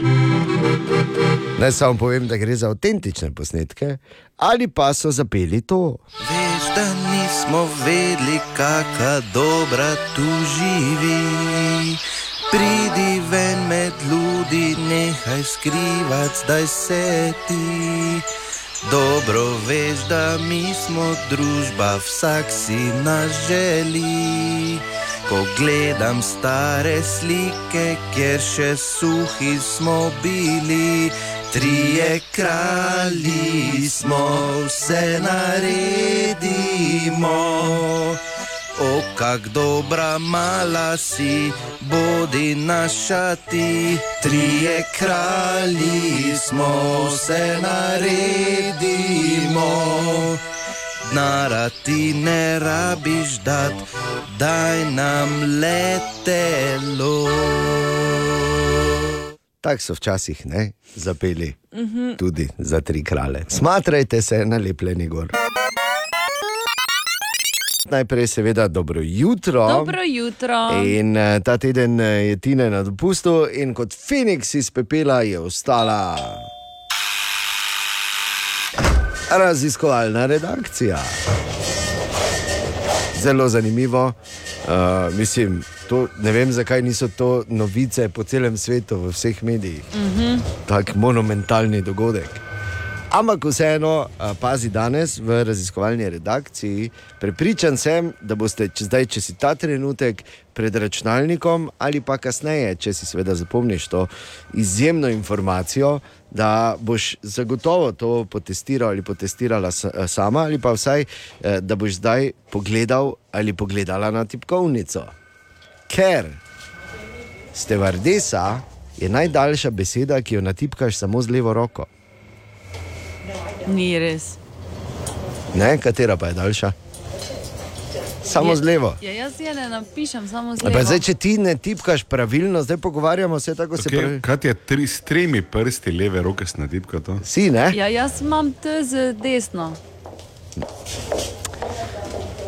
Naj samo povem, da gre za avtentične posnetke, ali pa so zapeli to. Veš, da nismo vedeli, kakšna dobra tu živi. Pridi ven med ljudi, nehaj skrivati, zdaj se ti. Dobro veš, da mi smo družba, vsak si nas želi. Ko gledam stare slike, kjer še suhi smo bili, trije kralji smo, vse naredimo. O, kak dobra mala si, bodi naša ti, trije kralji smo, vse naredimo. Nara ti ne rabiš dat, daj nam letelo. Tako so včasih ne, zapeli Mhm. tudi za tri krale. Smatrajte se na lepljeni gor. Najprej, seveda, dobro jutro. Dobro jutro. In uh, ta teden eh, je Tina na dopustu, in kot Feniks iz pepela je ostala raziskovalna redakcija. Zelo zanimivo. Uh, mislim, to, ne vem, zakaj niso to novice po celem svetu, v vseh medijih. Mhm. Tak monumentalni dogodek. Ampak vseeno, pazi danes v raziskovalni redakciji. Prepričan sem, da boste če, zdaj, če si ta trenutek pred računalnikom ali pa kasneje, če si seveda zapomniš to izjemno informacijo, da boš zagotovo to potestiral ali potestirala sama, ali pa vsaj, eh, da boš zdaj pogledal ali pogledala na tipkovnico. Ker stevardesa je najdaljša beseda, ki jo natipkaš samo z levo roko. Ni res. Ne, katera pa je daljša? Samo Je- z levo. Ja, jaz je ne napišem, samo z Pa levo. zdaj, če ti ne tipkaš pravilno, zdaj pogovarjamo se tako, se pravi. Okay, kaj je tri, s tremi prsti leve roke s natipka to? Si, ne? Ja, jaz imam T z desno.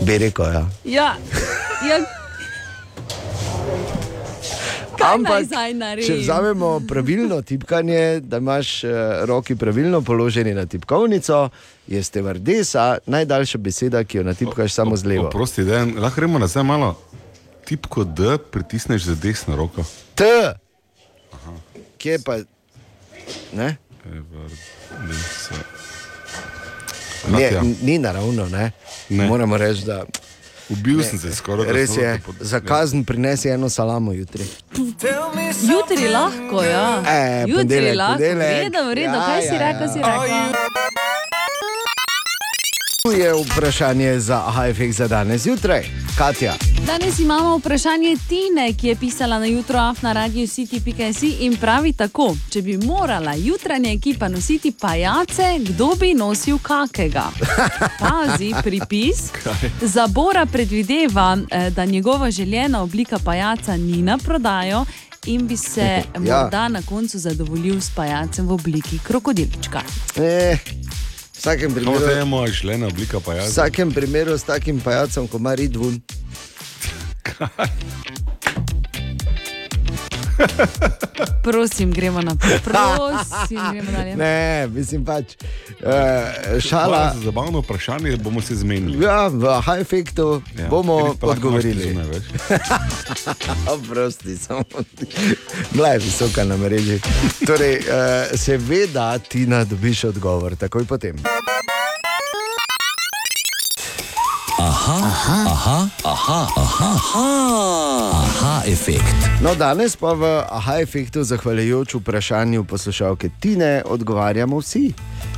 Bi rekel, ja. Ja, ja. Kaj Ampak, če vzamemo pravilno tipkanje, da imaš uh, roki pravilno položeni na tipkovnico, je stevardesa najdaljša beseda, ki jo natipkaš samo z levo. Prosti, da lahko gremo nazaj malo. Tipko D pritisneš za desno roko. T. Kje pa? Ne? Stevardesa. Ne, ni naravno, ne? Ne. Moramo reči, da. Ubil Ne, sem se skoraj. da Res je, lahko pod- za kazen prinesi eno salamo jutri. Jutri lahko, ja. E, Jutri ponedeljek, lahko. ponedeljek. Vredo, vredo, Ja, kaj si ja, rekel, ja. si rekel. Tu je vprašanje za AHFX za danes zjutraj. Katja. Danes imamo vprašanje Tine, ki je pisala na jutro af na radio city.si in pravi tako: Če bi morala jutranja ekipa nositi pajace, kdo bi nosil kakega? Pazi, pripis. Zabora predvideva, eh, da njegova željena oblika pajaca ni na prodajo in bi se Ja. morda na koncu zadovoljil s pajacem v obliki krokodilčka. E, v vsakem primeru, te je moja želena oblika pa v vsakem primeru s takim pajacom, ko ima ridvun. Prosim, gremo naprej. Prosim, gremo dalje. Ne, mislim pač. Uh, šala. Za zabavno vprašanje, bomo se zmenili. Ja, v high-efektu ja, bomo odgovorili. Oprosti, samo bila je visoka na mreži. Torej, uh, seveda, Tina, dobiš odgovor, takoj potem. Aha, aha, aha, aha, aha, aha, aha efekt. No, danes pa v aha efektu, zahvaljujoč vprašanju poslušalke Tine, odgovarjamo vsi.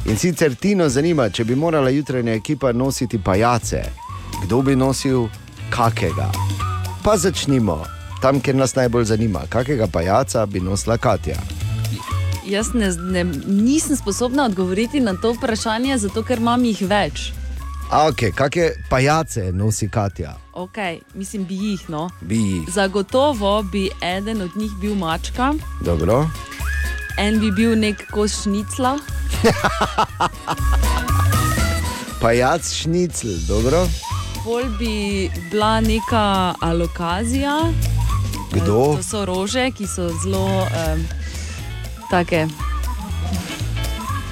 In sicer Tino zanima, če bi morala jutranja ekipa nositi pajace, kdo bi nosil kakega. Pa začnimo tam, kjer nas najbolj zanima, kakega pajaca bi nosila Katja. Jaz ne, ne, nisem sposobna odgovoriti na to vprašanje, zato ker imam jih več. A, ok, kakšne pajace nosi Katja? Okay, mislim, bi jih. No. Bi jih. Zagotovo bi eden od njih bil mačka, Dobro. en bi bil nek kos šnicla, Pajac šnicl, dobro. bolj bi bila neka alokazija. Kdo? To so rože, ki so zelo um, take.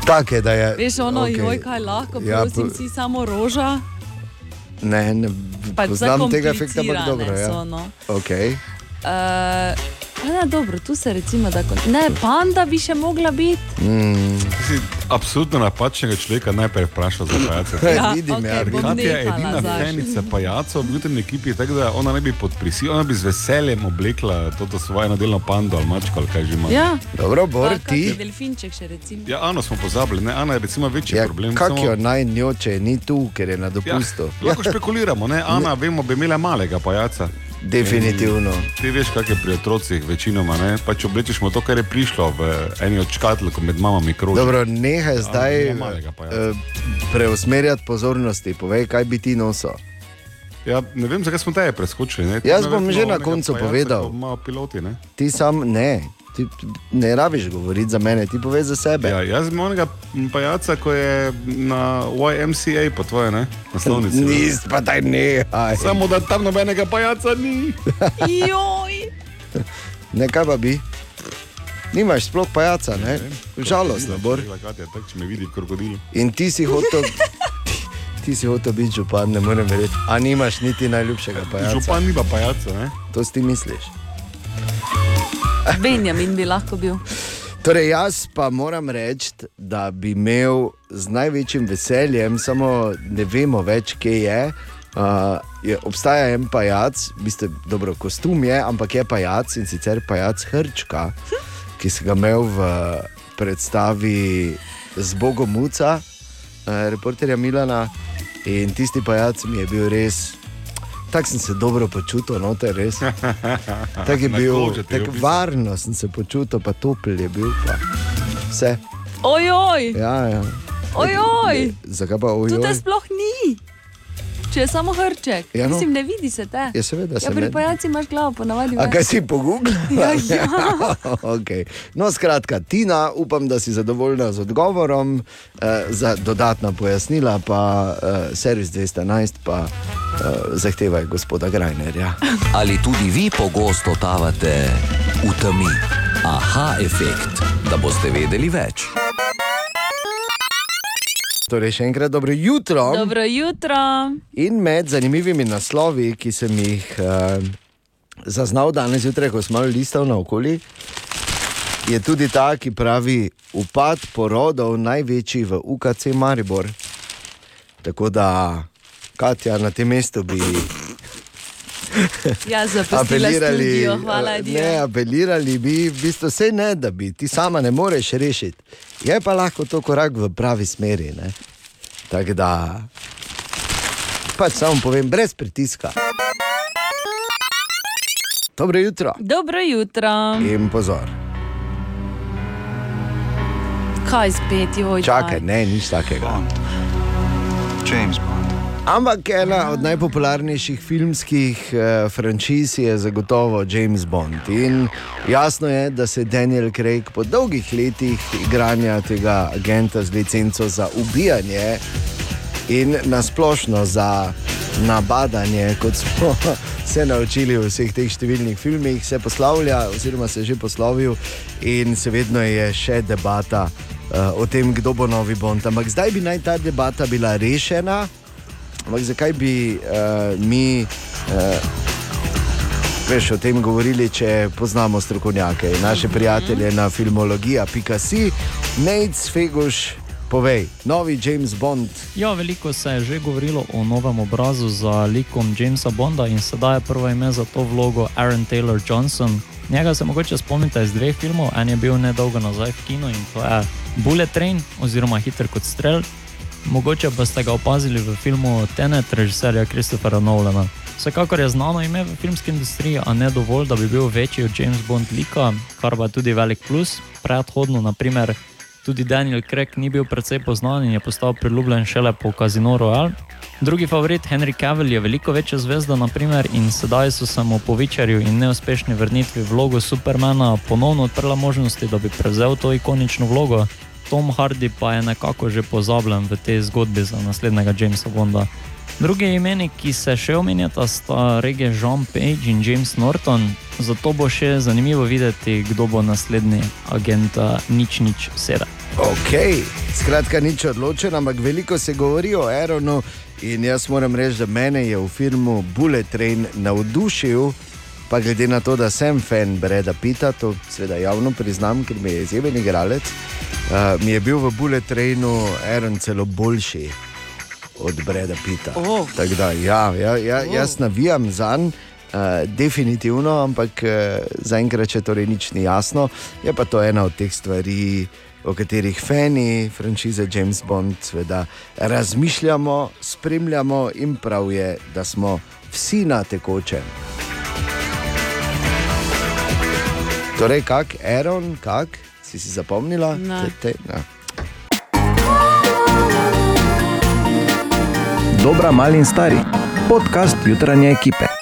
Take, da je. Veš, ono, okay. joj, kaj lahko, Ja, prosim, po- si samo roža. Ne, ne Pač poznam tega efekta, ampak dobro. Ja. so, no. Okay. Uh, ne, dobro, tu se recimo da kot. Ne, panda bi še mogla biti. Mm. Si absolutno napačnega človeka najprej vprašal za pajace. Ja, Vidim, okej, ja, Katja je edina fenica pajacov v jutrni ekipi, tako da ona ne bi pod prisilom, ona bi z veseljem oblekla to svojo nedelno pando ali mačko ali kaj že ima. Ja. Dobro, Bor, Pa ti. Delfinček še recimo. Ja, Ano smo pozabili, ne? Ana je recimo večji Ja, problem. Kak samo- jo naj njoče, ni tu, ker je na dopustu. Ja, lahko špekuliramo, ne? Ana, vemo, bi imela malega pajaca. Definitivno. In Ti veš, kak je pri otrocih večinoma, ne? Pač oblečeš mu to, kar je prišlo v eni od škatl, ko med mamami kroži. Dobro, nehaj zdaj nima malega pajaca. eh, preusmerjati pozornosti. Povej, kaj bi ti nosil. Ja, ne vem, zakaj smo teje preskočili. Ne? Jaz bom že na onega koncu pajaca, povedal. piloti, ne? Ti sam ne. Ti ne rabiš govoriti za mene, ti povej za sebe. Ja, jaz imam onega pajaca, ko je na YMCA, po tvoje, ne? Naslovnici. Nis, pa daj ne. Samo da tam nobenega pajaca ni. Joj. Ne, kaj pa bi? Nimaš sploh pajaca, ne? Žalostno, Bor. In ti si hotel, ti, ti si hotel biti župan, ne morem verjeti. A nimaš niti najljubšega pajaca. Župan nima pajaca, ne? To si ti misliš. Benjamin bi lahko bil. Torej, jaz pa moram reči, da bi imel z največjim veseljem, samo ne vemo več, kje je. Uh, je obstaja en pajac, v bistvu, dobro, kostum je, ampak je pajac in sicer pajac Hrčka, ki si ga imel v predstavi z Bogom Muca, uh, reporterja Milana. In tisti pajac mi je bil res, tako sem se dobro počutil, no, te res. Tako je bil, tako varno sem se počutil, pa topel je bil. Pa. Vse. Ojoj, Ja, ja. ojoj, Zakaj pa tu te ojoj? sploh ni. Če je samo hrček, Ja, no. mislim, ne vidi se te. Ja, seveda Ja, se pri ne- pajaci imaš glavo, ponavadi. A kaj si pogooglil? Ja, ja. okay. No, skratka, Tina, upam, da si zadovoljna z odgovorom. Eh, za dodatna pojasnila pa eh, servis 211 pa eh, zahtevaj gospoda Grajnerja. Ali tudi vi pogosto totavate v temi? Aha, efekt, da boste vedeli več. Torej, še enkrat dobro jutro. Dobro jutro. In med zanimivimi naslovi, ki sem jih uh, zaznal danes zjutraj, ko sem malo listal naokoli, je tudi ta, ki pravi: upad porodov največji v UKC Maribor. Tako da, Katja, na tem mestu bi. Ja, hvala, eh, Dio. ne, apelirali bi, v bistvu vse ne, da bi ti sama ne moreš rešiti. Je pa lahko to korak v pravi smeri. ne. Tako da, pač samo povem, brez pritiska. Dobro jutro Dobro jutro. in pozor. Kaj spet, joj. Čakaj, ne, nič takega. James Bond. Ampak ena od najpopularnejših filmskih eh, franšiz je zagotovo James Bond. In jasno je, da se Daniel Craig po dolgih letih igranja tega agenta z licenco za ubijanje in nasplošno za nabadanje, kot smo se naučili v vseh teh številnih filmih, se poslavlja, oziroma se je že poslovil, in se vedno je še debata uh, o tem, kdo bo novi Bond. Ampak zdaj bi naj ta debata bila rešena. Ampak zakaj bi uh, mi uh, veš, o tem govorili, če poznamo strokovnjake, naše prijatelje na filmologija.si, Nate Feguš, povej, novi James Bond. Ja, veliko se je že govorilo o novem obrazu za likom Jamesa Bonda in sedaj je prvo ime za to vlogo Aaron Taylor Johnson. Njega se mogoče spomnite iz dveh filmov, en je bil nedolgo nazaj v kinu in to je Bullet Train oziroma Hiter kot strel. Mogoče pa ste ga opazili v filmu Tenet režiserja Christophera Nolana. Vsekakor je znano ime v filmski industriji, a ne dovolj, da bi bil večji od James Bond lika, kar pa je tudi velik plus. Predhodno, naprimer, tudi Daniel Craig ni bil precej poznan in je postal priljubljen šele po Casino Royale. Drugi favorit Henry Cavill je veliko večja zvezda, naprimer, in sedaj so se mu po večerju in neuspešni vrnitvi vlogo Supermana ponovno odprla možnosti, da bi prevzel to ikonično vlogo. Tom Hardy pa je nekako že pozabljen v tej zgodbi za naslednjega Jamesa Bonda. Drugi imeni, ki se še omenjata, sta rege Jean Page in James Norton, zato bo še zanimivo videti, kdo bo naslednji agent eh, nič nič sedem. Ok, skratka, nič odločen, ampak veliko se govori o Aeronu. In jaz moram reči, da mene je v filmu Bullet Train navdušil, pa glede na to, da sem fan Breda Pita, to seveda javno priznam, ker mi je izjemen igralec, uh, mi je bil v Bullet Trainu Aaron celo boljši od Breda Pita. Oh. Tako da, ja, ja, ja, jaz navijam za njim. Uh, definitivno, ampak uh, zaenkrat še torej nič ni jasno. Je pa to ena od teh stvari, o katerih fani franšize James Bond sveda razmišljamo, spremljamo in prav je, da smo vsi na tekočem. Torej, kak, Aaron, kak, si si zapomnila? Ne. Te, te, ne. Dobra, mali in stari. Podcast jutranje ekipe.